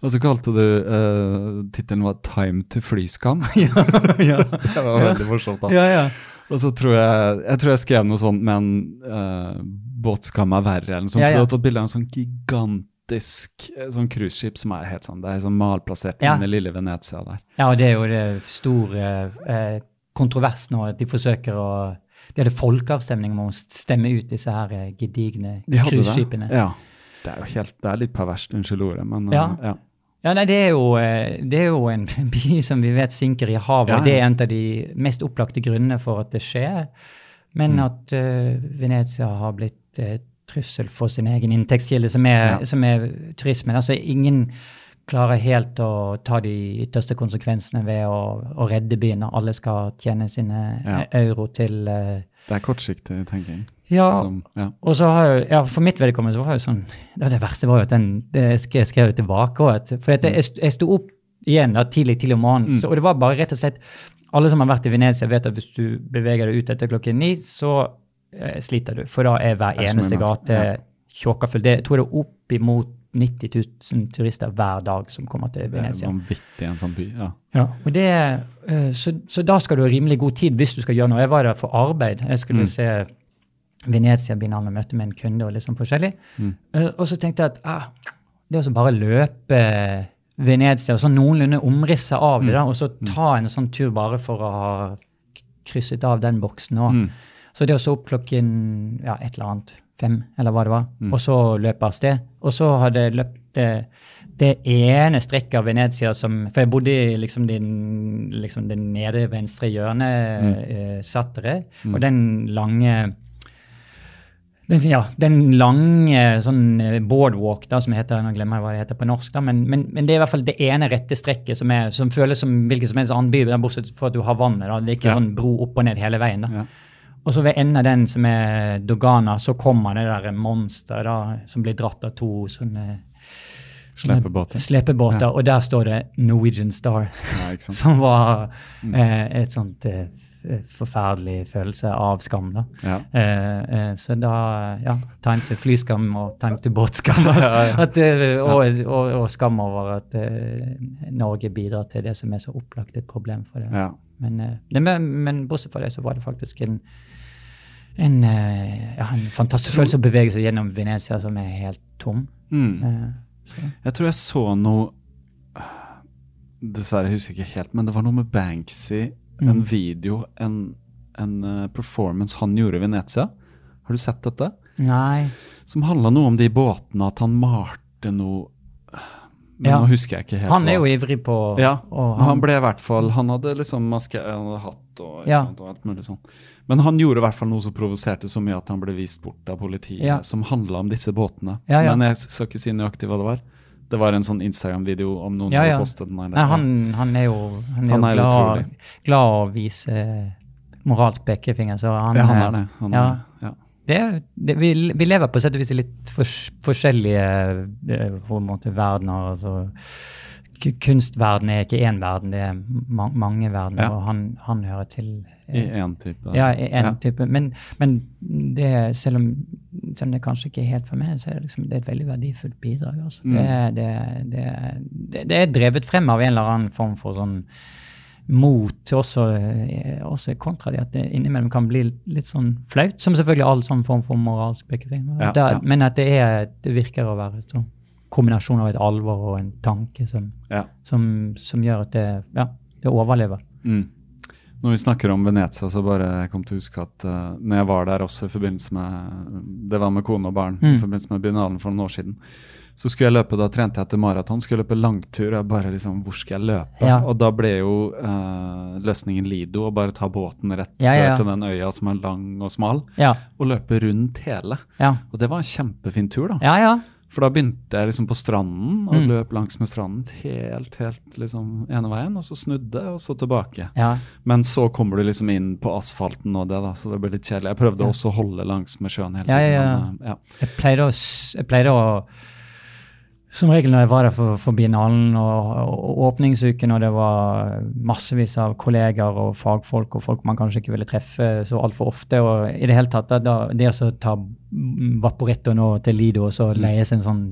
Og så kalte du uh, Tittelen var 'Time to flyskam'. (laughs) det var veldig morsomt, da. ja, ja. Og så tror jeg jeg tror jeg skrev noe sånt med en uh, 'Båtskam er verre', eller noe sånt. Ja, For du har tatt bilde av en sånn gigantisk eh, sånn cruiseskip som er helt sånn Det er sånn malplassert Ja. inne i lille Venezia der. ja, og det er jo det store eh, kontrovers nå, at de forsøker å Det er det folkeavstemning om å stemme ut disse her eh, gedigne cruiseskipene. Ja. Det er jo helt, det er litt perverst, unnskyld ordet, men uh, Ja. ja. Ja, nei, det er, jo, eh, det er jo en (laughs) by som vi vet synker i havet, Ja, ja. det er en av de mest opplagte grunnene for at det skjer. Men Mm. at uh, Venezia har blitt eh, trussel for sin egen inntektskilde, som Ja. som er turismen. Altså, ingen klarer helt å ta de ytterste konsekvensene ved å, å redde byen. når Alle skal tjene sine Ja. euro til uh, Det er kortsiktig tenking. Ja, Som, ja. og så har jeg, ja, For mitt vedkommende så var det jo sånn ja, Det verste var jo at den, det skrev, jeg tilbake. at, for at jeg, jeg sto opp igjen da, tidlig tidlig om morgenen, så, og det var bare rett og slett Alle som har vært i Venezia, vet at hvis du beveger deg ut etter klokken ni, så sliter du. For da er hver er så eneste gate ja. tjåkafull. Det- Jeg tror det er oppimot 90 000 turister hver dag som kommer til Det er Venezia. vanvittig en sånn by. Ja. Ja, og det, eh, så, så da skal du ha rimelig god tid hvis du skal gjøre noe. Jeg var der for arbeid. Jeg skulle Mm. se Venezia-binalen og møte med en kunde og litt sånn forskjellig. Mm. Eh, og så tenkte jeg at ah, det å bare løpe Venezia og sånn noenlunde omrisse av Mm. det, da, og så ta en sånn tur bare for å ha krysset av den boksen. Og, Mm. Så det å stå opp klokken ja, et eller annet, fem, eller hva det var, Mm. og så løpe av sted. Og så hadde jeg løpt det, det ene strekket av Venezia som For jeg bodde i liksom det liksom det nede venstre hjørnet, Mm. eh, Sattere, og den lange den, ja, den lange sånn eh, boardwalk, da, som heter, nå glemmer jeg hva det heter på norsk, da, men, men, men det er i hvert fall det ene rette strekket som, er, som føles som hvilken som helst annen by, bortsett fra at du har vannet. da, Det er ikke Ja. sånn bro opp og ned hele veien. da. Ja. Og så ved enden av den som er Dogana, så kommer det der monsteret da, som blir dratt av to sånne Slepebåter. slepebåter, Ja. Og der står det Norwegian Star, Ja, (laughs) som var Mm. eh, et sånt eh, forferdelig følelse av skam. da. Ja. Eh, eh, så da Ja, time to flyskam og time to båtskam. (laughs) At, eh, og, og, og skam over at eh, Norge bidrar til det som er så opplagt et problem for det. Men, men, men bortsett fra det, så var det faktisk en, en, eh, ja, en fantastisk følelse å bevege seg gjennom Venezia som er helt tom. Mm. Eh. Jeg tror jeg så noe Dessverre husker jeg ikke helt, men det var noe med Banksy. En Mm. video, en, en eh, performance han gjorde i Venezia. Har du sett dette? Nei. Som handla noe om de båtene, at han malte noe Men Ja. nå husker jeg ikke helt. Han er jo ivrig på Ja, og han, han ble i hvert fall Han hadde liksom maske, han hadde hatt og, ikke Ja. sant, og alt mulig sånn. Men han gjorde i hvert fall noe som provoserte så mye at han ble vist bort av politiet, Ja. som handla om disse båtene. Ja. Men jeg skal ikke si nøyaktig hva det var. Det var en sånn Instagram-video om noen Ja, hadde postet den. Nei, han, han er jo, han er Han jo er glad, glad å vise moralsk pekefinger. Så han, ja, han er det. Han ja. er, det, ja. det, det, vi, vi lever på sett og vis i litt for, forskjellige eh, på en måte, verdener. Altså, kunstverden er ikke én verden, det er ma mange verdener, Ja. og han, han hører til I eh, én type. ja, i en Ja. type. Men, men det, selv, om, selv om det kanskje ikke er helt for meg, så er det, liksom, det er et veldig verdifullt bidrag. Altså. Mm. Det, det, det, det, det er drevet frem av en eller annen form for sånn mot, også, eh, også kontra det at det innimellom kan bli litt sånn flaut, som selvfølgelig all sånn form for moralsk pekefinger. Ja, ja. Men at det, er, det virker å være sånn kombinasjon av et alvor og en tanke som, Ja. som, som gjør at det, ja, det overlever. Mm. Når vi snakker om Venezia, så bare jeg kom til å huske at uh, når jeg var der også i forbindelse med Det var med kone og barn i Mm. forbindelse med biennalen for noen år siden. Så skulle jeg løpe, da trente jeg til maraton, skulle løpe langtur. Jeg bare liksom, Hvor skal jeg løpe? Ja. Og da ble jo uh, løsningen Lido å bare ta båten rett Ja, ja, til den øya som er lang og smal, Ja, og løpe rundt hele. ja, Og det var en kjempefin tur, da. ja. ja. For da begynte jeg liksom på stranden og Mm. løp langs med stranden helt, helt liksom ene veien, og så snudde, og så tilbake. ja. Men så kommer du liksom inn på asfalten og det, da, så det blir litt kjedelig. Jeg prøvde Ja. også å holde langs med sjøen hele tiden. ja, ja. men, uh, ja. Jeg pleide å, jeg pleide å Som regel når jeg var der for, for biennalen og, og åpningsuken, og det var massevis av kolleger og fagfolk og folk man kanskje ikke ville treffe så altfor ofte, og i det hele tatt da, det å så ta Vaporetto nå til Lido og så Mm. leie seg en sånn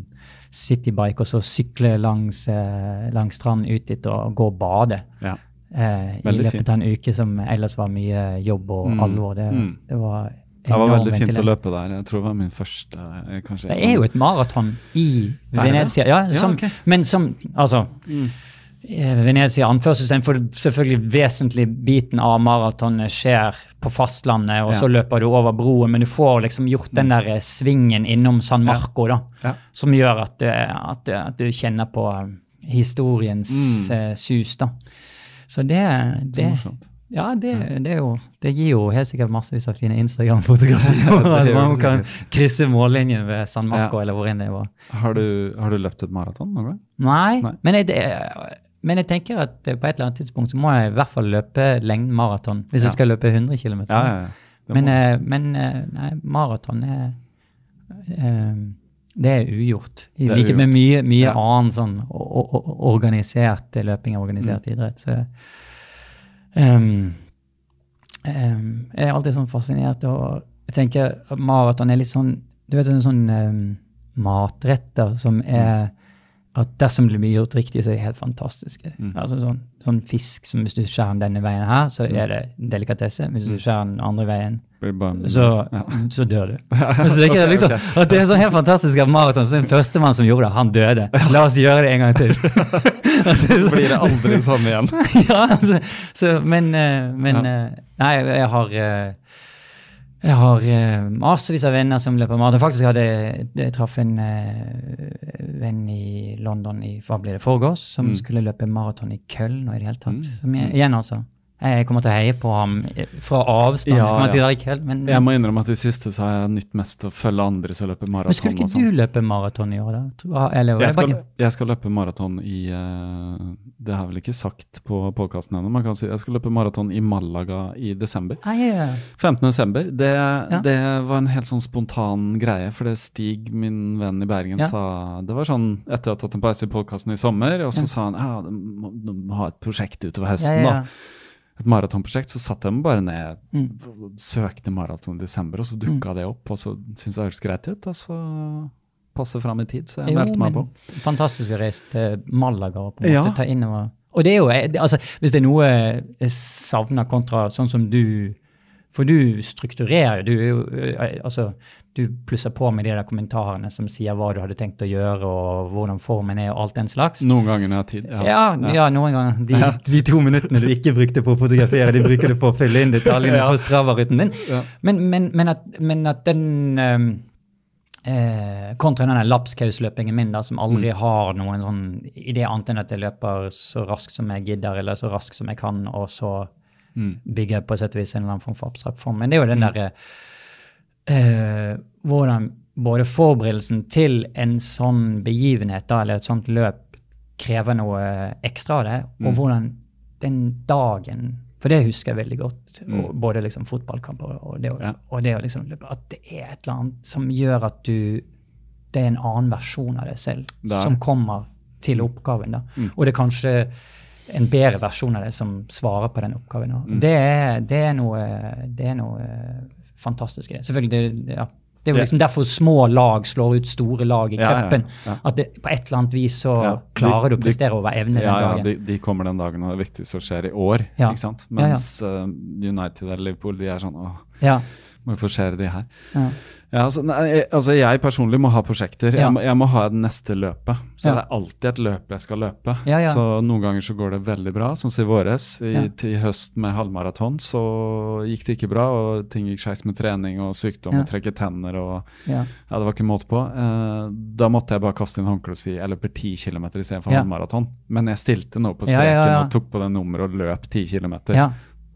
citybike og så sykle langs, eh, langs stranden ut dit og gå og bade ja. eh, i løpet av en uke som ellers var mye jobb og Mm. alvor. Det, Mm. det var Det var veldig fint å løpe der. Jeg tror det var min første eh, kanskje. Det er jo et maraton i? Venezia. Ja, Ja, okay. Men som Altså Mm. eh, Venezia anførselstegn, for selvfølgelig vesentlig biten av maratonet skjer på fastlandet, og Ja. så løper du over broen, men du får liksom gjort den der eh, svingen innom San Marco, da, Ja. som gjør at, at, at du kjenner på historiens Mm. sus, da. Så det, det, det er morsomt. Ja, det, det, jo, det gir jo helt sikkert massevis av fine Instagram-fotografier. (laughs) At man kan krysse mållinjen ved San Marco, Ja. eller hvor enn det var. Har du, har du løpt et maraton noen gang? Nei, Nei. Men, jeg, det- men jeg tenker at på et eller annet tidspunkt så må jeg i hvert fall løpe lengden maraton. Hvis Ja. jeg skal løpe 100 km. Ja. Men, eh, men eh, nei, maraton er eh, Det er ugjort. I likhet med mye, mye annen sånn organisert løping og organisert Mm. idrett. Så ehm, um, Jeg er alltid sånn fascinert og jeg tenker at maraton er litt sånn Du vet en sånn um, matretter som er at dersom det blir gjort riktig, så er de helt fantastiske. Mm. Altså sånn, sånn fisk som hvis du skjærer den denne veien her, så er det delikatesse. Hvis du skjærer den andre veien, så, ja. så dør du. (laughs) Så det, er liksom, ok. at det er sånn helt fantastisk at maraton, så den førstemann som gjorde det, han døde. La oss gjøre det en gang til. (laughs) Så blir det aldri det samme igjen. (laughs) ja, altså, så, men, eh, men eh, Nei, jeg har eh, jeg har eh, massevis av venner som løper maraton. Faktisk hadde jeg, traff en eh, venn i London i hva ble det, forgårs, som Mm. skulle løpe maraton i Köln og i det hele tatt. Mm. Som igjen, altså. Jeg kommer til å heie på ham fra avstand. Ja, til ja. å i Köln, men, Jeg må innrømme at i siste så har jeg nytt mest å følge andre som løper men maraton. skulle ikke sånn. du løpe maraton i år, da? Eller, Jeg skal, jeg skal løpe maraton i eh, Det har jeg vel ikke sagt på podkasten ennå. Man kan si jeg skal løpe maraton i Malaga i desember. Ah, ja. 15. desember. Det, det var en helt sånn spontan greie, for det Stig, min venn i Bergen, Ja. sa Det var sånn etter at jeg hadde tatt en pause i podkasten i sommer, og så Ja. sa han ja, du må, du må ha et prosjekt utover Ja, høsten, ja, da. Et maratonprosjekt. Så satte jeg meg bare ned Mm. søkte maraton i desember, og så dukka det opp, og så syntes jeg det hørtes greit ut, og så passe fram i tid, så jeg Jo, meldte meg på. Fantastisk å reise til Malaga og på en Ja. måte ta innover. Og det er jo, altså, hvis det er noe jeg savner kontra sånn som du For du strukturerer, du er jo eh, Altså, du plusser på med de der kommentarene som sier hva du hadde tenkt å gjøre, og hvordan formen er, og alt den slags. Noen ganger når jeg har tid. Ja, ja, noen ganger. De, de to minuttene du ikke brukte på å fotografere, de bruker du på å fylle inn detaljene Ja. på Strava-ruten din. Ja. Men, men, men, at, men at den um, eh, Kontra denne lapskausløpingen min, da, som aldri har noen sånn idé annet enn at jeg løper så raskt som jeg gidder, eller så raskt som jeg kan, og så Mm. bygger på et sett og vis en eller annen form for abstrakt form. Men det er jo den derre eh, Hvordan både forberedelsen til en sånn begivenhet, da, eller et sånt løp, krever noe ekstra av det, og Mm. hvordan den dagen For det husker jeg veldig godt. Mm. Og både liksom fotballkamper og det, å- Ja. og det liksom. At det er et eller annet som gjør at du Det er en annen versjon av deg selv Det er som kommer til oppgaven. da. Mm. Og det kanskje en bedre versjon av deg som svarer på den oppgaven. Mm. Det, er, det, er noe, det er noe fantastisk i det. Selvfølgelig, det, det- ja. Det er jo Ja. liksom derfor små lag slår ut store lag i Ja, ja, ja. At det, på et eller annet vis så Ja, de- klarer du å prestere over evne Ja, den ja, dagen. de, de kommer den dagen, og det viktig som skjer i år. Ja. ikke sant? Ja, ja. Mens eh, United eller Liverpool de er sånn åh, Ja, må jo forsere de her. ja. Ja, altså, nei, altså jeg personlig må ha prosjekter. Ja. Jeg, må, jeg må ha det neste løpet. Så Ja. det er alltid et løp jeg skal løpe. Ja. Så noen ganger så går det veldig bra, sånn som i våres. I. Til høst med halvmaraton så gikk det ikke bra, og ting gikk skeis med trening og sykdom og trekke tenner og ja. Det var ikke måte på. Eh, da måtte jeg bare kaste inn håndkleet og si jeg løper 10 km istedenfor Ja. halvmaraton. Men jeg stilte nå på streken og tok på det nummeret og løp 10 km.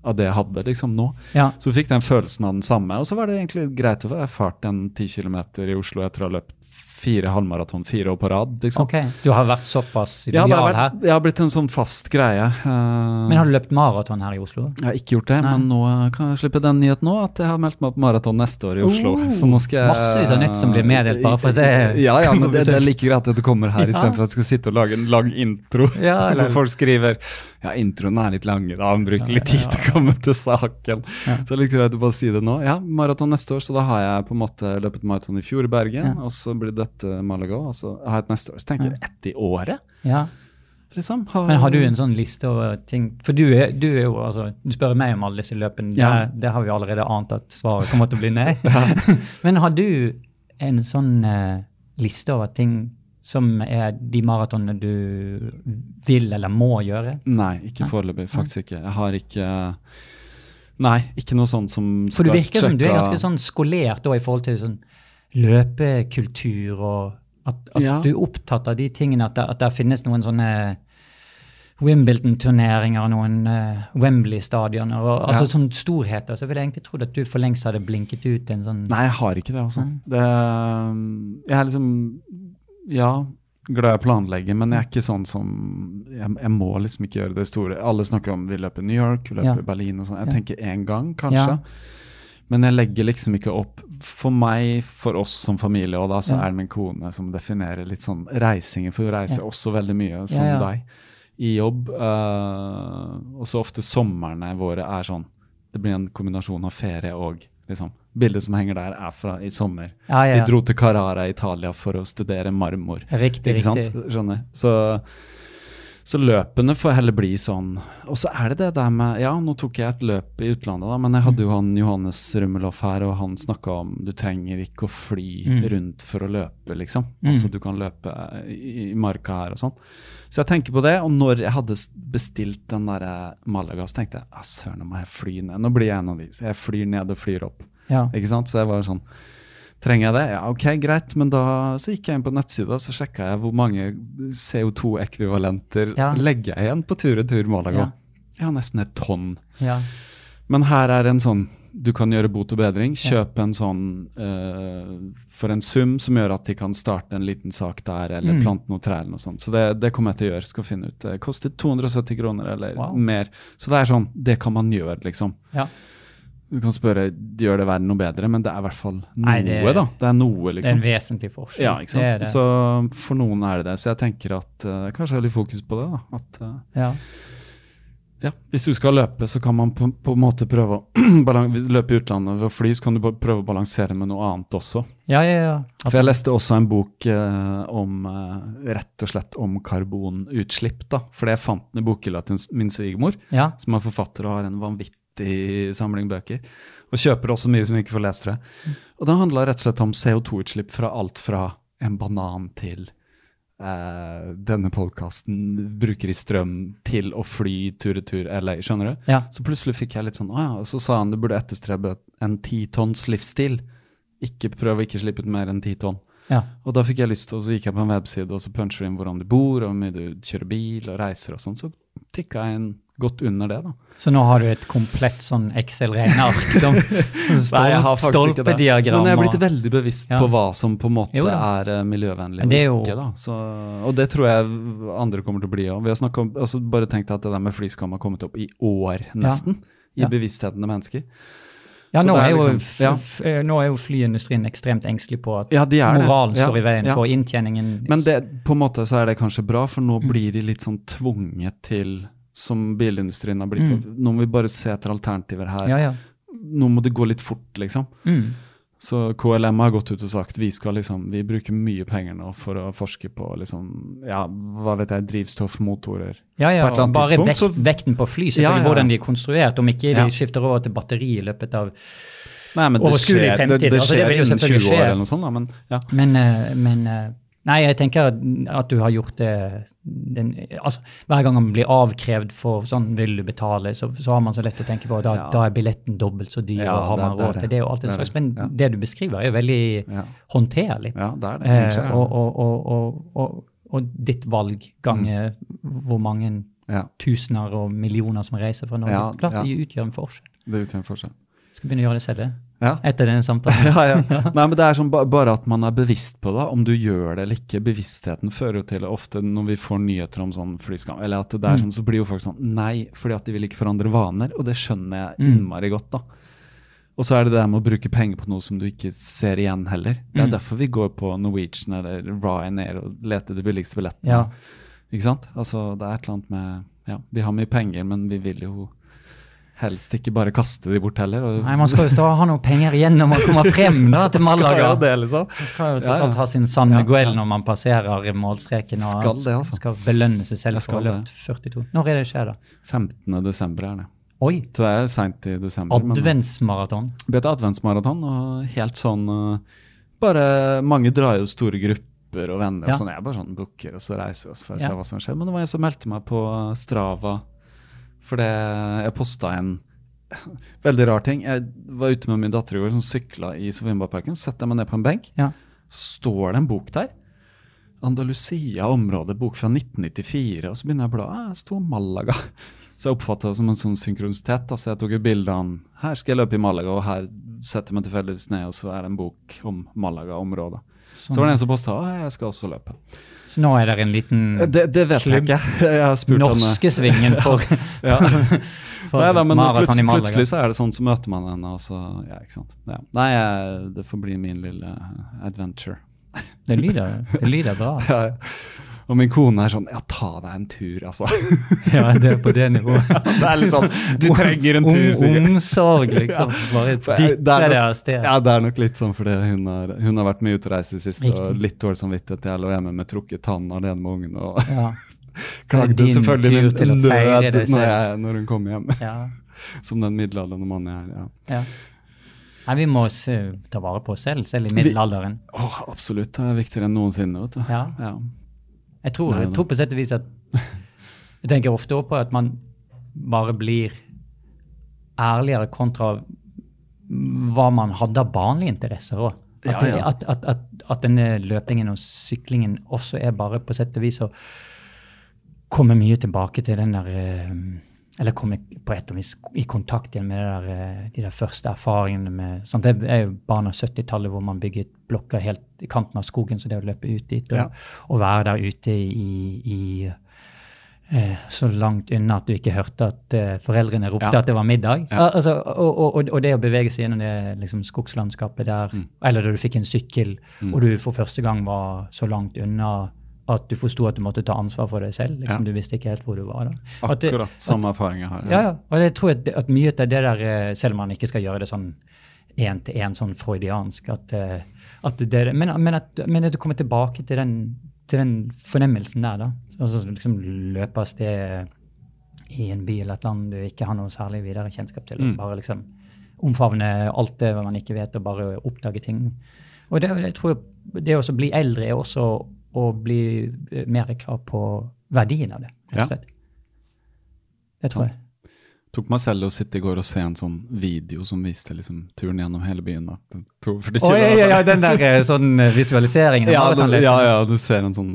Av det jeg hadde liksom nå. ja. Så du fikk den følelsen av den samme. Og så var det egentlig greit å få erfart en 10 km i Oslo etter å ha løpt fire halvmaraton fire år på rad. liksom. Okay. du har vært såpass det ideal her. Jeg det har blitt en sånn fast greie. Uh, Men har du løpt maraton her i Oslo? jeg har ikke gjort det, Nei. men nå kan jeg slippe den nyheten nå, at jeg har meldt meg på maraton neste år i Oslo. Uh, så nå skal jeg massevis av nytt som blir meddelt bare for det- (laughs) Ja, ja, men det, det er (laughs) like greit at det kommer her, Ja. istedenfor at jeg skal sitte og lage en lang intro. Ja, (laughs) eller- folk skriver ja, introen er litt lang, da han bruker litt tid til å komme til saken. Ja. Så det like greit å bare si det nå. Ja, maraton neste år, så da har jeg på en måte løpet maraton i fjor i Bergen, og så blir dette Malaga, Altså, jeg har et neste år. Så tenker jeg ett i året, Ja. liksom. har, Men har du en sånn liste over ting For du er, du er jo altså Du spør meg om alle disse løpene. Ja. Det, det har vi allerede ant at svaret kommer til å bli nei. (laughs) (laughs) Men har du en sånn uh, liste over ting som er de maratonene du vil eller må gjøre? Nei, ikke foreløpig. Faktisk ikke. Jeg har ikke Nei, ikke noe sånt som skal For du virker virker som du er ganske sånn skolert da, i forhold til sånn løpekultur og at, at Ja. du er opptatt av de tingene, at det, at det finnes noen sånne Wimbledon-turneringer, noen uh, Wembley-stadioner, og altså Ja. sånne storheter. Så jeg ville egentlig trodd at du for lengst hadde blinket ut en sånn Nei, jeg har ikke det, altså. Det, jeg er liksom Ja, glad jeg planlegger, men jeg er ikke sånn som jeg, jeg må liksom ikke gjøre det store. Alle snakker om vi løper New York, vi løper. Berlin og sånn. Jeg tenker én gang, kanskje. Ja. Men jeg legger liksom ikke opp For meg, for oss som familie, og da så Ja. er det min kone som definerer litt sånn reisingen, for hun reiser Ja. også veldig mye, som Ja, deg, i jobb. Uh, og så ofte somrene våre er sånn Det blir en kombinasjon av ferie og liksom Bildet som henger der, er fra i sommer. De dro til Carrara i Italia for å studere marmor. Riktig, Ikke sant? riktig. Skjønner. Så, så løpene får heller bli sånn Og så er det det der med Ja, nå tok jeg et løp i utlandet, da, men jeg hadde jo han Johannes Rummelhoff her, og han snakka om du trenger ikke å fly Mm. rundt for å løpe, liksom. Mm. Altså du kan løpe i, i marka her og sånn. Så jeg tenker på det, og når jeg hadde bestilt den der Malaga, så tenkte jeg ah, søren, nå må jeg fly ned. Nå blir jeg en av de. Så jeg flyr ned og flyr opp. Ja. Ikke sant? Så jeg var sånn Trenger jeg det? Ja, ok, greit. Men da så gikk jeg inn på nettsida så sjekka jeg hvor mange CO2-ekvivalenter Ja. legger jeg igjen på tur-retur Malaga. Ja. ja, nesten et tonn. Ja. Men her er en sånn Du kan gjøre bot og bedring. Kjøpe en sånn uh, for en sum som gjør at de kan starte en liten sak der, eller Mm. plante noe tre eller noe sånt. Så det, det kommer jeg til å gjøre. Skal finne ut. Det koster 270 kroner eller Wow. mer. Så det er sånn Det kan man gjøre, liksom. ja. Du kan spørre gjør det verden noe bedre, men det er i hvert fall noe, Nei, det- da. Det er noe, Det er en liksom. vesentlig forskjell. Ja, ikke sant. Det det. Så for noen er det det. Så jeg tenker at uh, kanskje jeg har litt fokus på det. da. At uh, ja. ja, Hvis du skal løpe, så kan man på, på en måte prøve å (clears throat) løper i utlandet ved å fly, så kan du prøve å balansere med noe annet også. ja, ja, ja. For jeg leste også en bok eh, om eh, rett og slett om karbonutslipp. da. For jeg fant den i bokhylla til min svigermor, ja. som er forfatter og har en vanvittig samling bøker. Og kjøper også mye som vi ikke får lest, tror jeg. Og det handla rett og slett om CO2-utslipp fra alt fra en banan til eh, denne podkasten bruker i strøm til å fly tur-retur LA, skjønner du? ja. Så plutselig fikk jeg litt sånn Å ja. Og så sa han du burde etterstrebe en titonns livsstil. Ikke prøv å ikke slippe ut mer enn ti tonn. ja. Og da fikk jeg lyst og så gikk jeg på en webside og så puncher du inn hvordan du bor, og hvor mye du kjører bil og reiser og sånn. Så tikka jeg inn godt under det, da. Så nå har du et komplett sånn Excel-regneark (laughs) som det. stolpediagram. Men jeg er blitt veldig bevisst Ja. på hva som på en måte Jo er eh, miljøvennlig og det jo- ikke. da. Så, og det tror jeg andre kommer til å bli òg. Vi har om, altså bare tenkt at det der med flyskam har kommet opp i år, nesten. I Ja. bevisstheten av mennesker. Ja, nå liksom- ja. eh, nå er jo flyindustrien ekstremt engstelig på at Ja, de moralen Ja, står i veien ja. for inntjeningen. Men det, på en måte så er det kanskje bra, for Mm. nå blir de litt sånn tvunget til som bilindustrien har blitt. Mm. Nå må vi bare se etter alternativer her. Ja, ja. Nå må det gå litt fort, liksom. Mm. Så KLM har gått ut og sagt vi skal liksom, vi bruker mye penger nå for å forske på liksom, ja, hva vet jeg, drivstoffmotorer. Ja, ja, På et eller annet bare tidspunkt, vekt, vekten på fly, selvfølgelig, Ja, ja, hvordan de er konstruert. Om ikke de skifter over til batteri i løpet av Nei, men det Overskuelig skjer, fremtid. det det skjer altså, det innen 20 år skje. eller noe sånt, da, men ja. Men, eh, men eh, Nei, jeg tenker at- du har gjort det den, altså, Hver gang man blir avkrevd for sånn vil du betale, så, så har man så lett å tenke på da, Ja. da er billetten dobbelt så dyr, Ja, og har det- man råd det. til det og alt det, Det slags. det. Men Ja. det du beskriver, er jo veldig Ja. håndterlig. ja, det er det. Eh, egentlig det. og, og, og, og, ditt valg ganger hvor mange tusener og millioner som reiser fra Norge. Ja, Klart det utgjør en forskjell. det utgjør en forskjell. Skal begynne å gjøre det selv. Ja. etter den samtalen. (laughs) ja, ja. Nei, men det er sånn ba- bare at man er bevisst på det. Om du gjør det eller ikke. Bevisstheten fører jo til ofte når vi får nyheter om sånn flyskam, eller at det er Mm. sånn, så blir jo folk sånn nei, fordi at de vil ikke forandre vaner. Og det skjønner jeg Mm. innmari godt, da. Og så er det det med å bruke penger på noe som du ikke ser igjen heller. Det er Mm. derfor vi går på Norwegian eller Ryanair og leter de billigste billettene. Ja. Ikke sant? Altså, det er et eller annet med Ja, vi har mye penger, men vi vil jo helst ikke bare kaste de bort heller. Nei, Man skal jo stå og ha noe penger igjen når man kommer frem da, (laughs) til Malaga. Skal jo det, liksom. Man skal jo Ja, tross alt ha sin San Ja, Miguel ja. når man passerer målstreken og Skal det, altså. skal belønne seg selv for å ha løpt 42. Når er det skjer, da? 15. desember er det. Oi! Så det er seint i desember. Adventsmaraton. Det heter et adventsmaraton, og helt sånn uh, Bare Mange drar jo store grupper og venner, Ja. og sånn. Jeg bare sånn booker, og så reiser vi oss for å se hva som skjer. Men det var en som meldte meg på Strava, fordi jeg posta en (laughs) veldig rar ting. Jeg var ute med min datter i går, som sykla i Sofienbergparken. Setter jeg meg ned på en benk, Ja. så står det en bok der. Andalusia-området, bok fra 1994. Og så begynner jeg å bla. Jeg det sto Malaga. (laughs) Så jeg oppfatta det som en sånn synkronisitet. Altså Så jeg tok jo bilde av. Her skal jeg løpe i Malaga, og her setter jeg meg tilfeldigvis ned, og så er det en bok om Malaga-området. Så var det en som posta at jeg skal også løpe. Så nå er det en liten Det, det vet jeg ikke. (laughs) Jeg har spurt eh, norskesvingen (laughs) for, ja. (laughs) for Nei da, men maraton i plutselig, Malaga. plutselig så er det sånn, så møter man henne, og så Ja, ikke sant. Ja. Nei, det får bli min lille adventure. Det lyder, det lyder bra. Ja, ja. Og min kone er sånn Ja, ta deg en tur, altså. (laughs) Ja, det er på det nivået. (laughs) det er litt sånn Du trenger en tur, sikkert. Omsorg, (laughs) liksom. Bare dytte det nok- av sted. Ja, det er nok litt sånn fordi hun har, hun har vært mye ute og reist i det siste, og litt dårlig samvittighet. Jeg lå hjemme med trukket tann alene med ungen og Ja. klagde selvfølgelig å min nød når, jeg, når hun kom hjem. Ja. Som den middelaldrende mannen jeg er. Ja. ja. Nei, vi må se, ta vare på oss selv, selv i middelalderen. Åh, absolutt. Det er viktigere enn noensinne. vet du. Ja. Ja. Jeg tror, Nei, jeg nei. tror på sett og vis at Jeg tenker ofte også på at man bare blir ærligere kontra hva man hadde av barnlige interesser òg. At, Ja, ja. at, at, at, at denne løpingen og syklingen også er bare på sett og vis å komme mye tilbake til den der eh, Eller komme på et vis i kontakt igjen med det der, eh, de der første erfaringene med sant? Det er jo barn av 70-tallet hvor man bygget blokker helt i kanten av skogen, så det å løpe ut dit og, Ja. og være der ute i, i eh, så langt unna at du ikke hørte at eh, foreldrene ropte Ja. at det var middag. Ja. Altså, og, og, og- det å bevege seg gjennom det liksom, skogslandskapet der, Mm. eller da du fikk en sykkel, og du for første gang var så langt unna at du forsto at du måtte ta ansvar for deg selv. Liksom, Ja. Du visste ikke helt hvor du var. da. At Akkurat samme erfaring jeg har. ja, ja. Og jeg tror at, at mye av det der, eh, selv om man ikke skal gjøre det sånn én til én, sånn freudiansk, at, eh, at det, men, men, at, men at du kommer tilbake til den, til den fornemmelsen der, da. Altså liksom løpe av sted i en by eller et land du ikke har noe særlig videre kjennskap til. Mm. Bare liksom omfavne alt det man ikke vet, og bare oppdage ting. Og det, jeg tror det å bli eldre er også å bli eh, mer klar på verdien av det, rett Ja. og slett. Det tror jeg. Tok meg selv å sitte i går og se en sånn video som viste liksom turen gjennom hele byen. da. To, Å, ja, ja, ja, den der eh, sånn eh, visualiseringen. Ja, du, ja, ja, du ser en sånn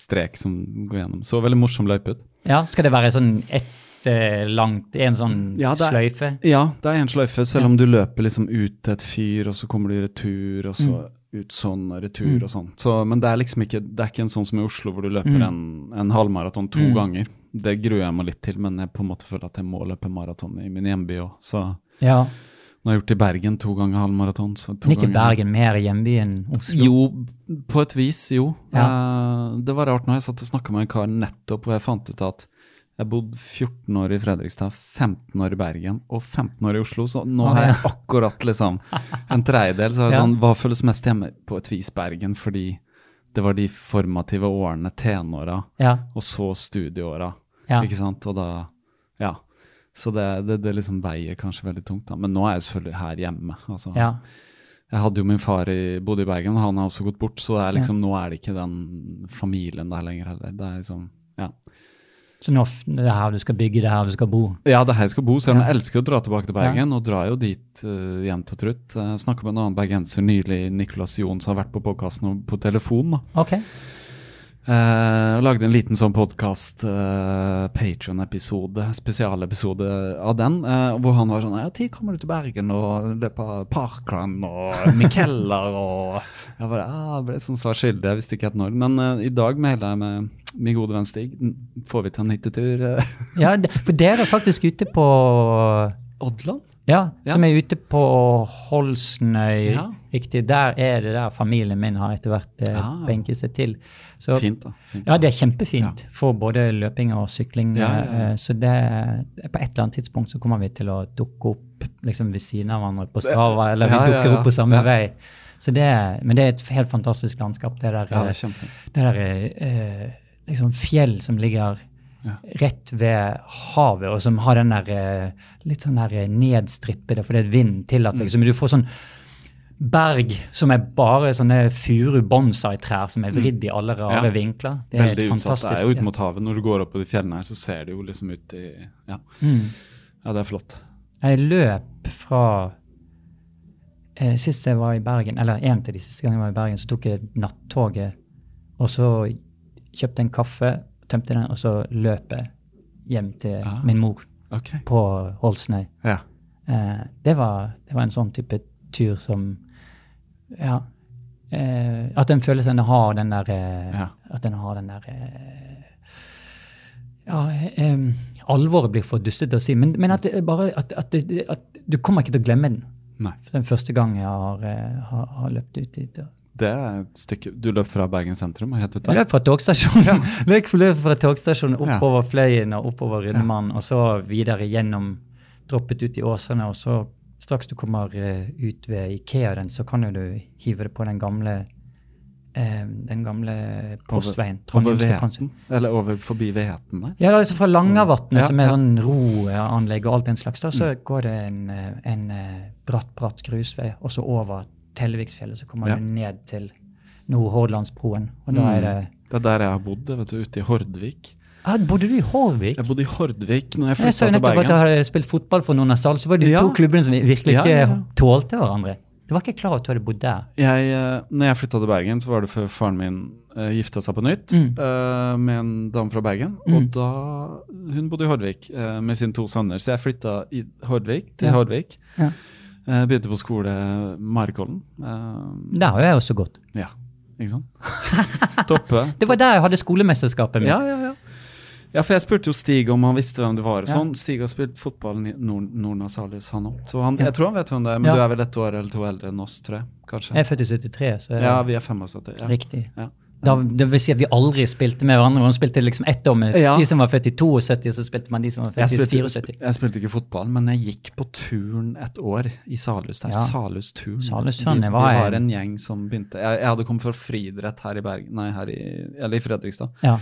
strek som går gjennom. Så veldig morsom løype ut. Ja, Skal det være sånn ett eh, langt En sånn Ja, er- sløyfe? Ja, det er en sløyfe, selv om du løper liksom ut til et fyr, og så kommer du i retur, og så ut sånn retur og sånn. Så, men det er liksom ikke, det er ikke en sånn som i Oslo, hvor du løper en, en halvmaraton to ganger. Det gruer jeg meg litt til, men jeg på en måte føler at jeg må løpe maraton i min hjemby òg. Så Ja. nå har jeg gjort det i Bergen to ganger halvmaraton. så Men ikke ganger- Bergen mer hjemby enn Oslo? Jo, på et vis, jo. Ja. Uh, det var rart når jeg satt og snakka med en kar nettopp, og jeg fant ut at jeg bodde 14 år i Fredrikstad, 15 år i Bergen og 15 år i Oslo, så nå har jeg akkurat liksom en tredjedel. Så har jeg sånn, hva føles mest hjemme? På et vis Bergen, fordi det var de formative årene, tenåra, Ja. og så studieåra, Ja. ikke sant? Og da, ja. Så det, det, det liksom veier kanskje veldig tungt, da. Men nå er jeg selvfølgelig her hjemme. altså. ja. Jeg hadde jo min far i, bodde i Bergen, han har også gått bort, så det er liksom, nå er det ikke den familien der lenger heller. Det er liksom, ja. Så nå det er her du skal bygge, det er her du skal bo? ja, det er her jeg skal bo, selv om Ja. jeg elsker å dra tilbake til Bergen, og drar jo dit uh, jevnt og trutt. Jeg snakka med en annen bergenser nylig, Nicolas Jon, som har vært på podkasten på telefon. da. Ok. Eh, og lagde en liten sånn podkast, uh, Patrion-episode, spesialepisode av den, uh, hvor han var sånn Ja, tid kommer du til Bergen og løper parkrun og Mikeller og (laughs) Jeg bare ja, ble sånn svar skyldig, jeg visste ikke helt når. Men uh, i dag mailer jeg med min gode venn Stig. Får vi til en hyttetur? eh, (laughs) Ja, for dere er faktisk ute på Oddland? Ja, Ja. som er ute på Holsnøy. Ja. Riktig. Der er det der familien min har etter hvert eh, Ah. benket seg til. Så, Fint, da. Fint. Ja, det er kjempefint for både løping og sykling. Ja, ja, ja. eh, Så det, på et eller annet tidspunkt så kommer vi til å dukke opp liksom ved siden av hverandre på Strava, eller vi Ja, ja, dukker opp på samme Ja. vei. Så det, men det er et helt fantastisk landskap. Det der, Ja, det eh, er det der eh, liksom fjell som ligger Ja. rett ved havet, og som har den der eh, litt sånn der eh, nedstrippede, fordi vinden tillater liksom, Du får sånn berg som er bare sånne furu bonsai-trær som er vridd i alle rare Ja. vinkler. Det er Veldig utsatt. Det er jo ut mot havet. Når du går opp på de fjellene her, så ser du jo liksom ut i Ja, Mm. ja det er flott. Jeg løp fra eh, Sist jeg var i Bergen, eller en av de siste gangene jeg var i Bergen, så tok jeg nattoget, og så kjøpte en kaffe, tømte den, og så løp jeg hjem til Ah. min mor okay. på Holsnøy. Ja. Eh, det, var, det var en sånn type tur som Ja. Eh, at den følelsen den har den der eh, Ja. At den har den der eh, Ja, eh, alvoret blir for dustete å si, men, men at, bare, at, at, at du kommer ikke til å glemme den. Nei. Den første gang jeg har, eh, har, har løpt ut dit. og- Det er et stykke Du løp fra Bergen sentrum og helt ut Jeg der? løp fra togstasjonen (laughs) løp løp fra togstasjonen Ja. oppover Fløyen og oppover Rundmannen, og så videre gjennom, droppet ut i Åsane, og så straks du kommer eh, ut ved Ikea, den, så kan jo du hive det på den gamle eh, den gamle postveien. Over Panser. Eller over forbi Veten der? Ja, liksom fra Langavatnet, Ja, som er ja. sånn roanlegg og alt den slags, da, så går det en, eh, en eh, bratt, bratt grusvei, og så over Telleviksfjellet, så kommer Ja. du ned til Nordhordlandsbroen, og da er det Det er der jeg har bodd, vet du, ute i Hordvik. ah, Bodde du i Hordvik? Jeg bodde i Hordvik når jeg Jeg flytta sa jo til nettopp at jeg Bergen. hadde spilt fotball for noen av Sal, så var det de Ja. to klubbene som virkelig ikke ja, ja. tålte hverandre. Du var ikke klar over at du hadde bodd der? Jeg, eh, når jeg flytta til Bergen, så var det før faren min uh, gifta seg på nytt Mm. uh, med en dame fra Bergen. Mm. Og da Hun bodde i Hordvik uh, med sine to sønner, så jeg flytta i Hordvik, til Ja. Hordvik. Ja. Eh, begynte på skole Marikollen. Uh, Der har jeg også gått. ja, ikke sant? (laughs) Toppe. (laughs) Det var der jeg hadde skolemesterskapet mitt. Ja, ja, ja. Ja, for jeg spurte jo Stig om han visste hvem du var. og Ja. sånn. Stig har spilt fotball i Nord Nordna Salius, han òg. Så han, jeg tror han vet hvem det er, men Ja. du er vel et år eller to eldre enn oss, tror jeg. Kanskje. Jeg er født i 73, så Ja, vi er 75. Ja. riktig. Ja. Da, det vil si at vi aldri spilte med hverandre. Man spilte liksom ett år med Ja. de som var født i 72, og så spilte man de som var født i 74. jeg spilte ikke fotball, men jeg gikk på turn et år i Salhus. Det er Ja. Salhus turn. Salhus turn, det var var en- en gjeng som begynte Jeg, jeg hadde kommet fra friidrett her i Bergen, nei, her i, eller i Fredrikstad. Ja.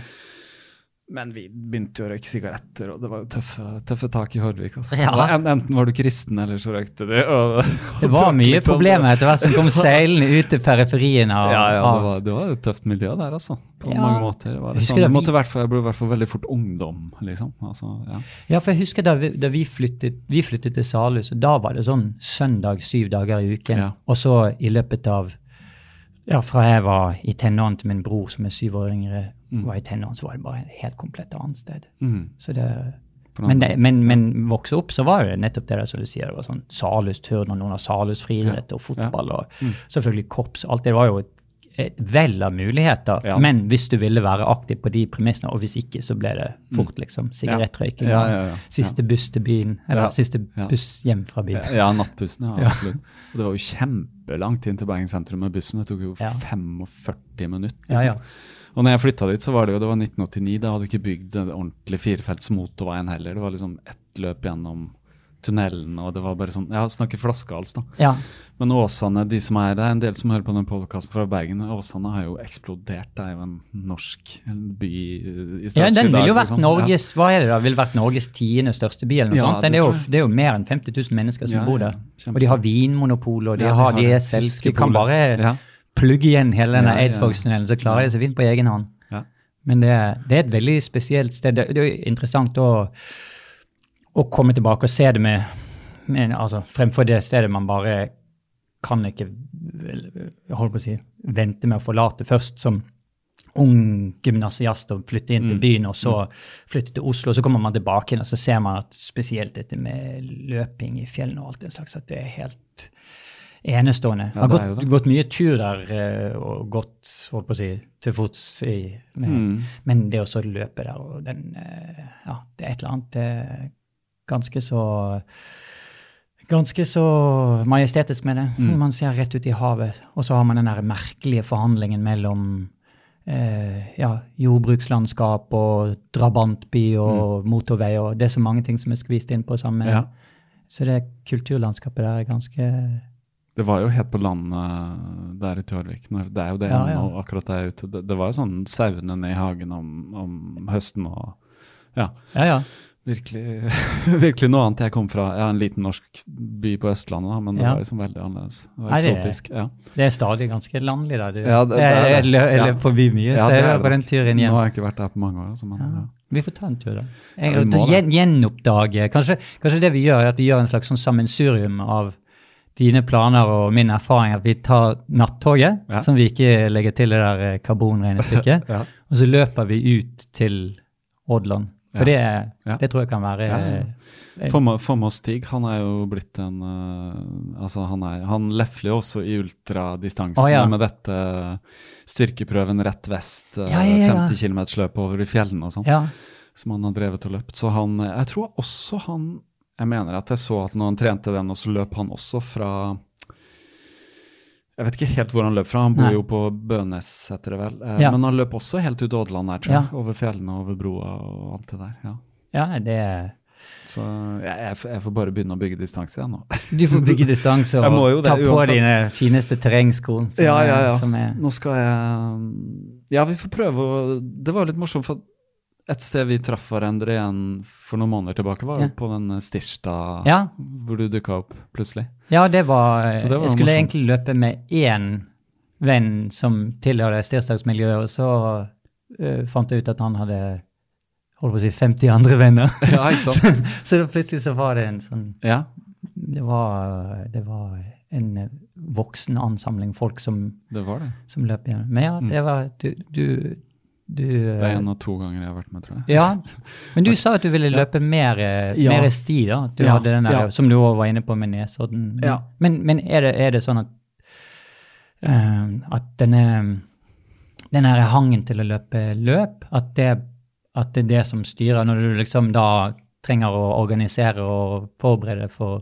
Men vi begynte jo å røyke sigaretter, og det var jo tøffe, tøffe tak i Hordvik. Altså. Ja. Enten var du kristen, eller så røykte du. Og, Det var og (laughs) mye liksom- problemer etter hvert som kom seilende ut til periferien av, Ja, ja, det av var, det var et tøft miljø der, altså. På Ja. mange måter. Det var det sånn. det måtte hvert fall, jeg ble i hvert fall veldig fort ungdom, liksom. Altså, ja. Ja, for jeg husker da vi, da vi, flyttet, vi flyttet til Salhus, da var det sånn søndag syv dager i uken. Og så i løpet av Ja, fra jeg var i tenårene til min bror, som er syv år yngre, var tenårene, var det bare et helt komplett annet sted. Mm. Så det, men, det, men, men vokse opp, så var det nettopp det der som du sier. Det var sånn Salhusturn og noen av Salhus friidrett og fotball og selvfølgelig korps. Alt det var jo et, et vell av muligheter. Ja. Men hvis du ville være aktiv på de premissene, og hvis ikke, så ble det fort liksom sigarettrøyking. Ja, ja, ja. Siste buss til byen, eller Ja. siste buss hjem fra byen. Ja, nattbussen, ja, absolutt. Og det var jo kjempelangt inn til Bergen sentrum med bussen. Det tok jo Ja. 45 minutter. Ja, Liksom. ja. Og når jeg flytta dit, så var det jo det var 1989. Da hadde du ikke bygd en ordentlig firefelts motorveien heller. Det var liksom ett løp gjennom tunnelen, og det var bare sånn Jeg snakker flaskehals, da. Ja. Men Åsane, de som er det er en del som hører på den podkasten fra Bergen. Åsane har jo eksplodert. Det er jo en norsk by i ja, den ville jo vært liksom. Norges hva er det da, ville vært Norges tiende største by, eller noe Ja, sånt. Det er jo, det er jo mer enn 50 000 mennesker som Ja, bor der. Og de har vinmonopol, og de har har de kan bare Ja. Plugge igjen hele denne Ja. Eidsvågstunnelen, så klarer de seg fint på egen hånd. Ja. Men det, det er et veldig spesielt sted. Det, det er jo interessant å, å komme tilbake og se det med, med altså, Fremfor det stedet man bare kan ikke holdt på å si, vente med å forlate først som ung gymnasiast og flytte inn til byen, og så flytte til Oslo. og Så kommer man tilbake igjen, og så ser man at spesielt dette med løping i fjellene og alt det slags, at det er helt enestående. Ja, har det jo gått, gått mye tur der eh, og gått holdt på å si, til fots i med, Mm. Men det å løpe der og den eh, Ja, det er et eller annet ganske så Ganske så majestetisk med det. Mm. Man ser rett ut i havet, og så har man den der merkelige forhandlingen mellom eh, ja, jordbrukslandskap og drabantby og motorvei, og det er så mange ting som er skvist inn på samme Mm. Ja. Så det kulturlandskapet der er ganske Det var jo helt på landet der ute i Hørvik. Det er jo det Ja, ja. ennå, akkurat der ute. Det, det var jo sånn sauene ned i hagen om, om høsten og Ja. Ja, ja. Virkelig, (laughs) virkelig noe annet. Jeg kom fra ja, en liten norsk by på Østlandet, men det Ja. var liksom veldig annerledes. Det var eksotisk. Ja. Det er stadig ganske landlig der. Du, Ja, det- det er jeg, det. jeg, jeg Ja. forbi mye, Ja, så jeg var på den turen turen Nå har jeg ikke vært der på mange år. Altså, men, Ja. ja. Vi får ta en tur, da. Ja, Jeg, gjen, gjenoppdage kanskje, kanskje det vi gjør, er at vi gjør en slags sånn sammensurium av dine planer og min erfaring. At vi tar nattoget, Ja. som vi ikke legger til det der eh, karbonregnestykket, (laughs) Ja. og så løper vi ut til Odland. For det, det tror jeg kan være Ja, eh, oss Stig. Han er jo blitt en uh, Altså, han, er, han lefler jo også i ultradistansene ja. med dette styrkeprøven rett vest, uh, Ja, ja, ja. 50 km løp over i fjellene og sånn, som han har drevet og løpt. Så han Jeg tror også han Jeg mener at jeg så at når han trente den, og så løp han også fra jeg vet ikke helt hvor han løp fra, han bor Nei. jo på Bønes, heter det vel. Eh, Ja. Men han løp også helt ut Ådland her, tror jeg. Ja. Over fjellene, over broa og alt det der. ja. ja, det Så jeg, jeg, får- jeg får bare begynne å bygge distanse igjen nå. Du får bygge distanse (laughs) og det, ta på uansett. dine fineste terrengsko. ja. er- Som er, Nå skal jeg Ja, vi får prøve å Det var litt morsomt, for et sted vi traff hverandre igjen for noen måneder tilbake, var Ja. på den Stirstad Ja. hvor du dukka opp plutselig. ja, det var, det var Jeg skulle morsomt. egentlig løpe med én venn som tilhører stirsdagsmiljøet, og så uh, fant jeg ut at han hadde holdt på å si 50 andre venner. (laughs) Ja, ikke sant? (laughs) så så plutselig så var det en sånn Ja, Det var, det var en eh, voksen ansamling folk som, det var det. som løp igjen. Men ja, det var Du, du, du. Det er eh, en av to ganger jeg har vært med, tror jeg. Ja, men du (laughs) sa at du ville løpe mer, eh, Ja. mer sti, da. At du Ja, hadde den der, ja. Som du òg var inne på med Nesodden. Ja. Men, men er, det, er det sånn at uh, at denne, denne her hangen til å løpe løp, at det, at det er det som styrer, når du liksom da trenger å organisere og forberede for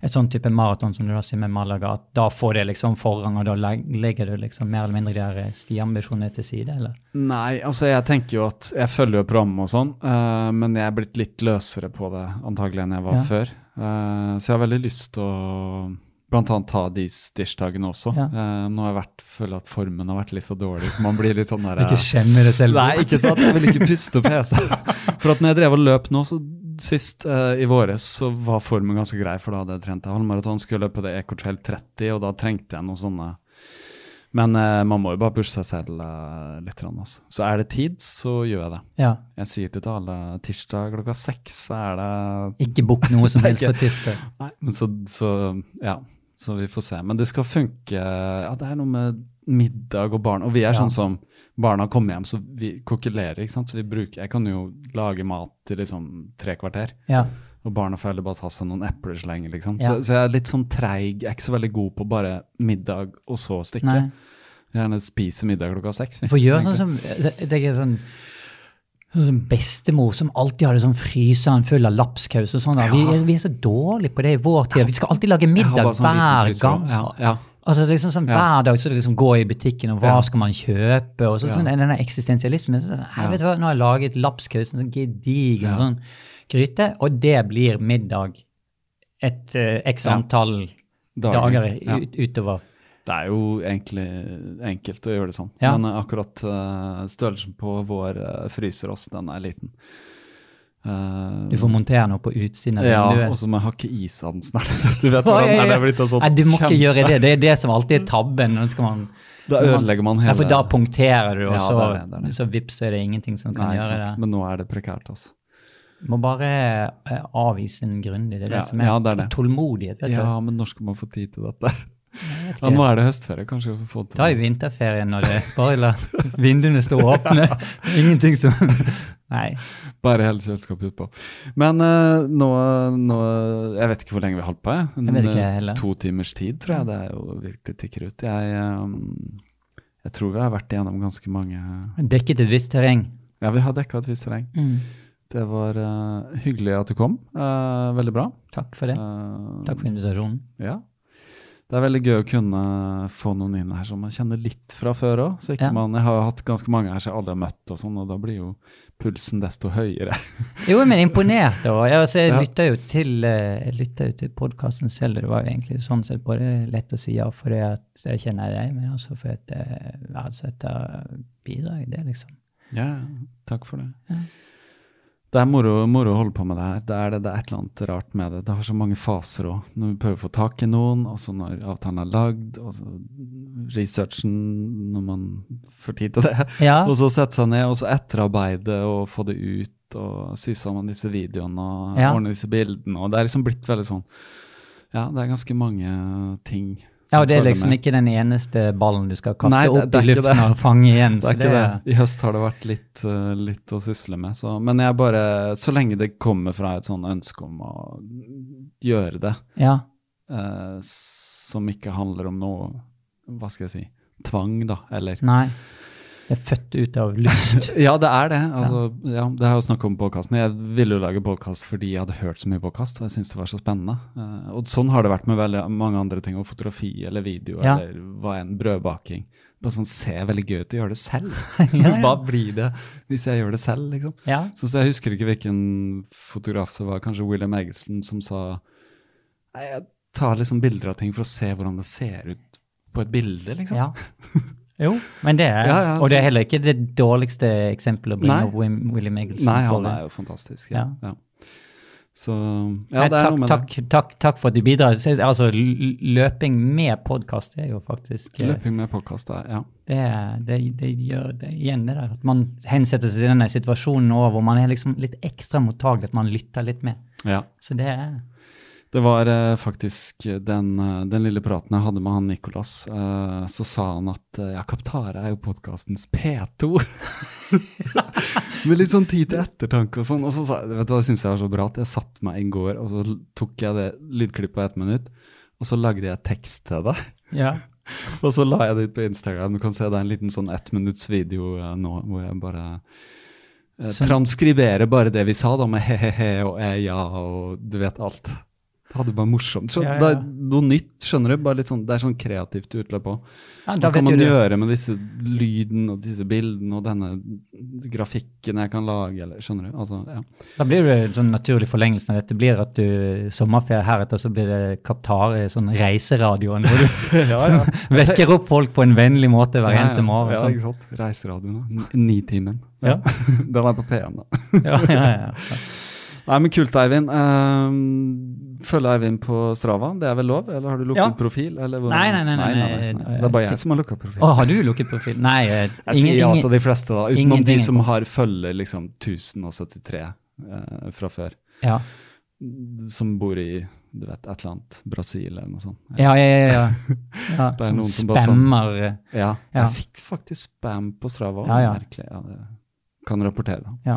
et sånn type maraton som du da sier med Malaga, at da får det liksom forrang, og da legger du liksom mer eller mindre de stiambisjonene til side, eller? Nei, altså jeg tenker jo at Jeg følger jo programmet og sånn, uh, men jeg er blitt litt løsere på det antagelig enn jeg var Ja. før. Uh, så jeg har veldig lyst til å blant annet ta de stirsdagene også. Ja. Uh, nå har jeg vært, føler at formen har vært litt for dårlig, så man blir litt sånn der (laughs) Ikke skjemmer det selv. Nei, ikke sant? Jeg vil ikke puste på PC. (laughs) For at når jeg drev og løp nå, så sist uh, i våres, så var formen ganske grei, for da hadde jeg trent halvmaraton, skulle løpe det Ecotrail 30, og da trengte jeg noen sånne Men uh, man må jo bare pushe seg selv uh, litt. Altså. Så er det tid, så gjør jeg det. Ja. Jeg sier til alle tirsdag klokka seks, så er det (laughs) Ikke bukk noe som helst for tirsdag. Nei, men så, så Ja, så vi får se. Men det skal funke. Ja, det er noe med middag og barn. Og vi er Ja. sånn som barna kommer hjem, så vi kokulerer, ikke sant. Så vi bruker Jeg kan jo lage mat til liksom tre kvarter. Ja. Og barna får heller bare ta seg noen epler så lenge, liksom. Ja. Så, så jeg er litt sånn treig. Jeg er ikke så veldig god på bare middag og så stikke. Nei. Gjerne spise middag klokka seks. Du får gjøre sånn som det er sånn, sånn bestemor som alltid hadde sånn fryseren full av lapskaus og sånn. Ja. Vi, vi er så dårlige på det i vår tid. Vi skal alltid lage middag sånn hver gang. Ja, ja. Altså liksom sånn Hver dag så det liksom gå i butikken, og hva Ja. skal man kjøpe? og så, Ja. sånn, Denne eksistensialismen. Så, jeg «Hei, Ja. vet hva, Nå har jeg laget lapskaus, en sånn gedigen Ja. sånn gryte, og det blir middag et uh, x Ja. antall dager Ja. ut, utover. Det er jo egentlig enkelt å gjøre det sånn. Ja. Men akkurat uh, størrelsen på vår uh, fryserost, den er liten. Eh, Du får montere noe på utsiden av ja, vinduet. og så må jeg hakke den snart. (laughs) Du vet hvordan ja, er ja. det blitt sånn Nei, du må ikke gjøre det. Det er det som alltid er tabben. Man, Da ødelegger man hele Ja, for da punkterer du, og Ja, så, det er det, det er så vips er det ingenting som kan Nei, gjøre sant. det. Men nå er det prekært, altså. Må bare eh, avvise den grundig. Det er det Ja, som er ja, det er tålmodighet. Ja, men når skal man få tid til dette? Ja, nå er det høstferie, kanskje vi får få til Ta i vinterferien når det bare la vinduene stå åpne. (laughs) Ingenting som Nei. Bare hele kjøleskapet utpå. Men uh, nå, nå Jeg vet ikke hvor lenge vi har holdt på. Jeg. En, Jeg vet ikke heller. To timers tid, tror jeg. Det er jo virkelig tikker ut. Jeg, um, jeg tror vi har vært igjennom ganske mange Dekket et visst terreng. Ja, vi har dekka et visst terreng. Det var uh, hyggelig at du kom. Uh, veldig bra. Takk for det. Takk for invitasjonen. Ja. Det er veldig gøy å kunne få noen inn her som man kjenner litt fra før òg. Ja. Jeg har hatt ganske mange her som jeg aldri har møtt, og sånn, og da blir jo pulsen desto høyere. (laughs) Jo, men imponert. Og jeg, altså, jeg Ja. lytter jo til, eh, jeg til podkasten selv. Det var jo egentlig sånn sett både lett å si ja fordi at jeg kjenner deg, men også fordi at jeg verdsetter bidrag. Det, liksom. Ja, takk for det. Ja. Det er moro, moro å holde på med det her. Det er, det, det er et eller annet rart med det. Det har så mange faser òg. Når vi prøver å få tak i noen, og så når avtalen er lagd, og så researchen når man får tid til det. (laughs) Ja. Og så sette seg ned, og så etterarbeide og få det ut, og sy sammen disse videoene og Ja. ordne disse bildene. Og det er liksom blitt veldig sånn Ja, det er ganske mange ting Ja, og det er liksom ikke den eneste ballen du skal kaste Nei, det- opp det i luften det. og fange igjen. Det er ikke det. I høst har det vært litt, uh, litt å sysle med. Så, men jeg bare Så lenge det kommer fra et sånn ønske om å gjøre det, Ja, uh, som ikke handler om noe Hva skal jeg si Tvang, da, eller nei. Det er født ut av lyst. (laughs) Ja, det er det. Altså, ja. det har jeg jo snakket om podkasten. Jeg ville jo lage podkast fordi jeg hadde hørt så mye podkast, og jeg syntes det var så spennende. Uh, og sånn har det vært med veldig mange andre ting, og fotografi eller video Ja. eller hva enn, brødbaking. Bare sånn ser veldig gøy ut å gjøre det selv. (laughs) Ja, ja. hva blir det hvis jeg gjør det selv, liksom? Ja. Så, så jeg husker ikke hvilken fotograf det var, kanskje William Eggleston, som sa Nei, jeg tar liksom bilder av ting for å se hvordan det ser ut på et bilde, liksom. ja. (laughs) Jo, men det er Ja, ja, Og det er heller ikke det dårligste eksempelet å bringe opp William Eggleson Nei, han er jo fantastisk. Ja. Ja. Så ja, det er takk, noe med takk, det. takk, takk for at du bidrar. Altså, løping med podkast er jo faktisk eh, Løping med podkast, ja. det, det, det gjør det igjen det der. At man hensetter seg til denne situasjonen nå hvor man er liksom litt ekstra mottagelig, at man lytter litt med. ja. Så det er Det var eh, faktisk den, eh, den lille praten jeg hadde med han Nicolas. eh, så sa han at eh, ja, Kaptare er jo podkastens P2. (laughs) Med litt sånn tid til ettertanke og sånn. Og så sa jeg, vet du det syns jeg var så bra at jeg satte meg i går, og så tok jeg det lydklippet på ett minutt, og så lagde jeg tekst til det. Ja. (laughs) Og så la jeg det ut på Instagram. Du kan se det er en liten sånn ettminuttsvideo minutts eh, nå hvor jeg bare eh, transkriberer bare det vi sa, da, med he-he-he og e-ja og du vet alt. Hadde bare morsomt. Så Ja, ja. Det er noe nytt, skjønner du. Bare litt sånn, det er sånn kreativt utløp òg. Ja, Hva kan man du gjøre med disse lyden og disse bildene og denne grafikken jeg kan lage, eller skjønner du? Altså, ja. Da blir det en sånn naturlig forlengelse av dette. blir at du sommerferie heretter, så blir det Kaptare, sånn reiseradioen, hvor du (laughs) (laughs) sånn, vekker opp folk på en vennlig måte hver eneste morgen. Ja, sånn. ikke sant. Reiseradioen, Nitimen. Ja. (laughs) Den er på P1, da. Ja, ja, ja. Nei, men kult, Eivind. Um, følge Eivind på Strava, det er vel lov? Eller har du lukket Ja. profil? Eller hvordan? Nei, nei, nei, nei, nei. Det er bare jeg som har lukket profil. Å, har du lukket profil? Nei, ingen. jeg sier ja til de fleste, da. Utenom ingen, de som har følger liksom 1073 uh, fra før. ja. Som bor i du vet, et eller annet Brasil eller noe sånt. Ja, ja, ja. ja. (laughs) ja Det er som noen som bare sånn- eh, Ja, Ja. jeg fikk faktisk spam på Strava. Ja, ja. Merkelig. Ja, det kan rapportere. Ja.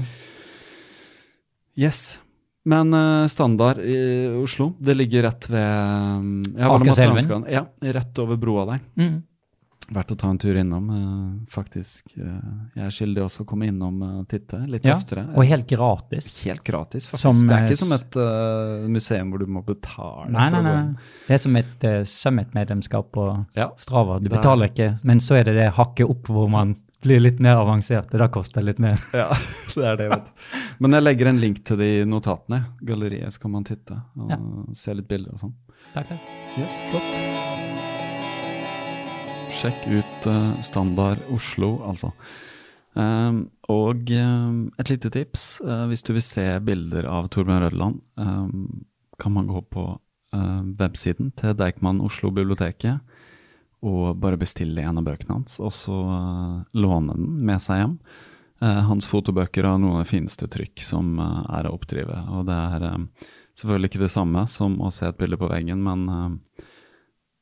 Yes. Men uh, standard i Oslo, det ligger rett ved det Akerselven? Ja, rett over broa der. Mm. Verdt å ta en tur innom, uh, faktisk. Uh, jeg er skyldig også å komme innom og titte litt Ja, oftere. Og helt gratis. Helt gratis, faktisk. Som, det er ikke som et museum hvor du må betale Nei, nei, nei. Det er som et uh, Summit-medlemskap på Ja. Strava. Du er- betaler ikke, men så er det det hakket opp hvor man blir litt mer avanserte. Det da koster det litt mer. (laughs) Ja, det er det, vet du. Men jeg legger en link til de notatene. Galleriet, så kan man titte og Ja. se litt bilder og sånn. Takk, takk. Yes, flott. Sjekk ut uh, Standard Oslo, altså. Um, og um, et lite tips, uh, hvis du vil se bilder av Torbjørn Rødland, um, kan man gå på uh, websiden til Deichman Oslo biblioteket og bare bestille en av bøkene hans, og så eh, låne den med seg hjem. Eh, hans fotobøker har noen av de fineste trykk som eh, er å oppdrive, og det er selvfølgelig ikke det samme som å se et bilde på veggen, men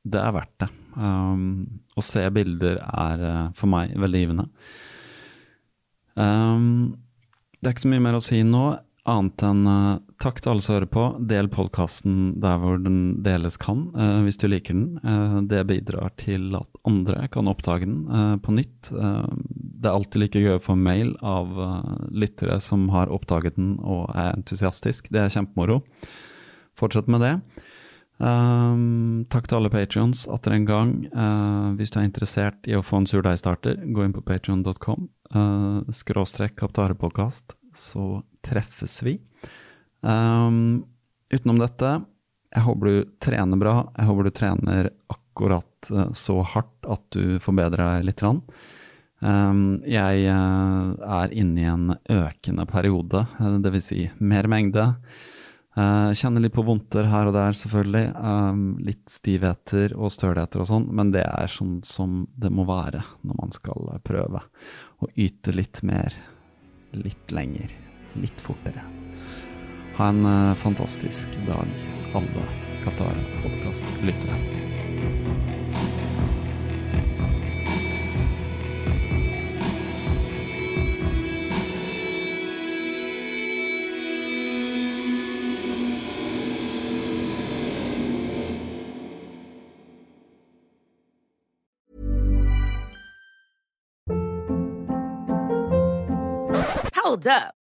det er verdt det. Å se bilder er for meg veldig givende. Det er ikke så mye mer å si nå, annet enn takk til alle som hører på. Del podkasten der hvor den deles kan, uh, hvis du liker den. Uh, det bidrar til at andre kan oppdage den uh, på nytt. Det er alltid like gøy å få mail av lyttere som har oppdaget den og er entusiastisk. Det er kjempemoro. Fortsett med det. Um, takk til alle patrions atter en gang. Uh, hvis du er interessert i å få en surdeigstarter, gå inn på patrion.com, uh, skråstrekk kaptarepodkast, så treffes vi. Um, utenom dette, jeg håper du trener bra. Jeg håper du trener akkurat uh, så hardt at du forbedrer deg litt. Um, jeg uh, er inne i en økende periode, uh, dvs. Si mer mengde. Uh, kjenner litt på vondter her og der, selvfølgelig. Um, litt stivheter og stølheter og sånn, men det er sånn som det må være når man skal prøve å yte litt mer, litt lenger, litt fortere. Ha en eh, fantastisk dag, alle Qatar-podkast-lyttere. Hold up.